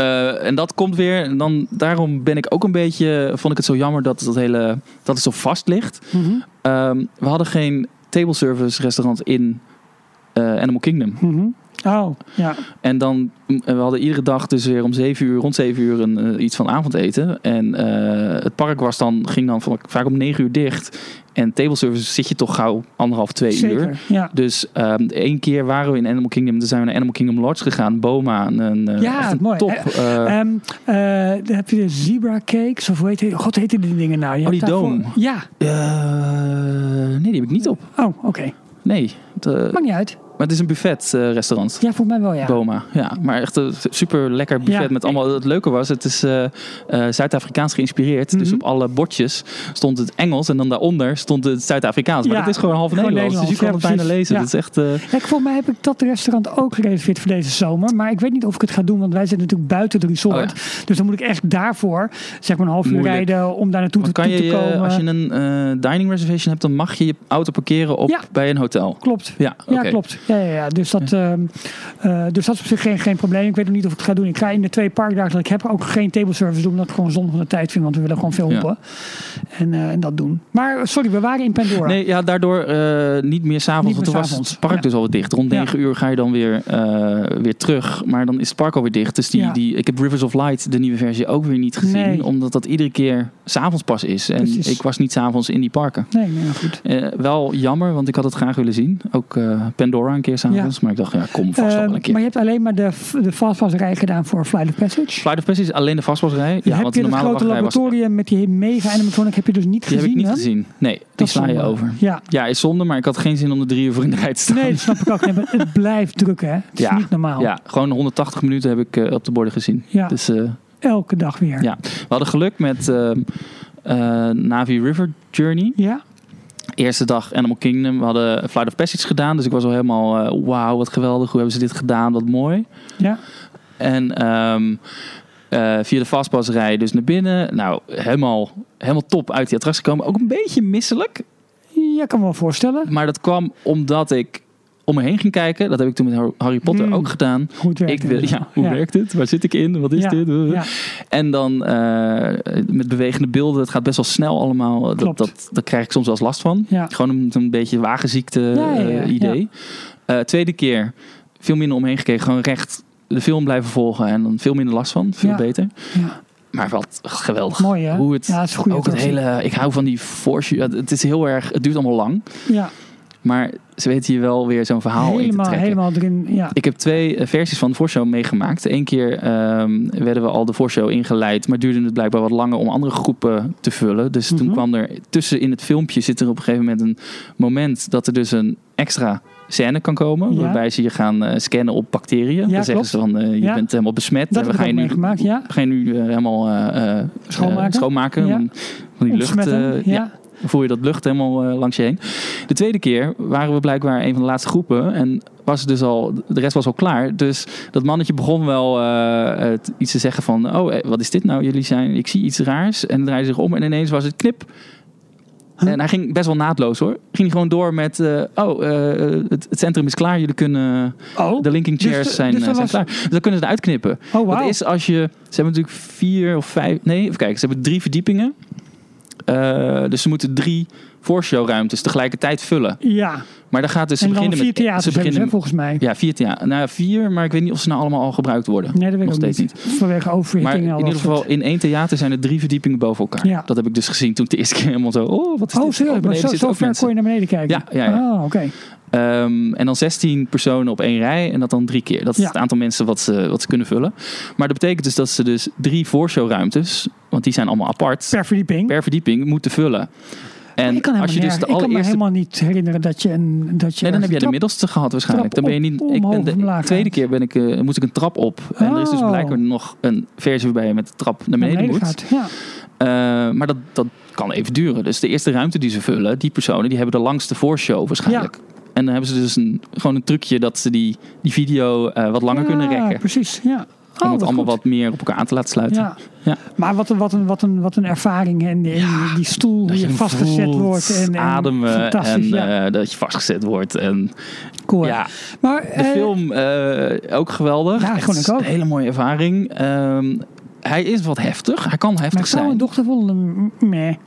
Eh, en dat komt weer. En dan, daarom ben ik ook een beetje. Vond ik het zo jammer dat, dat, hele, dat het zo vast ligt. Mhm. Ehm, we hadden geen table service restaurant in eh, Animal Kingdom. Mhm. Oh, ja. En dan, mm, we hadden iedere dag dus weer om 7 uur, rond 7 uur een, eh, iets van avondeten. En eh, het park was dan, ging dan va- vaak om 9 uur dicht. En table service zit je toch gauw anderhalf, twee uur. Zeker. Ja. Dus ehm één keer waren we in Animal Kingdom. Toen zijn we naar Animal Kingdom Lodge gegaan. Boma, een, eh, Ja, een mooi. top. Eh, eh, eh, dan heb je de zebra cakes, of hoe heet? God, heet die dingen nou? Je Oh, die dome. Ja. eh, nee, die heb ik niet op. Oh, oké. Nee, het, eh, Maakt niet uit. Maar het is een buffet eh. Ja, volgens mij wel, ja. Boma, ja. Maar echt een super lekker buffet Ja. met allemaal... Het leuke was, het is eh, eh, Zuid-Afrikaans geïnspireerd. Dus Mhm. op alle bordjes stond het Engels en dan daaronder stond het Zuid-Afrikaans. Maar Ja, dat is gewoon half Nederlands. Dus je kan het bijna lezen. Ja. Dat is echt... Ja, ik, volgens mij heb ik dat restaurant ook gereserveerd voor deze zomer. Maar ik weet niet of ik het ga doen, want wij zitten natuurlijk buiten het resort. Oh Dus dan moet ik echt daarvoor, zeg maar een half uur Moeilijk. rijden om daar naartoe te, maar kan toe je, te je- komen. als je een dining reservation hebt, dan mag je je auto parkeren op, bij een hotel. Klopt. Ja, Ja, klopt. Ja, ja, ja. Dus, dat, ehm, eh, dus dat is op zich geen, geen probleem. Ik weet nog niet of ik het ga doen. Ik ga in de twee parkdagen dat ik heb ook geen table service doen. Omdat ik gewoon zonde van de tijd vind. Want we willen gewoon filmen. En, eh, en dat doen. Maar sorry, we waren in Pandora. Nee, ja, daardoor eh, niet meer s'avonds. Want toen was het park dus alweer dicht. Rond. 9 uur ga je dan weer, weer terug. Maar dan is het park alweer dicht. Dus die, die, ik heb Rivers of Light, de nieuwe versie, ook weer niet gezien. Nee. Omdat dat iedere keer s'avonds pas is. En Precies. ik was niet s'avonds in die parken. Nee, nee, goed. Wel jammer, want ik had het graag willen zien. Ook Pandora een keer s'avonds. Maar ik dacht, ja, kom vast wel Ehm, een keer. maar je hebt alleen maar de, de fastpassrij gedaan voor Flight of Passage. Flight of Passage is alleen de vastpasrij. Ja, Ja, heb want je de het grote was... laboratorium met die mega animatronic heb je dus niet Die heb gezien? ik niet hè? gezien. Nee, die Dat is sla je over. Ja, Ja, is zonde, maar ik had geen zin om er drie uur voor in de rij te staan. nee, dat snap ik ook. Nee, maar het *laughs* blijft druk, hè? Het is Ja, niet normaal. Ja, gewoon 180 minuten heb ik eh, op de borden gezien. Ja, Dus eh, elke dag weer. ja, we hadden geluk met eh, Navi River Journey. Ja? Eerste dag Animal Kingdom. We hadden Flight of Passage gedaan. Dus ik was al helemaal, eh, wauw, wat geweldig. Hoe hebben ze dit gedaan? Wat mooi. Ja. En ehm, eh, via de fastpassrij dus naar binnen. Nou, helemaal, helemaal top uit die attractie komen. Ook een beetje misselijk. Ja, kan me wel voorstellen. Maar dat kwam omdat ik om me heen ging kijken. Dat heb ik toen met Har- Harry Potter Hmm. ook gedaan. Hoe het werkt. Ik wil, ja, inderdaad. hoe werkt het? Waar zit ik in? Wat is Ja, dit? Ja. En dan eh, met bewegende beelden. Het gaat best wel snel allemaal. Dat, dat, daar krijg ik soms wel eens last van. Ja. Gewoon een, een beetje wagenziekte Ja, ja, ja, eh, idee. Eh, tweede keer veel minder omheen gekeken. Gewoon recht de film blijven volgen. En dan veel minder last van. Veel Ja. beter. Ja. Maar wat geweldig. Mooi, hè? Hoe het, Ja, het is ook het hele... Ik hou van die force... ja, Het is heel erg... Het duurt allemaal lang. Ja, Maar ze weten hier wel weer zo'n verhaal in te helemaal, trekken. helemaal erin. Ja. Ik heb twee eh, versies van de voorshow meegemaakt. Eén keer ehm, werden we al de voorshow ingeleid, maar duurde het blijkbaar wat langer om andere groepen te vullen. Dus toen Mhm. kwam er tussen in het filmpje zit er op een gegeven moment een moment dat er dus een extra scène kan komen. Ja. Waarbij ze je gaan eh, scannen op bacteriën. Ja, Dan zeggen ze van eh, je Ja. bent helemaal besmet. Dat en we gaan je nu, meegemaakt, ja. we gaan je nu eh, helemaal eh, eh, Schoonmaken. eh, schoonmaken. Ja. Van, die lucht. Eh, ja. dan voel je dat lucht helemaal eh, langs je heen. De tweede keer waren we blijkbaar een van de laatste groepen. En was dus al, de rest was al klaar. Dus dat mannetje begon wel eh, iets te zeggen van... Oh, eh, wat is dit nou? Jullie zijn, ik zie iets raars. En draaide zich om en ineens was het knip. En hij ging best wel naadloos hoor. Ging hij gewoon door met... eh, oh, eh, het, het centrum is klaar. Jullie kunnen... Oh, De linking Dus chairs de- zijn, dus eh, zijn was- klaar. Dus dan kunnen ze eruit knippen. oh. Dat is als je... Ze hebben natuurlijk vier of vijf... Nee, even kijken. Ze hebben drie verdiepingen. Dus ze moeten drie voorshowruimtes tegelijkertijd vullen. Ja, Maar dan gaat dus... Ze en dan beginnen vier theaters ze beginnen, hè, volgens mij. Ja, vier theaters. Nou vier, maar ik weet niet of ze nou allemaal al gebruikt worden. Nee, dat weet ik Nog ook steeds niet. Vanwege overhitting Maar in ieder geval, in één theater zijn er drie verdiepingen boven elkaar. Ja. Dat heb ik dus gezien toen ik de eerste keer helemaal zo... Oh, wat is Oh, dit? serieus? Maar beneden zo, zitten zo ver kon je naar beneden kijken? Ja, ja, ja. Oh, oké. Ehm, en dan 16 personen op één rij en dat dan drie keer. Dat is Ja. het aantal mensen wat ze, wat ze kunnen vullen. Maar dat betekent dus dat ze dus drie voorshowruimtes, want die zijn allemaal apart, Per verdieping? per verdieping moeten vullen. En ik kan, als je dus de ik kan me allereerste helemaal niet herinneren dat je een. Dat je Nee, dan heb jij de middelste gehad waarschijnlijk. Dan ben je niet. Ik ben de tweede keer ben ik, eh, moest ik een trap op. En er is dus Oh. blijkbaar nog een versie waarbij je met de trap naar beneden moet. gaat. Ja. Eh, maar dat, dat kan even duren. Dus de eerste ruimte die ze vullen, die personen, die hebben de langste voorshow waarschijnlijk. En dan hebben ze dus een, gewoon een trucje dat ze die, die video eh, wat langer kunnen Ja, rekken. Precies, ja. Om Oh, het wat allemaal goed. wat meer op elkaar aan te laten sluiten. Ja. Ja. Maar wat een, wat, een, wat, een, wat een ervaring. En, en die stoel, hem vastgezet voelt, wordt. En, en ademen en ja. eh, dat je vastgezet wordt. En cool. ja, Maar, de eh, film eh, ook geweldig. Ja, ik ook. Een hele mooie ervaring. Ehm, hij is wat heftig. Hij kan heftig Mijn vrouw en zijn. dochter vonden hem.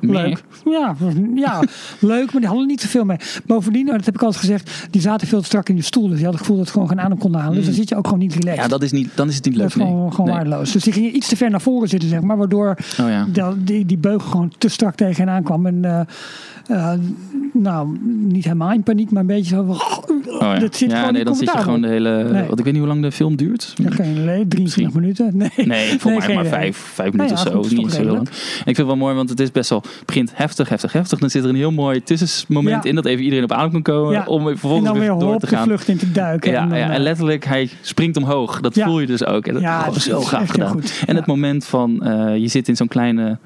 Leuk. Ja, *laughs* ja, leuk, maar die hadden niet zoveel mee. Bovendien, dat heb ik altijd gezegd, die zaten veel te strak in die stoel. Dus die hadden het gevoel dat ze gewoon geen adem konden halen. Dus dan zit je ook gewoon niet relaxed. Ja, dat is niet, dan is het niet Dat leuk. is gewoon, nee. gewoon Nee. waardeloos. Dus die gingen iets te ver naar voren zitten, zeg maar. Waardoor Oh ja. dat- die, die beugel gewoon te strak tegen hen aankwam. En eh, nou, niet helemaal in paniek, maar een beetje zo van... Oh ja, Dat zit ja nee, dan zit je gewoon de hele. Nee. Want ik weet niet hoe lang de film duurt. Ja, geen idee, 23 minuten. Nee, Nee, volgens mij maar vijf, vijf minuten Nou ja, of zo. goed, niet zo lang. En ik vind het wel mooi, want het is best wel. Het begint heftig, heftig, heftig. Dan zit er een heel mooi tussenmoment in dat even iedereen op adem kan komen. Om En vervolgens dan weer weer door te de gaan. vlucht in te duiken. Ja, dan, ja, eh, en letterlijk, hij springt omhoog. Dat voel je dus ook. En dat Ja, oh, dat is zo gaaf gedaan. goed. En het moment van, eh, je zit in zo'n kleine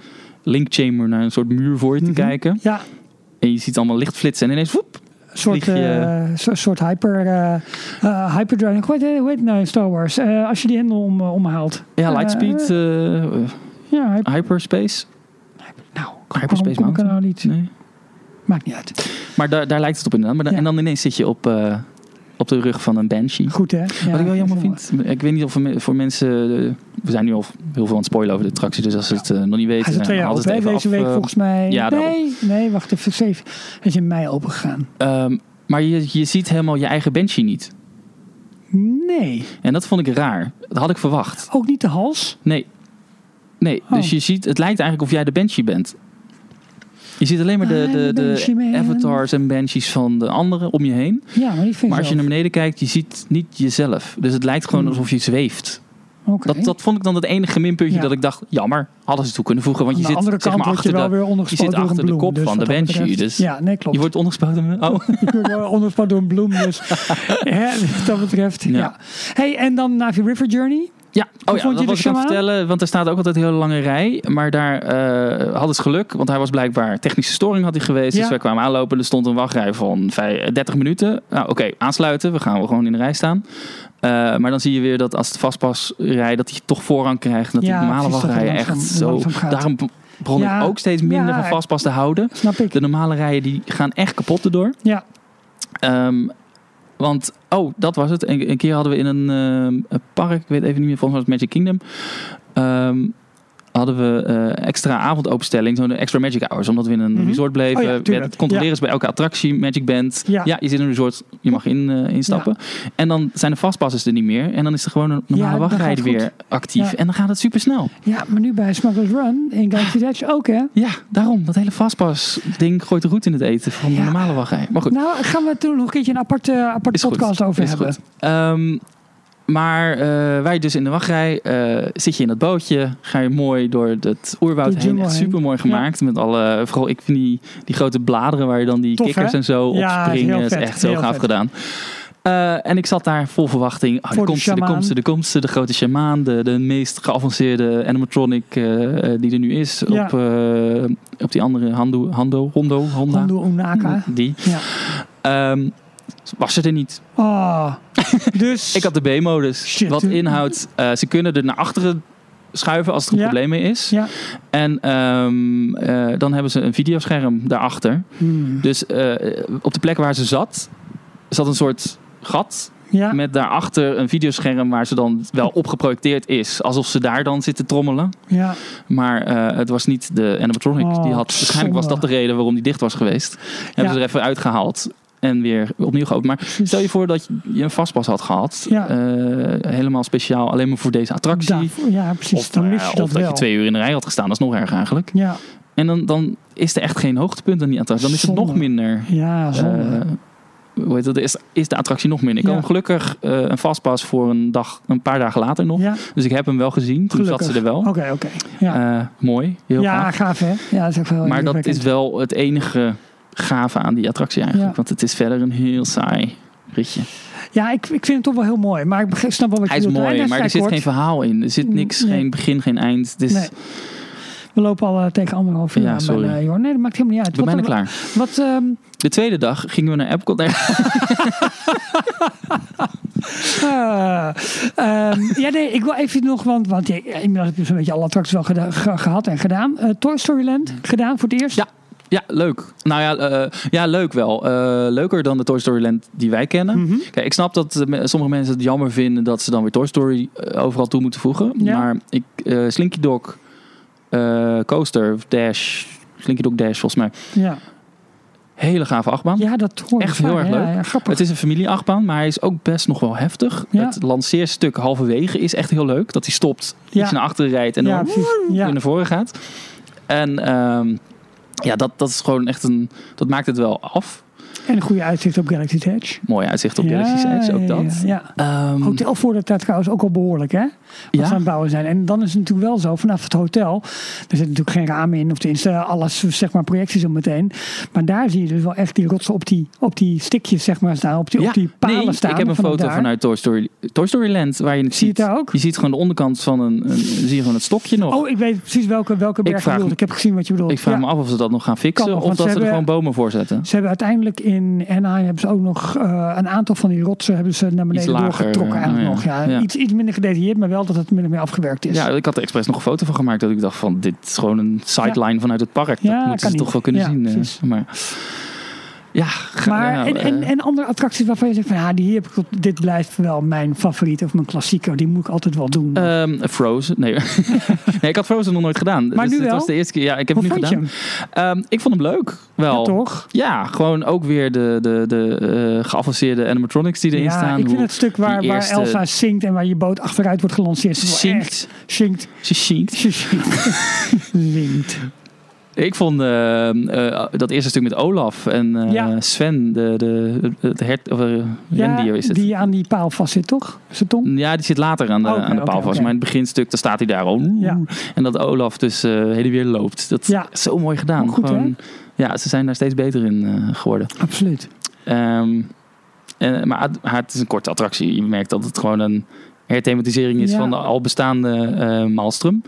link chamber naar een soort muur voor je te Mhm. kijken. Ja, En je ziet allemaal licht flitsen en ineens, woep, een soort, eh, soort, hyper, eh eh, hyperdrive. Hoe heet, hoe heet het nou in Star Wars? Als je die hendel om, omhaalt. ja, lightspeed, Ja, hyper, hyperspace. nou, Hyperspace kom er nou niet? Nee. Maakt niet uit. Maar daar, daar lijkt het op inderdaad. Maar dan, Ja. En dan ineens zit je op, op de rug van een banshee. Goed hè? Ja, Wat ik wel jammer vind, ik weet niet of voor mensen, eh, we zijn nu al heel veel aan het spoilen over de attractie, dus als ze het eh, nog niet weten, Hij is al twee jaar haal open het hè, even deze af, week eh, volgens mij. ja, daarom. nee, nee, wacht even. Zeven. Hij is in mei open gegaan. ehm, maar je, je ziet helemaal je eigen banshee niet. Nee, En dat vond ik raar. Dat had ik verwacht. ook niet de hals. Nee. Nee, Oh. dus je ziet, het lijkt eigenlijk of jij de banshee bent. Je ziet alleen maar de, de, de avatars en banshees van de anderen om je heen. Ja, maar die vind Maar als je naar beneden kijkt, je ziet niet jezelf. Dus het lijkt gewoon alsof je zweeft. Dat, dat vond ik dan het enige minpuntje Ja. dat ik dacht, jammer, hadden ze toe kunnen voegen. Want je zit zeg maar je achter de, je zit door achter de kop dus van de banshee, dus- Ja, nee, klopt. je wordt ondergespoten. met- *laughs* Oh. Ondergespoten door een bloem. Dus *laughs* hè, wat dat betreft, ja. Ja. Hey, en dan Navi River Journey. Ja, oh ja, je dat was ik aan het vertellen. Want er staat ook altijd een hele lange rij. Maar daar eh, hadden ze geluk. Want hij was blijkbaar technische storing had hij geweest. Ja. Dus wij kwamen aanlopen. Er stond een wachtrij van vij- 30 minuten. Nou oké, aansluiten. We gaan wel gewoon in de rij staan. Eh, maar dan zie je weer dat als het vastpasrij... dat hij toch voorrang krijgt. En dat Ja, die normale wachtrijen echt zo... Daarom begon Ja. ik ook steeds minder van vastpas te houden. Snap ik. De normale rijen die gaan echt kapot erdoor. Ja. Ehm, want, oh, dat was het. Een, een keer hadden we in een, ehm, een park, ik weet even niet meer, volgens mij was het Magic Kingdom. ehm, hadden we eh, extra avondopenstelling, zo'n extra Magic Hours. Omdat we in een Mhm. resort bleven. Oh ja, werd controleren ze bij elke attractie, Magic Band. Ja. Ja. je zit in een resort, je mag in, eh, instappen. En dan zijn de vastpassers er niet meer. En dan is er gewoon een normale Ja, wachtrij weer actief. Ja. En dan gaat het super snel. ja, maar nu bij Smuggler's Run in Galaxy's Edge ook, hè? Ja, daarom. Dat hele vastpas ding gooit de roet in het eten van de Ja. normale wachtrij. Maar goed. Nou, gaan we toen nog een keertje een aparte, aparte goed. podcast over Is hebben. goed. Maar eh, wij dus in de wachtrij, eh, zit je in dat bootje, ga je mooi door het oerwoud De heen. Echt super mooi gemaakt. Met alle, vooral ik vind die, die grote bladeren waar je dan die Tof, kikkers hè? en zo op Ja, springen. is vet, echt zo heel gaaf vet. gedaan. Eh, en ik zat daar vol verwachting. Oh, de de komste, de shamaan. komste, de komste, de grote shamaan. De, de meest geavanceerde animatronic die er nu is. Ja. Op, op die andere Hando, Hando, Hondo, Honda. Hondo Unaka. Die. Ja. Ehm, was ze er niet. Oh. *laughs* Dus. Ik had de B-modus. Wat inhoudt, eh, ze kunnen er naar achteren schuiven als er een Ja. probleem mee is. Ja. En ehm, eh, dan hebben ze een videoscherm daarachter. Hmm. Dus eh, op de plek waar ze zat, zat een soort gat. Ja. Met daarachter een videoscherm waar ze dan wel op geprojecteerd is. Alsof ze daar dan zit te trommelen. ja. Maar het was niet de animatronic. Oh, die had, waarschijnlijk was dat de reden waarom die dicht was geweest. Hebben ze er even uitgehaald. En weer opnieuw geopend. Maar stel je voor dat je een vastpas had gehad. Ja. eh, helemaal speciaal alleen maar voor deze attractie. Daarvoor- ja, precies. Of, dan mis ja, je dat of dat wel. je twee uur in de rij had gestaan. Dat is nog erg eigenlijk. Ja. En dan, dan is er echt geen hoogtepunt aan die attractie. Dan is het Zonde. nog minder. Ja, zonde. eh, hoe heet dat, is, is de attractie nog minder. Ik Ja. had gelukkig eh, een vastpas voor een dag, een paar dagen later nog. Ja, Dus ik heb hem wel gezien. Toen gelukkig. zat ze er wel. Oké, oké. Ja, Eh, mooi, heel ja gaaf. gaaf hè? Ja, dat is ook wel Maar dat is wel het enige gave aan die attractie eigenlijk. Ja. Want het is verder een heel saai ritje. Ja, ik, ik vind het toch wel heel mooi. Maar ik begrijp- snap wel wat Hij je is mooi, Hij is maar er zit kort. geen verhaal in. Er zit niks, Nee. geen begin, geen eind. Nee. We lopen al eh, tegen anderhalf uur Ja, aan sorry. joh. Nee, dat maakt helemaal niet uit. we bijna wat, klaar. Wat, ehm, De tweede dag gingen we naar Epcot. *laughs* Nee, *laughs* eh, ehm, ja, nee, ik wil even nog, want, want ja, inmiddels heb je zo'n beetje alle attracties wel ge- gehad en gedaan. Eh, Toy Story Land gedaan voor het eerst. Ja. Ja, leuk. Nou ja, eh, ja leuk wel. Eh, leuker dan de Toy Story Land die wij kennen. Mhm. Kijk, ik snap dat sommige mensen het jammer vinden dat ze dan weer Toy Story eh, overal toe moeten voegen. Ja. Maar ik, Slinky Dog Coaster, Dash, Slinky Dog Dash volgens mij. Ja. Hele gave achtbaan. ja, dat hoor ik Echt heel erg leuk. Ja. Het is een familieachtbaan, maar hij is ook best nog wel heftig. Ja. Het lanceerstuk halverwege is echt heel leuk. Dat hij stopt, iets naar achteren rijdt en dan naar voren gaat. En ehm, ja, dat, dat is gewoon echt een... Dat maakt het wel af. En een goede uitzicht op Galaxy's Edge. Mooi uitzicht op Ja, Galaxy's Edge, ook dat. Ja, ja. Ehm, Hotel voor de tijd trouwens ook al behoorlijk, hè? Wat Ja. ze aan het bouwen zijn. En dan is het natuurlijk wel zo, vanaf het hotel, er zit natuurlijk geen ramen in, of tenminste alles, zeg maar, projecties zo meteen. Maar daar zie je dus wel echt die rotsen op die, op die stikjes, zeg maar, staan, op die, ja, op die palen nee, staan. ik heb een foto daar. vanuit Toy Story, Toy Story Land waar je het Zie je ziet. het daar ook? Je ziet gewoon de onderkant van een, een zie je gewoon het stokje nog. Oh, ik weet precies welke, welke berg je vraag bedoelt. Ik heb gezien wat je bedoelt. ik vraag me af of ze dat nog gaan fixen nog, of dat ze er gewoon bomen voor zetten. Ze hebben uiteindelijk in Anaheim hebben ze ook nog eh, een aantal van die rotsen hebben ze naar beneden lager, doorgetrokken eh, eigenlijk nog. ja. Iets, iets minder gedetailleerd, maar wel dat het min of meer afgewerkt is. Ja, ik had er expres nog een foto van gemaakt dat ik dacht van dit is gewoon een sideline vanuit het park. Ja, dat moeten ze toch wel kunnen zien. eh, maar ja, Maar ja, en, en, eh, en andere attracties waarvan je zegt van ja, die heb ik, dit blijft wel mijn favoriet of mijn klassieker. Die moet ik altijd wel doen. ehm, Frozen. Nee. *laughs* nee, ik had Frozen nog nooit gedaan. Maar dus nu wel? was de eerste keer. Ja, ik heb Hoe het nu gedaan. hem? Ehm, ik vond hem leuk. Wel. Ja, toch? Ja, gewoon ook weer de, de, de eh, geavanceerde animatronics die erin Ja, staan. ik vind het stuk waar, waar Elsa zingt en waar je boot achteruit wordt gelanceerd. Zingt. Zingt. Ze zingt. Ze zingt. *laughs* Ik vond ehm, eh, dat eerste stuk met Olaf en eh, Ja. Sven, de, de, het hert, of Ja, rendier is het. die aan die paal vast zit, toch? Zijn tong? Ja, die zit later aan de, Oké, aan de paal vast. Maar in het beginstuk, daar staat hij daar al. Ja. En dat Olaf dus eh heen en weer loopt. Dat Ja. is zo mooi gedaan. Goed? Gewoon, ja, ze zijn daar steeds beter in eh, geworden. Absoluut. Ehm, en, maar het is een korte attractie. Je merkt dat het gewoon een herthematisering is Ja. van de al bestaande eh Maalstrom.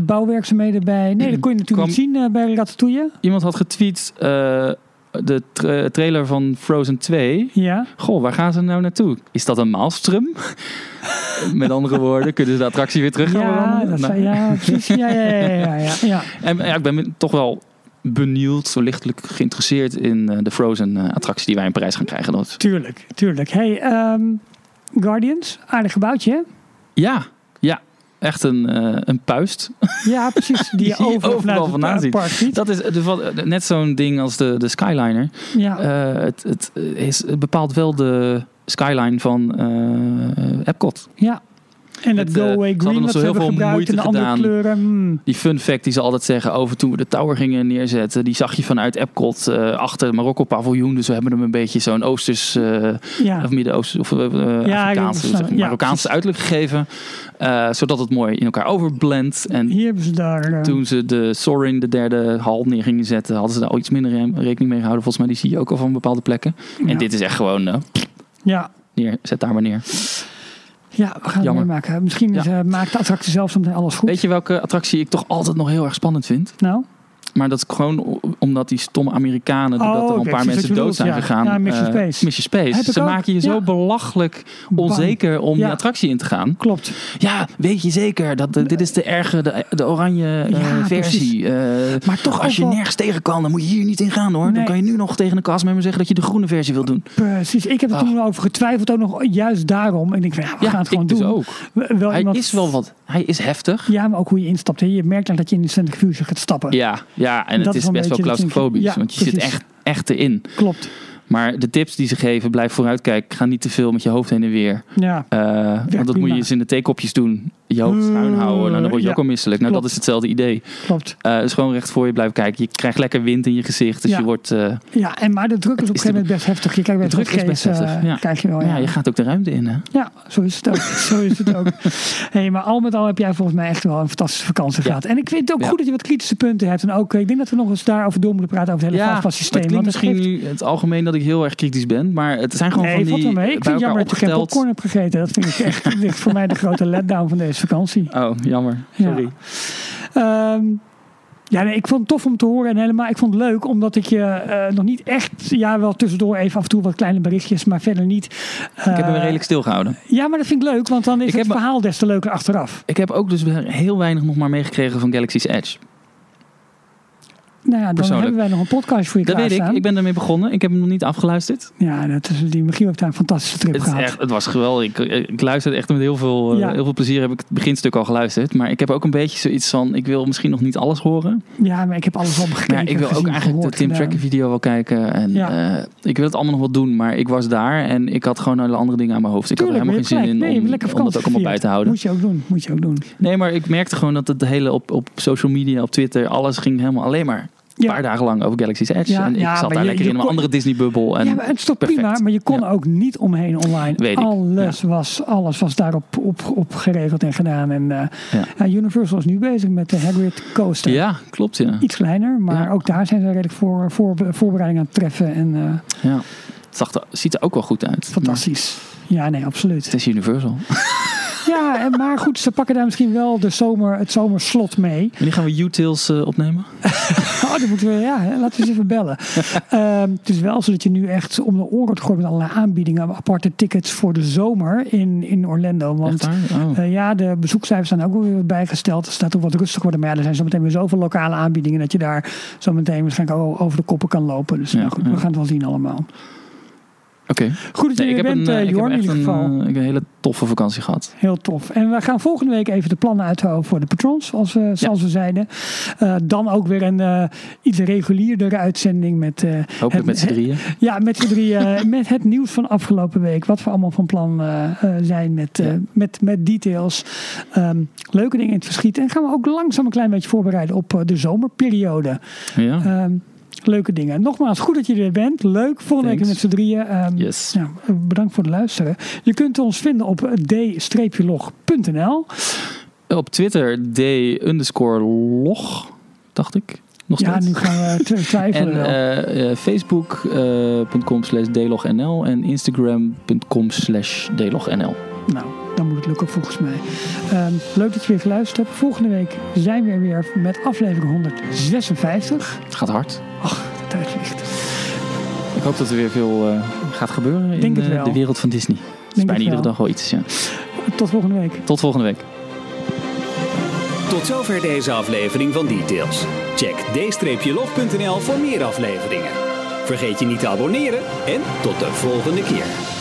Bouwwerkzaamheden bij... Nee, dat kon je natuurlijk niet zien eh, bij Ratatouille. Iemand had getweet eh, de tra- trailer van Frozen 2. Ja. Goh, waar gaan ze nou naartoe? Is dat een Maalstrom? *laughs* Met andere woorden, kunnen ze de attractie weer terug gaan Ja, dat Nou, ja, precies. Ja, ja, ja, ja. *laughs* En ja, ik ben toch wel benieuwd, zo lichtelijk geïnteresseerd in de Frozen-attractie die wij in Parijs gaan krijgen. Dat, Tuurlijk, tuurlijk. Hey, ehm, Guardians, aardig gebouwtje. hè? ja, ja, echt een, eh, een puist. Ja, precies. *laughs* Die je overal het vandaan ziet. Dat is eh, wat- net zo'n ding als de, de Skyliner. ja. Eh, het, het, is, het bepaalt wel de skyline van eh, Epcot. ja. En dat het, eh, Go Away Green dat ze heel veel moeite gedaan. kleuren. hmm. Die fun fact die ze altijd zeggen over toen we de tower gingen neerzetten. Die zag je vanuit Epcot eh, achter het Marokko paviljoen. Dus we hebben hem een beetje zo'n Oosters eh, Ja. of Midden-Oosten of Ja, Afrikaanse, zeg Marokkaanse uiterlijk gegeven. zodat het mooi in elkaar overblendt. En Hier hebben ze daar... toen ze de Soaring, de derde hal, neer gingen zetten, hadden ze daar al iets minder re- rekening mee gehouden. Volgens mij die zie je ook al van bepaalde plekken. ja. En dit is echt gewoon, Ja. neer, zet daar maar neer. Ja, we gaan het Jammer. meemaken. Misschien is, eh, maakt de attractie zelf soms alles goed. Weet je welke attractie ik toch altijd nog heel erg spannend vind? nou? Maar dat is gewoon omdat die stomme Amerikanen, doordat Oh, er een paar mensen dood zijn ja. gegaan. Ja, Mission eh, Space. Mission Ze maken je zo belachelijk Bang. onzeker om die attractie in te gaan. Klopt. Ja, weet je zeker dat dit is de erge, de, de oranje eh, versie. Eh, Maar toch als je nergens tegen kan, dan moet je hier niet in gaan hoor. Nee. Dan kan je nu nog tegen de castmember zeggen dat je de groene versie wil doen. Precies. Ik heb er Ah. toen over getwijfeld, ook nog juist daarom. En ik denk, ja, we gaan het gewoon dus doen. ook. Wel Hij iemand- is wel wat, hij is heftig. Ja, maar ook hoe je instapt. Hè. Je merkt dan dat je in de centrifuge gaat stappen. Ja, ja en Dat het is best wel claustrofobisch. want je zit echt, echt erin. Klopt. Maar de tips die ze geven, blijf vooruitkijken. Ga niet te veel met je hoofd heen en weer. Ja, Eh, want dat moet je eens in de theekopjes doen. Je hoofd schuin houden. Nou, dan word je Ja, ook al misselijk. Nou, dat is hetzelfde idee. klopt. Eh dus gewoon recht voor je blijven kijken. Je krijgt lekker wind in je gezicht. Dus Ja. je wordt... eh, Ja, en, maar de druk is op een gegeven moment best heftig. Je kijkt bij De het druk is best heftig, ja. kijk je wel. ja. Je gaat ook de ruimte in, hè? Ja, zo is het ook. *laughs* zo is het ook. Hey, maar al met al heb jij volgens mij echt wel een fantastische vakantie gehad. En ik vind het ook goed dat je wat kritische punten hebt. En ook, ik denk dat we nog eens daarover door moeten praten over het hele Ja, klinkt Want misschien het algemeen dat ik heel erg kritisch ben. Maar het zijn gewoon Nee, van valt die wel mee. Ik vind het jammer dat je geen popcorn hebt gegeten. Dat vind ik echt *laughs* voor mij de grote letdown van deze vakantie. Oh, jammer. Sorry. Ehm, ja, nee, ik vond het tof om te horen en helemaal, ik vond het leuk omdat ik je eh, nog niet echt, ja wel tussendoor even af en toe wat kleine berichtjes, maar verder niet. Ik heb hem redelijk stilgehouden. Ja, maar dat vind ik leuk, want dan is Ik het heb- verhaal des te leuker achteraf. Ik heb ook dus heel weinig nog maar meegekregen van Galaxy's Edge. Nou ja, dan hebben wij nog een podcast voor je Dat weet ik. Ik ben ermee begonnen. Ik heb hem nog niet afgeluisterd. Ja, dat is, die Michiel heeft daar een fantastische trip Het, gehad. echt, het was geweldig. Ik, ik luisterde echt met heel veel, eh, Ja. heel veel plezier. Heb ik het beginstuk al geluisterd. Maar ik heb ook een beetje zoiets van... Ik wil misschien nog niet alles horen. Ja, maar ik heb alles al. Maar ik wil ook eigenlijk de Tim. Tracker video wel kijken. En Ja. eh, ik wil het allemaal nog wel doen. Maar ik was daar en ik had gewoon alle andere dingen aan mijn hoofd. Ik Tuurlijk, had er helemaal geen zin in. Nee, om, om dat ook allemaal bij te houden. Moet je ook doen. Moet je ook doen. Nee, maar ik merkte gewoon dat het hele op, op social media, op Twitter... Alles ging helemaal alleen maar een paar dagen lang over Galaxy's Edge. En ik zat daar je- lekker je in een kon- andere Disney-bubbel. En ja, maar het is toch perfect. prima, maar je kon ook niet omheen online. Weet Alles, was, alles was daarop op, op geregeld en gedaan. En eh, Universal is nu bezig met de Hagrid Coaster. Ja, klopt ja. Iets kleiner, maar ook daar zijn ze redelijk voor, voor, voorbereiding aan het treffen. En eh, ja. Het ziet er ook wel goed uit. fantastisch. Ja, nee, absoluut. Het is Universal. *laughs* Ja, en, maar goed, ze pakken daar misschien wel de zomer, het zomerslot mee. Wanneer gaan we U-Tails eh, opnemen? *laughs* Oh, dan moeten we, ja, hè, laten we eens even bellen. *laughs* Ehm, het is wel zo dat je nu echt om de oren wordt gegooid met allerlei aanbiedingen, aparte tickets voor de zomer in, in Orlando. Want? Oh. eh, ja, de bezoekcijfers zijn ook wel weer wat bijgesteld. Het staat ook wat rustiger worden. Maar ja, er zijn zometeen weer zoveel lokale aanbiedingen dat je daar zometeen waarschijnlijk over de koppen kan lopen. Dus Ja, nou goed, ja. we gaan het wel zien allemaal. Oké. Goed dat je Nee, ik er heb, bent, een, eh, eh, Jorn, in ieder een, geval. eh, ik heb een hele toffe vakantie gehad. Heel tof. En we gaan volgende week even de plannen uithouden voor de patrons, zoals we, zoals we zeiden. Dan ook weer een iets regulierdere uitzending met... Hopelijk het- met z'n drieën. Ja, met z'n drieën. *laughs* met het nieuws van afgelopen week. Wat we allemaal van plan zijn met, Ja. met, met details. Ehm, leuke dingen in het verschiet. En gaan we ook langzaam een klein beetje voorbereiden op de zomerperiode. Ja. Ehm, leuke dingen. Nogmaals, goed dat je er bent. Leuk. Volgende week Thanks. met z'n drieën. Ehm, Yes. ja, bedankt voor het luisteren. Je kunt ons vinden op d-log.nl. Op Twitter d underscore log, dacht ik. Nog Ja, nu gaan we tw- *laughs* En twijfelen. eh, eh, facebook.com slash dlognl en instagram.com slash dlognl. Nou, dan moet het lukken volgens mij. Ehm, leuk dat je weer geluisterd hebt. Volgende week zijn we er weer met aflevering 156. Het gaat hard. Ach, de tijd vliegt. Ik hoop dat er weer veel eh, gaat gebeuren in Denk eh, de wereld van Disney. Het is bijna iedere dag wel iets. Ja. Tot volgende week. Tot volgende week. Tot zover deze aflevering van Details. Check d-log.nl voor meer afleveringen. Vergeet je niet te abonneren en tot de volgende keer.